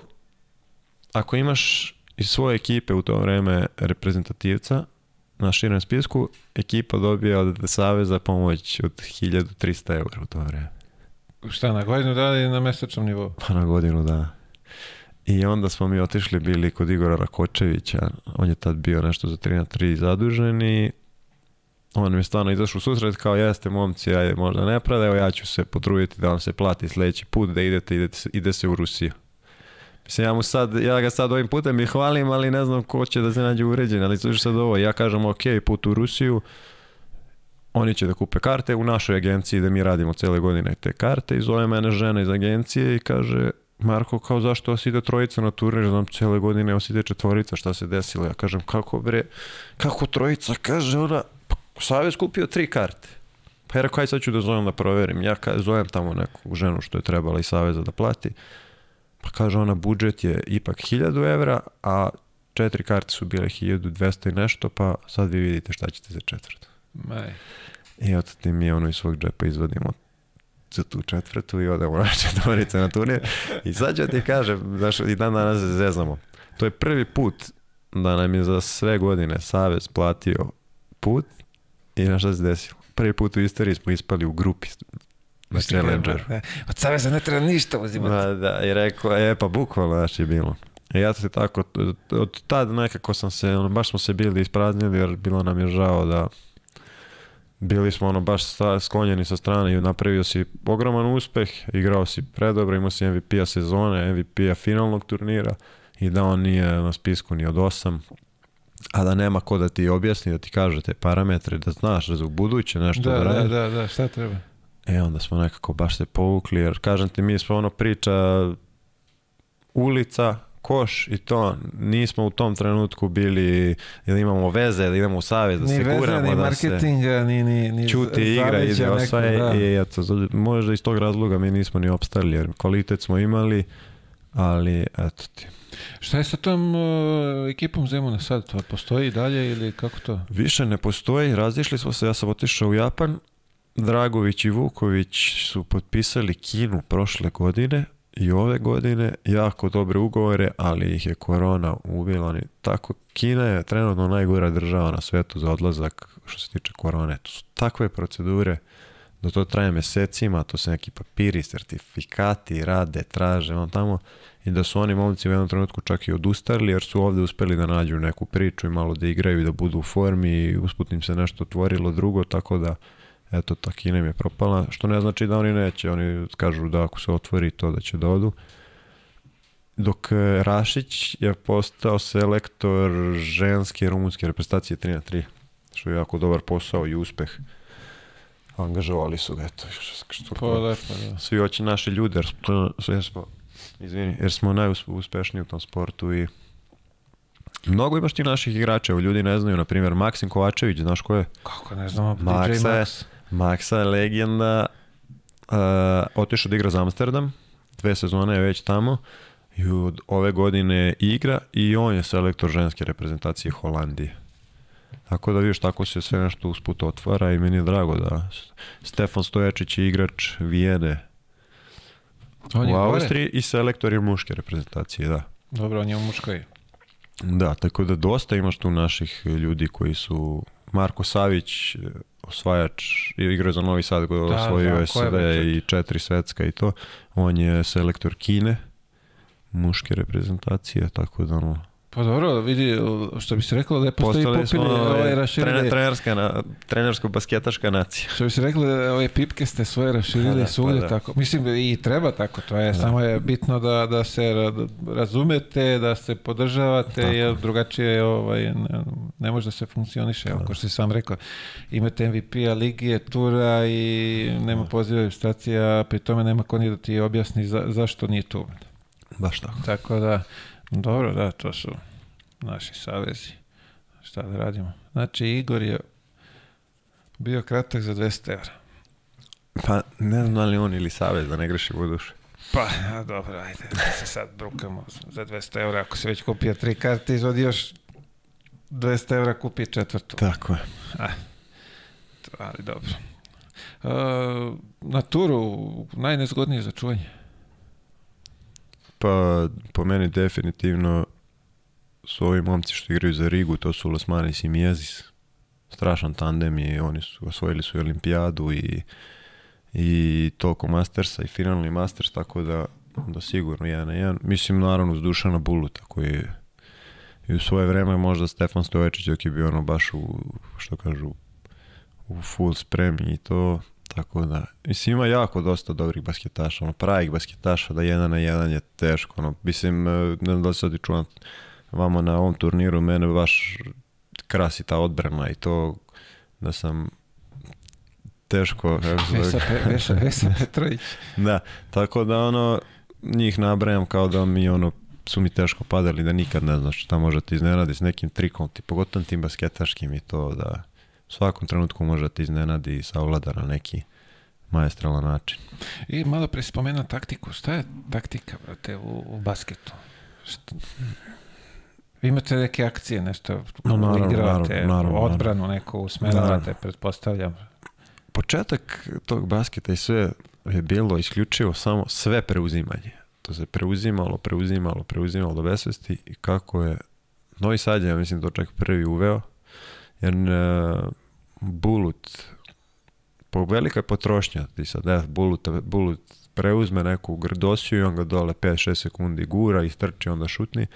B: ako imaš iz svoje ekipe u to vreme reprezentativca na širem spisku, ekipa dobija od Saveza pomoć od 1300 eura u to vreme.
A: Šta, na godinu dana ili na mesečnom nivou?
B: Pa na godinu dana. I onda smo mi otišli bili kod Igora Rakočevića, on je tad bio nešto za 3 na 3 zadužen i on mi je stvarno izašao u susret kao jeste momci, ajde možda nepravda, evo ja ću se potruditi da vam se plati sledeći put da idete, idete ide se u Rusiju. Mislim, ja, mu sad, ja ga sad ovim putem i hvalim, ali ne znam ko će da se nađe uređen, ali slušaj sad ovo, ja kažem ok, put u Rusiju, oni će da kupe karte u našoj agenciji da mi radimo cele godine te karte i zove mene žena iz agencije i kaže Marko, kao zašto vas ide trojica na turnir, znam, cele godine vas ide četvorica, šta se desilo? Ja kažem, kako bre, kako trojica? Kaže ona, "Pa, Savez kupio tri karte. Pa ja rekao, aj sad ću da zovem da proverim. Ja zovem tamo neku ženu što je trebala iz Saveza da plati. Pa kaže ona, budžet je ipak 1000 evra, a četiri karte su bile 1200 i nešto, pa sad vi vidite šta ćete za četvrtu.
A: Maj.
B: I ti mi ono iz svog džepa izvadimo za tu četvrtu i odemo na četvorice na turnir. I sad ću ti kažem, znaš, i dan danas se zezamo. To je prvi put da nam je za sve godine Savez platio put i na šta se desilo. Prvi put u istoriji smo ispali u grupi na Challenger.
A: Da. Od Saveza ne treba ništa uzimati.
B: Da, da, i rekao, e pa bukvalno, znaš je bilo. I ja se tako, od, tad nekako sam se, ono, baš smo se bili ispraznili jer bilo nam je žao da bili smo ono baš sklonjeni sa strane i napravio si ogroman uspeh, igrao si predobro, imao si MVP-a sezone, MVP-a finalnog turnira i da on nije na spisku ni od osam, a da nema ko da ti objasni, da ti kaže te parametre, da znaš da za buduće nešto
A: Da,
B: da,
A: da, da, da, šta treba?
B: E, onda smo nekako baš se povukli, jer kažem ti, mi smo ono priča ulica, koš i to, nismo u tom trenutku bili, ili imamo veze, ili idemo u savez, da
A: Ni
B: se
A: veze,
B: guramo,
A: ni
B: da se
A: marketinga, ni, ni, ni
B: čuti igra, ide osvaja
A: da.
B: i eto, možda iz tog razloga mi nismo ni opstali, jer kvalitet smo imali, ali eto ti.
A: Šta je sa tom uh, ekipom Zemuna sad? To postoji i dalje ili kako to?
B: Više ne postoji, razišli smo se, ja sam otišao u Japan, Dragović i Vuković su potpisali Kinu prošle godine i ove godine jako dobre ugovore, ali ih je korona ubila. Tako, Kina je trenutno najgora država na svetu za odlazak što se tiče korone. To su takve procedure da to traje mesecima, to su neki papiri, sertifikati, rade, traže, on tamo i da su oni momci u jednom trenutku čak i odustali jer su ovde uspeli da nađu neku priču i malo da igraju i da budu u formi i usput im se nešto otvorilo drugo, tako da eto, ta Kina im je propala, što ne znači da oni neće, oni kažu da ako se otvori to da će da odu. Dok e, Rašić je postao selektor ženske rumunske reprezentacije 3 na 3, što je jako dobar posao i uspeh. Angažovali su ga, eto, što, što,
A: Pa lepo, da.
B: svi hoće naše ljude, jer smo, jer smo, izvini, jer smo najuspešniji u tom sportu i mnogo imaš ti naših igrača, ljudi ne znaju, na primjer Maksim Kovačević, znaš ko je?
A: Kako ne znamo, DJ
B: Maksa je,
A: Max.
B: Maksa je legenda, uh, otišao da igra za Amsterdam, dve sezone je već tamo i od ove godine igra i on je selektor ženske reprezentacije Holandije. Tako da vidiš, tako se sve nešto usput otvara i meni je drago da Stefan Stojačić je igrač Vijene
A: On je
B: u
A: gore?
B: Austriji i selektor je muške reprezentacije, da.
A: Dobro, on je u muškoj.
B: Da, tako da dosta imaš tu naših ljudi koji su Marko Savić, eh, osvajač, igra za Novi Sad, koji je
A: Da,
B: osvojio
A: da, bre
B: i četiri svetska i to. On je selektor Kine, muške reprezentacije, tako da ono,
A: Pa dobro, vidi, što bi se reklo da je postoji
B: postali smo
A: popili ovaj raširili.
B: trener, trenerska, na, trenersko-basketaška nacija.
A: Što bi se rekli, ove pipke ste svoje raširili
B: da,
A: svugdje
B: pa da.
A: tako. Mislim i treba tako, to je, samo je bitno da, da se ra- razumete, da se podržavate,
B: Tako.
A: jer drugačije ovaj, ne, ne može da se funkcioniše. Evo, kao što si sam rekao, imate MVP-a, Ligije, Tura i nema poziva ilustracija, pri tome nema ko ni da ti objasni za, zašto nije tu.
B: Baš tako.
A: Tako da, dobro, da, to su naši savezi. Šta da radimo? Znači, Igor je bio kratak za 200 evra.
B: Pa ne znam da li on ili Savez, da ne grešimo u dušu.
A: Pa, a, dobro, ajde, da se sad brukamo za 200 evra. Ako se već kupio tri karte, izvodi još 200 evra, kupi četvrtu.
B: Tako je.
A: To, ali dobro. Uh, na turu najnezgodnije za čuvanje.
B: Pa po meni definitivno su ovi momci što igraju za Rigu, to su Lasmanis i Mijezis. Strašan tandem i oni su osvojili su i olimpijadu i, i toliko Mastersa i finalni Masters, tako da, da sigurno jedan na jedan. Mislim naravno uz Dušana Buluta koji je i u svoje vreme možda Stefan Stoječić dok je bio ono baš u, što kažu, u full spremi i to, tako da, mislim ima jako dosta dobrih basketaša, ono pravih basketaša, da jedan na jedan je teško, ono, mislim, e, ne znam da li sad čuvam vama na ovom turniru, mene baš krasi ta odbrana i to da sam teško,
A: Vesa,
B: zove,
A: Pe- Vesa, Vesa Petrović.
B: da, tako da ono, njih nabrajam kao da mi ono, su mi teško padali, da nikad ne znaš šta može te iznenadi s nekim trikom, ti pogotovo tim basketaškim i to da svakom trenutku može te iznenadi i savlada na neki maestralan način.
A: I malo pre si spomenuo taktiku. Šta je taktika, brate, u, u basketu? Šta? Vi imate neke akcije, nešto
B: No, naravno,
A: igravate,
B: naravno, naravno,
A: odbranu neku usmeravate, pretpostavljam.
B: Početak tog basketa i sve je bilo isključivo samo sve preuzimanje. To se preuzimalo, preuzimalo, preuzimalo do besvesti i kako je Novi Sad je, ja mislim, to čak prvi uveo, jer uh, Bulut po velika potrošnja. Ti sad, ne, Bulut, Bulut preuzme neku grdosiju i on ga dole 5-6 sekundi gura i strči, onda šutni.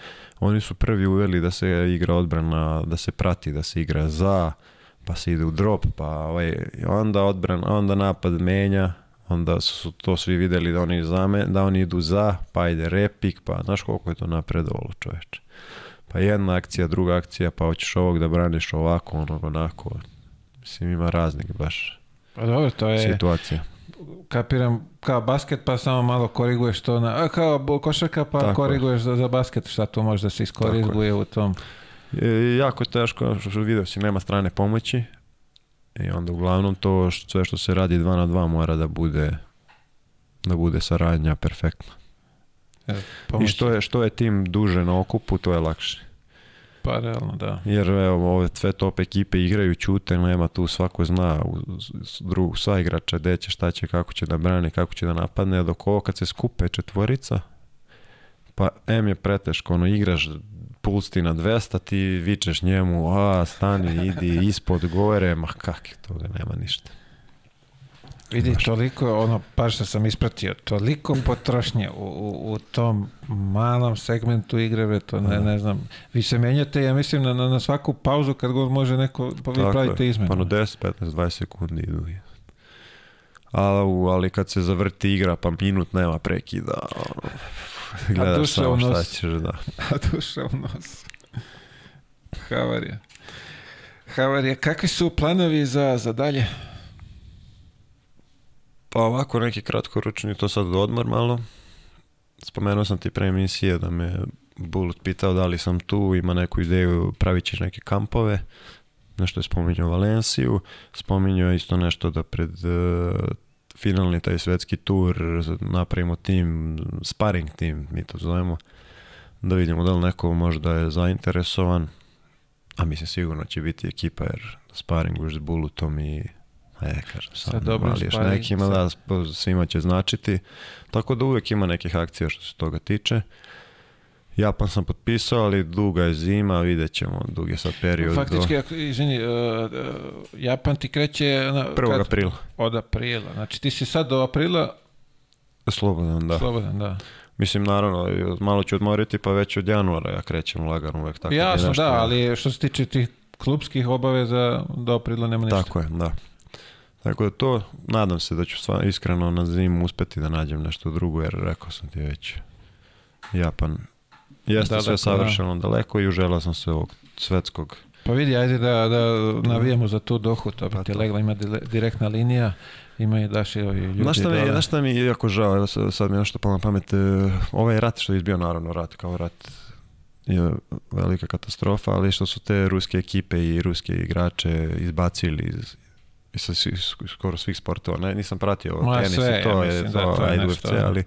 B: Oni su prvi uveli da se igra odbrana, da se prati, da se igra za, pa se ide u drop, pa ovaj, onda odbran, onda napad menja, onda su to svi videli da oni, zame, da oni idu za, pa ide repik, pa znaš koliko je to napredovalo čoveče. Pa jedna akcija, druga akcija, pa hoćeš ovog da braniš ovako, onog onako. Mislim, ima raznih baš
A: Pa dobro, to je,
B: situacija.
A: kapiram, kao basket pa samo malo koriguješ to na, a, kao bo- košarka pa
B: Tako je.
A: koriguješ za, za basket, šta tu može da se iskoriguje u tom.
B: Je, jako je teško, što, vidio si, nema strane pomoći. I onda uglavnom to što, sve što se radi dva na dva mora da bude da bude saradnja perfektna.
A: E,
B: I što je, što je tim duže na okupu, to je lakše.
A: Pa realno, da.
B: Jer evo, ove sve top ekipe igraju, ćute, nema tu, svako zna u, drugu, sva igrača, gde će, šta će, kako će da brani, kako će da napadne, dok ovo kad se skupe četvorica, pa M je preteško, ono, igraš puls ti na 200, ti vičeš njemu, a, stani, idi ispod gore, ma kak je toga, nema ništa.
A: Vidi, toliko, ono, baš da sam ispratio, toliko potrošnje u, u, u tom malom segmentu igre, bre, to ne, ne znam. Vi se menjate, ja mislim, na, na, svaku pauzu kad god može neko, pa vi
B: Tako
A: pravite izmenu.
B: Pa no 10, 15, 20 sekundi idu. Ali, ali kad se zavrti igra, pa minut nema prekida. ono, Gledaš samo šta ćeš, da.
A: A duša u nos. Havarija. Havarija, kakvi su planovi za, za dalje?
B: Pa ovako neki kratkoročni, to sad odmor malo. Spomenuo sam ti pre emisije da me Bulut pitao da li sam tu, ima neku ideju, pravit ćeš neke kampove. Nešto je spominjao Valenciju, spominjao isto nešto da pred eh, finalni taj svetski tur napravimo tim, sparring tim, mi to zovemo, da vidimo da li neko možda je zainteresovan, a mislim sigurno će biti ekipa jer sparinguš s Bulutom i E, kažem,
A: Sa
B: sad,
A: dobrim
B: ali još nekima da, svima će značiti. Tako da uvijek ima nekih akcija što se toga tiče. Japan sam potpisao, ali duga je zima, vidjet ćemo, dug je sad period.
A: Faktički, ako, izvini, uh, Japan ti kreće na,
B: do 1.
A: kad-
B: aprila.
A: od aprila. Znači ti si sad do aprila
B: Slobodan, da.
A: slobodan, da.
B: Mislim, naravno, malo ću odmoriti, pa već od januara ja krećem lagano uvijek. Tako
A: Jasno,
B: nešto-
A: da, ali što se tiče tih klubskih obaveza, do aprila nema ništa.
B: Tako je, da. Tako da to, nadam se da ću sva, iskreno na zimu uspeti da nađem nešto drugo, jer rekao sam ti već, Japan jeste
A: Daleko,
B: sve
A: da.
B: savršeno daleko i uželao sam se ovog svetskog.
A: Pa vidi, ajde da, da navijemo za tu dohu, to bi
B: Pa
A: ti
B: to.
A: legla, ima direktna linija, ima i daš i ovi ljudi
B: Znaš šta, mi,
A: dole.
B: znaš šta mi je jako žao, sad mi je nešto palo na pamet, e, ovaj rat što je izbio, naravno rat kao rat je velika katastrofa, ali što su te ruske ekipe i ruske igrače izbacili iz, svih- skoro svih sportova. Ne, nisam pratio
A: Ma,
B: tenis
A: sve,
B: i to
A: ja
B: je
A: mislim da
B: to,
A: to je nešto,
B: UFC,
A: da.
B: ali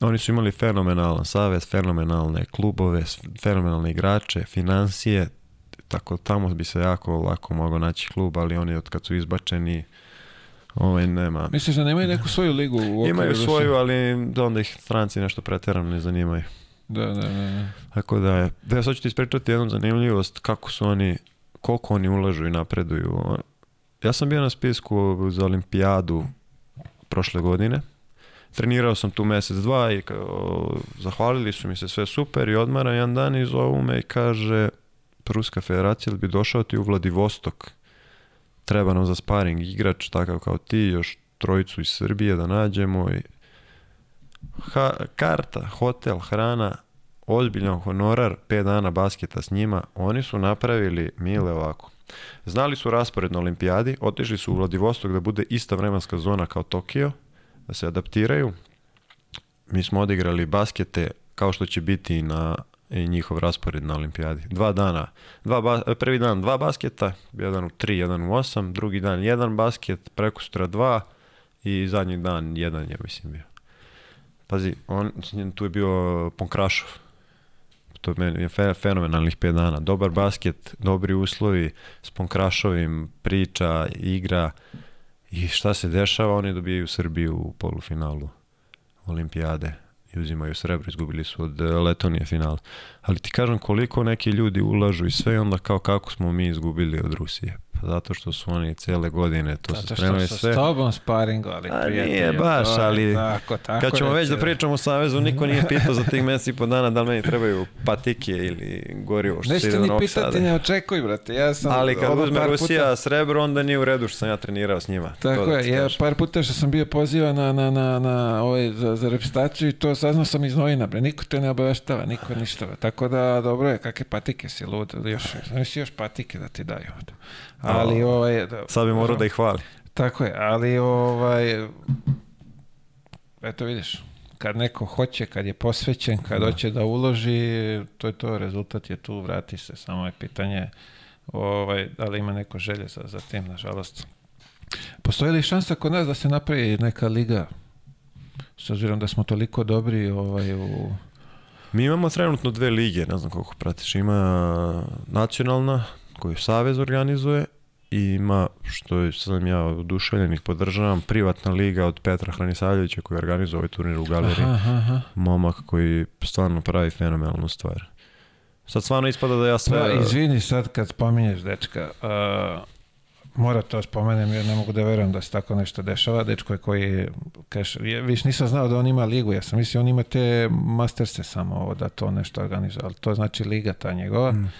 B: oni su imali fenomenalan savez, fenomenalne klubove, fenomenalne igrače, financije, tako tamo bi se jako lako mogao naći klub, ali oni od kad su izbačeni ovaj nema.
A: Misliš da nemaju neku svoju ligu u
B: Imaju svoju, ali da onda ih stranci nešto pretjerano ne zanimaju.
A: Da, da, da. da.
B: Tako da je, da ja sad ću ti ispričati jednu zanimljivost kako su oni, koliko oni ulažu i napreduju. Ja sam bio na spisku za olimpijadu prošle godine. Trenirao sam tu mjesec, dva i zahvalili su mi se sve super i odmara jedan dan i zovu me i kaže Ruska federacija bi došao ti u Vladivostok treba nam za sparing igrač takav kao ti, još trojicu iz Srbije da nađemo i ha, karta, hotel, hrana, ozbiljan honorar, 5 dana basketa s njima, oni su napravili mile ovako. Znali su raspored na olimpijadi, otišli su u Vladivostok da bude ista vremenska zona kao Tokio, da se adaptiraju. Mi smo odigrali baskete kao što će biti na i njihov raspored na olimpijadi. Dva dana, dva ba- prvi dan dva basketa, jedan u 3, jedan u 8, drugi dan jedan basket, preko sutra dva i zadnji dan jedan je mislim bio. Pazi, on, tu je bio Ponkrašov. To meni je fe- fenomenalnih 5 dana. Dobar basket, dobri uslovi, s Ponkrašovim, priča, igra. I šta se dešava? Oni dobijaju Srbiju u polufinalu olimpijade i uzimaju srebro, izgubili su od eh, Letonije final. Ali ti kažem koliko neki ljudi ulažu i sve onda kao kako smo mi izgubili od Rusije. Pa zato što su oni cele godine to se
A: Zato što
B: spremaju
A: su
B: sve.
A: s tobom sparingovali,
B: A nije baš, ali
A: Tako, tako
B: Kad ćemo već da pričamo o Savezu, niko nije pitao za tih meseci i po dana da li meni trebaju patike ili gorivo što se ide do
A: ni
B: Novog
A: pitati, ne očekuj, brate. Ja sam
B: Ali kad uzme Rusija
A: puta-
B: srebro, onda nije u redu što sam ja trenirao s njima.
A: Tako
B: To da
A: je,
B: ti
A: ja par puta što sam bio pozivan na, na, na, na ovaj, za, za reprezentaciju i to saznao sam iz novina, bre. Niko te ne obaveštava, niko ništa. Tako da, dobro je, kakve patike si lud, još, još patike da ti daju. Ali, ovaj, da,
B: Sad bi morao da ih hvali.
A: Tako je, ali ovaj, eto vidiš, kad neko hoće, kad je posvećen, kad hoće da uloži, to je to, rezultat je tu, vrati se, samo je pitanje ovaj, da li ima neko želje za, za tim, nažalost. Postoji li šansa kod nas da se napravi neka liga, s obzirom da smo toliko dobri ovaj, u...
B: Mi imamo trenutno dve lige, ne znam koliko pratiš. Ima nacionalna koju Savez organizuje i ima, što je, sam ja oduševljen ih podržavam, privatna liga od Petra Hranisavljevića koji organizuje ovaj turnir u galeriji.
A: Aha, aha.
B: Momak koji stvarno pravi fenomenalnu stvar. Sad stvarno ispada da ja sve...
A: Da, izvini sad kad spominješ dečka, uh, mora to spomenem jer ne mogu da verujem da se tako nešto dešava. Dečko je koji, kažeš, ja viš nisam znao da on ima ligu, ja sam mislio on ima te masterse samo ovo, da to nešto organizuje, ali to znači liga ta njegova.
B: Mm.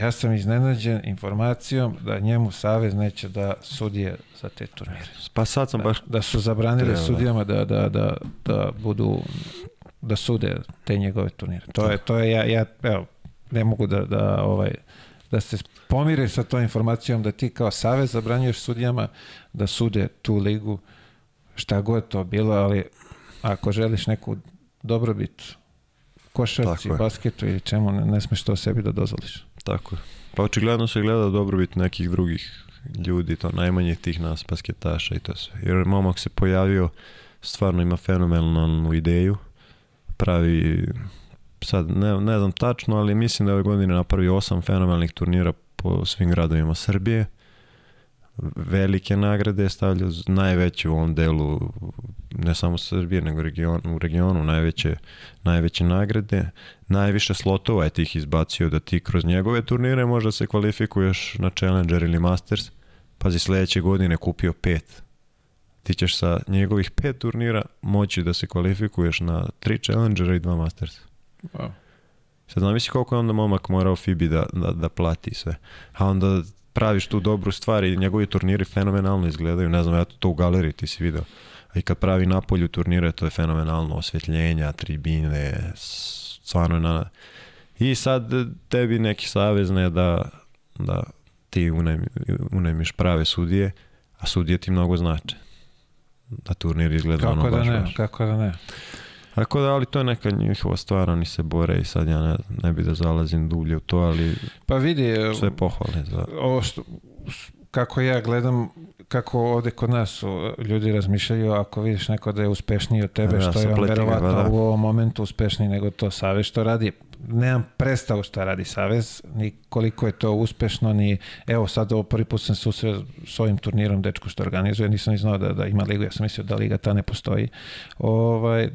A: Ja sam iznenađen informacijom da njemu Savez neće da sudije za te turnire.
B: Pa sad sam
A: Da,
B: baš...
A: da su zabranili
B: Treba, da.
A: sudijama da, da, da, da budu da sude te njegove turnire. To je, to je ja, ja evo, ne mogu da, da, ovaj, da se pomire sa tom informacijom da ti kao savez zabranjuješ sudijama da sude tu ligu šta god to bilo, ali ako želiš neku dobrobit košarci, basketu ili čemu, ne, ne smeš to sebi da dozvoliš.
B: Tako. Pa očigledno se gleda dobrobit nekih drugih ljudi, to najmanje tih nas basketaša i to sve. Jer momak se pojavio, stvarno ima fenomenalnu ideju, pravi, sad ne, ne znam tačno, ali mislim da ove godine napravio osam fenomenalnih turnira po svim gradovima Srbije. Velike nagrade z- najveće u ovom delu, ne samo Srbije, nego region, u regionu najveće, najveće nagrade najviše slotova je tih izbacio da ti kroz njegove turnire možda se kvalifikuješ na Challenger ili Masters. Pazi, sledeće godine kupio pet. Ti ćeš sa njegovih pet turnira moći da se kvalifikuješ na tri Challengera i dva Masters.
A: Wow.
B: Sad zamisli koliko je onda momak morao Fibi da, da, da plati sve. A onda praviš tu dobru stvar i njegovi turniri fenomenalno izgledaju. Ne znam, ja to, to u galeriji ti si video. I kad pravi napolju turnire, to je fenomenalno. Osvetljenja, tribine, stvarno je na... I sad tebi neki savez ne da, da ti unajmi, unajmiš prave sudije, a sudije ti mnogo znače. Da turnir izgleda ono
A: Kako da
B: baš,
A: ne,
B: baš.
A: kako da ne.
B: Tako da, ali to je neka njihova stvar, oni se bore i sad ja ne, ne bi da zalazim dublje u to, ali
A: Pa vidi,
B: sve pohvale za...
A: ovo što, kako ja gledam, kako ovde kod nas ljudi razmišljaju, ako vidiš neko da je uspešniji od tebe,
B: Ja
A: što
B: sam
A: je on verovatno
B: da.
A: u ovom momentu uspešniji nego to Savez što radi. Nemam predstavu šta radi Savez, ni koliko je to uspešno, ni evo sad ovo prvi put sam susreo s ovim turnirom dečko što organizuje, nisam ni znao da, da ima ligu, ja sam mislio da liga ta ne postoji. Ovaj,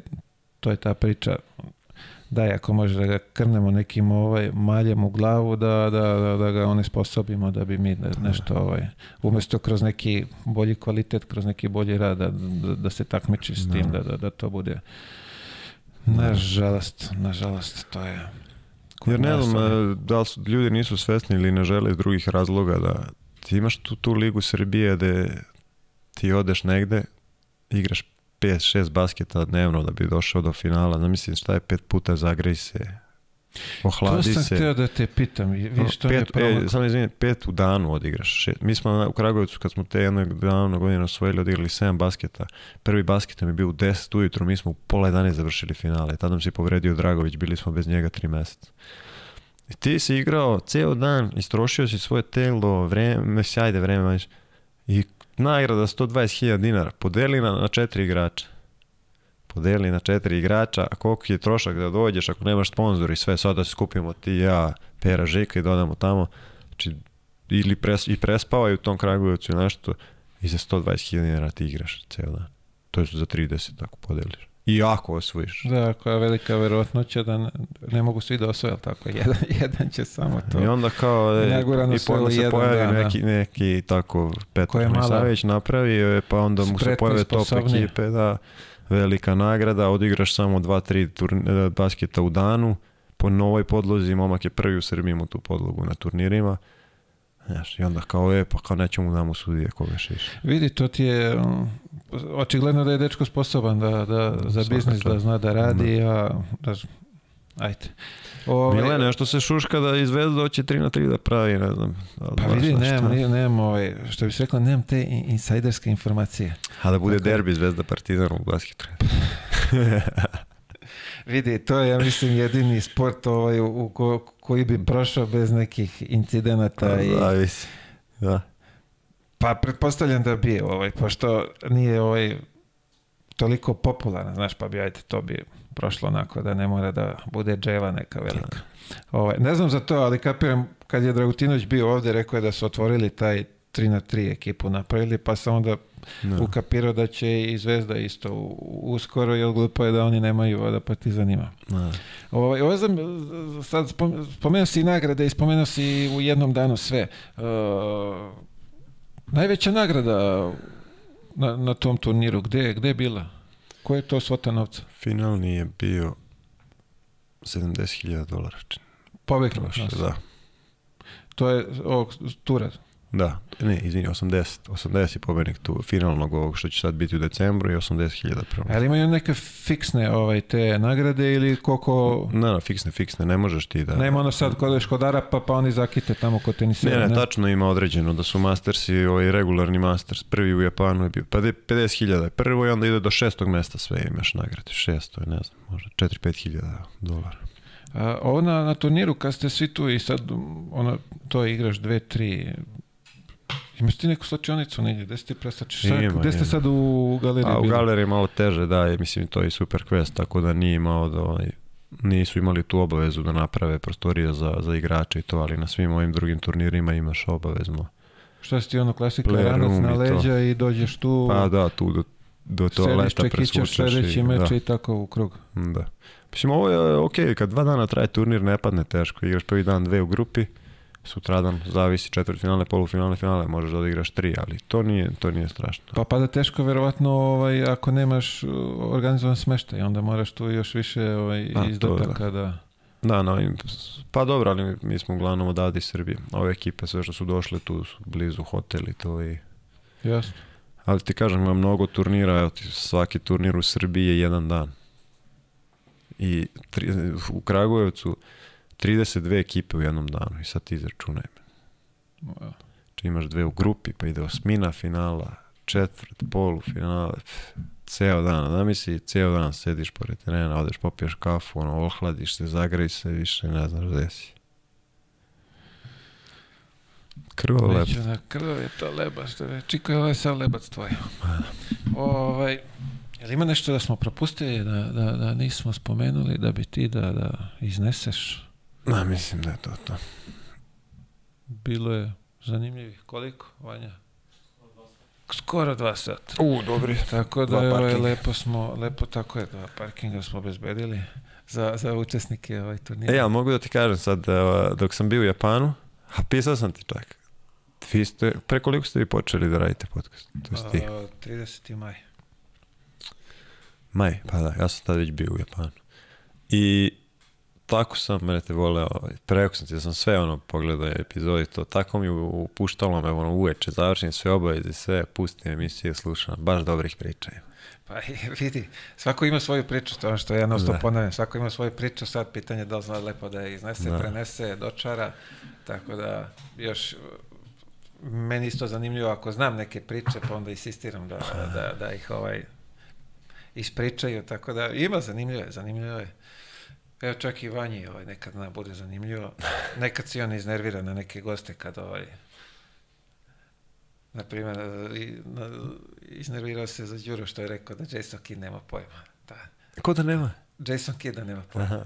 A: to je ta priča. Daj ako može da ga krnemo nekim ovaj maljem u glavu da, da, da, da ga one sposobimo da bi mi ne- nešto ovaj umesto kroz neki bolji kvalitet kroz neki bolji rad da, da, da se takmiči s tim da, da, da to bude. Nažalost nažalost to je kod
B: Jer ne znam,
A: ono,
B: e, da li su, ljudi nisu svesni ili ne žele iz drugih razloga da ti imaš tu, tu ligu Srbije gde ti odeš negde, igraš 5-6 basketa dnevno da bi došao do finala. Zamislim šta je pet puta zagrej se,
A: to
B: ohladi
A: sam
B: se.
A: htio da te pitam vi što mi je
B: pet,
A: promak-
B: e, samo izvini, pet u danu odigraš. Šest. Mi smo u Kragujevcu kad smo te jednog davno godine osvojili, odigrali 7 basketa. Prvi basket nam je bio u 10 ujutru, mi smo u pola 11 završili finale. Tada nam se povredio Dragović, bili smo bez njega 3 meseca. I ti si igrao ceo dan, istrošio si svoje telo, vreme, sjajde vreme, maniš. I nagrada 120.000 dinara, podeli na, na četiri igrača. Podeli na četiri igrača, a koliko je trošak da dođeš ako nemaš sponzor i sve, sad da se skupimo ti ja, Pera, Žika i dodamo tamo. Znači, ili pres, i prespavaju u tom Kragujevcu nešto i za 120.000 dinara ti igraš ceo dan. To je za 30 ako podeliš. I ako osvojiš.
A: Da, koja je velika verovatnoća da ne, ne mogu svi da osvoje, tako, jedan, jedan će samo to.
B: I onda kao, e, i onda se
A: jedan
B: pojavi
A: dan, da.
B: neki, neki tako
A: Ko
B: Petar Misavić napravio je, pa onda mu se pojave top ekipe, da, velika nagrada, odigraš samo dva, tri e, basketa u danu, po novoj podlozi, momak je prvi u Srbiji mu tu podlogu na turnirima, Znaš, i onda kao, e, pa kao nećemo mu damo sudije koga šiš.
A: Vidi, to ti je očigledno da je dečko sposoban da, da, za
B: Svaka
A: biznis da zna da radi, a da, ajde. Ovaj,
B: Mile, nešto se šuška da izvezda hoće 3 na 3 da pravi, ne znam. ali
A: Pa vidi, nemam, nemam, nemam ovaj, što bi se rekla, nemam te in- insajderske informacije.
B: A da bude
A: Tako
B: derbi Zvezda Partizan u basketu.
A: Vidi, to je, ja mislim, jedini sport ovaj, u, u koji bi prošao bez nekih incidenata. i,
B: Zavisi. Da.
A: pa pretpostavljam da bi, ovaj, pošto nije ovaj, toliko popularan, znaš, pa bi, ajde, to bi prošlo onako da ne mora da bude dževa neka velika. Ovaj, ne znam za to, ali kapiram, kad je Dragutinović bio ovde, rekao je da su otvorili taj 3 na 3 ekipu napravili, pa sam onda
B: Da.
A: ukapirao da će i Zvezda isto uskoro, jer glupo je da oni nemaju, a da Partizan ima.
B: Da.
A: Ovaj, ovo znam, sad spom- spomenuo si i nagrade i spomenuo si u jednom danu sve. Uh, najveća nagrada na, na tom turniru, gde, gde je bila? Koja je to svota novca?
B: Finalni je bio 70.000 dolara.
A: Pobegli.
B: Prošle, da.
A: To je ovog tura.
B: Da, ne, izvini, 80. 80 je pobednik tu finalnog ovog što će sad biti u decembru i 80.000 prvo.
A: Ali imaju neke fiksne ovaj, te nagrade ili koliko...
B: Ne, ne, fiksne, fiksne, ne možeš ti da...
A: Nema ono sad kod odeš kod Arapa pa oni zakite tamo kod tenisera.
B: Ne, ne, tačno ima određeno da su Mastersi, ovaj regularni Masters, prvi u Japanu je bio, pa de- 50.000 je prvo i onda ide do šestog mesta sve imaš nagrade, šesto je, ne znam, možda 4-5.000 dolara.
A: A, ovo na, na turniru kad ste svi tu i sad ono, to igraš dve, tri Imaš ti neku slačionicu negdje, gde si ti preslačiš? Sad,
B: Ima,
A: gde ste sad u galeriji
B: A u galeriji malo teže, da, je, mislim to je i Super Quest, tako da nije imao da ovaj, nisu imali tu obavezu da naprave prostorije za, za igrače i to, ali na svim ovim drugim turnirima imaš obavezno.
A: Šta si ti ono klasika, ranac na
B: i to.
A: leđa i dođeš tu,
B: Pa da, tu do, do toaleta
A: čekićaš
B: presvučeš
A: sledeći
B: i,
A: meč
B: da,
A: i tako u krug.
B: da. Mislim, ovo je ok, kad dva dana traje turnir, ne padne teško. Igraš prvi dan dve u grupi, sutradan zavisi četvrtfinale, polufinale, finale, možeš da odigraš tri, ali to nije, to nije strašno.
A: Pa pada teško verovatno ovaj, ako nemaš uh, organizovan smeštaj, onda moraš tu još više ovaj,
B: Pa,
A: izdataka da...
B: Da, na ovim, pa dobro, ali mi smo uglavnom odavde iz Srbije. Ove ekipe, sve što su došle tu su blizu hoteli to i...
A: Jasno.
B: Ali ti kažem, ima mnogo turnira, evo ti, svaki turnir u Srbiji je jedan dan. I tri, u Kragujevcu 32 ekipe u jednom danu i sad ti izračunaj. Znači imaš dve u grupi, pa ide osmina finala, četvrt, polu finale, pf, ceo dan, zamisli, ceo dan sediš pored terena, odeš popiješ kafu, ono, ohladiš se, zagrejiš se, više ne znaš gde si. Krvo lep.
A: Neću na krv je to leba, što je, čiko je ovaj sad lebac tvoj. ovaj, jel ima nešto da smo propustili, da, da, da nismo spomenuli, da bi ti da, da izneseš?
B: Ma, mislim da je to to.
A: Bilo je zanimljivih. Koliko, Vanja? Skoro dva sata.
B: U, dobri.
A: Tako da
B: Dva
A: je ovaj, lepo smo, lepo tako je, dva parkinga smo obezbedili za, za učesnike ovaj turnira.
B: E, ja mogu da ti kažem sad, dok sam bio u Japanu, a pisao sam ti čak, vi ste, pre koliko ste vi počeli da radite podcast? To jest ti.
A: A, 30. maj.
B: Maj, pa da, ja sam tad već bio u Japanu. I tako sam, mene te voleo, ovaj, preko sam ti da sam sve ono pogledao epizodi, to tako mi upuštalo me ono uveče, završim sve obaveze, sve, pustim emisije, slušam, baš dobrih priča ima.
A: Pa vidi, svako ima svoju priču, to što ja non
B: Da.
A: ponavljam, svako ima svoju priču, sad pitanje je da li zna lepo da je iznese,
B: Da.
A: prenese, dočara, tako da još meni isto zanimljivo ako znam neke priče, pa onda insistiram da, da, da ih ovaj ispričaju, tako da ima zanimljivo je, zanimljivo je. Evo čak i Vanji ovaj, nekad zna bude zanimljivo. Nekad se on iznervira na neke goste kad ovaj na primjer, iznervirao se za Đuro što je rekao da Jason Kidd nema pojma. Da.
B: Ko da nema?
A: Jason Kidd da nema pojma.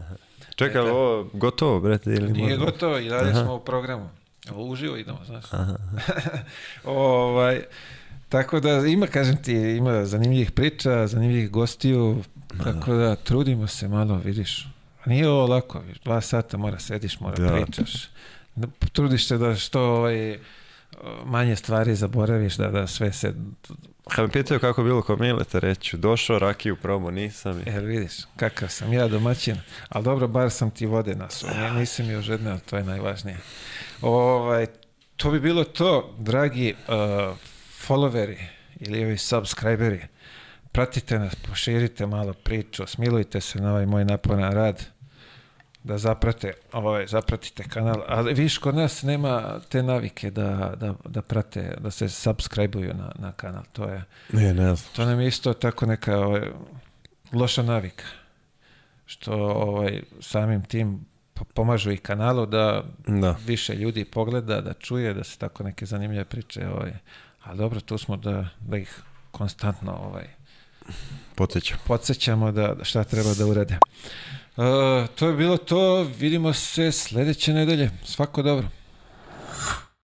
B: Čekaj, ali ovo gotovo, brete, ili
A: Nije
B: možda?
A: gotovo i dalje
B: Aha.
A: smo u programu. Evo, uživo idemo, znaš.
B: Aha.
A: ovaj, Tako da ima, kažem ti, ima zanimljivih priča, zanimljivih gostiju, tako da trudimo se malo, vidiš. Nije ovo lako, viš, dva sata mora sediš, mora
B: Da.
A: pričaš. Trudiš se da što ovaj, manje stvari zaboraviš, da, da sve se...
B: Kad me pitaju kako je bilo kod Mileta, reću, došao, rakiju probo, nisam. i-
A: Jer vidiš, kakav sam ja domaćin, ali dobro, bar sam ti vode nasuo, ne, nisi mi ožedneo, to je najvažnije. Ovaj, to bi bilo to, dragi uh, followeri ili ovi subscriberi, pratite nas, poširite malo priču, smilujte se na ovaj moj naporan rad, da zaprate, ovaj, zapratite kanal, ali viš, kod nas nema te navike da, da, da prate, da se subscribe-uju na, na kanal, to je,
B: Ne, ne znam.
A: to nam je isto tako neka ovaj, loša navika. Što ovaj, samim tim po- pomažu i kanalu da
B: Da.
A: više ljudi pogleda, da čuje, da se tako neke zanimljive priče. Ovaj. Ali dobro, tu smo da, da ih konstantno ovaj,
B: Podsjećam.
A: podsjećamo da da šta treba da urade. Uh, to je bilo to, vidimo se sledeće nedelje. Svako dobro.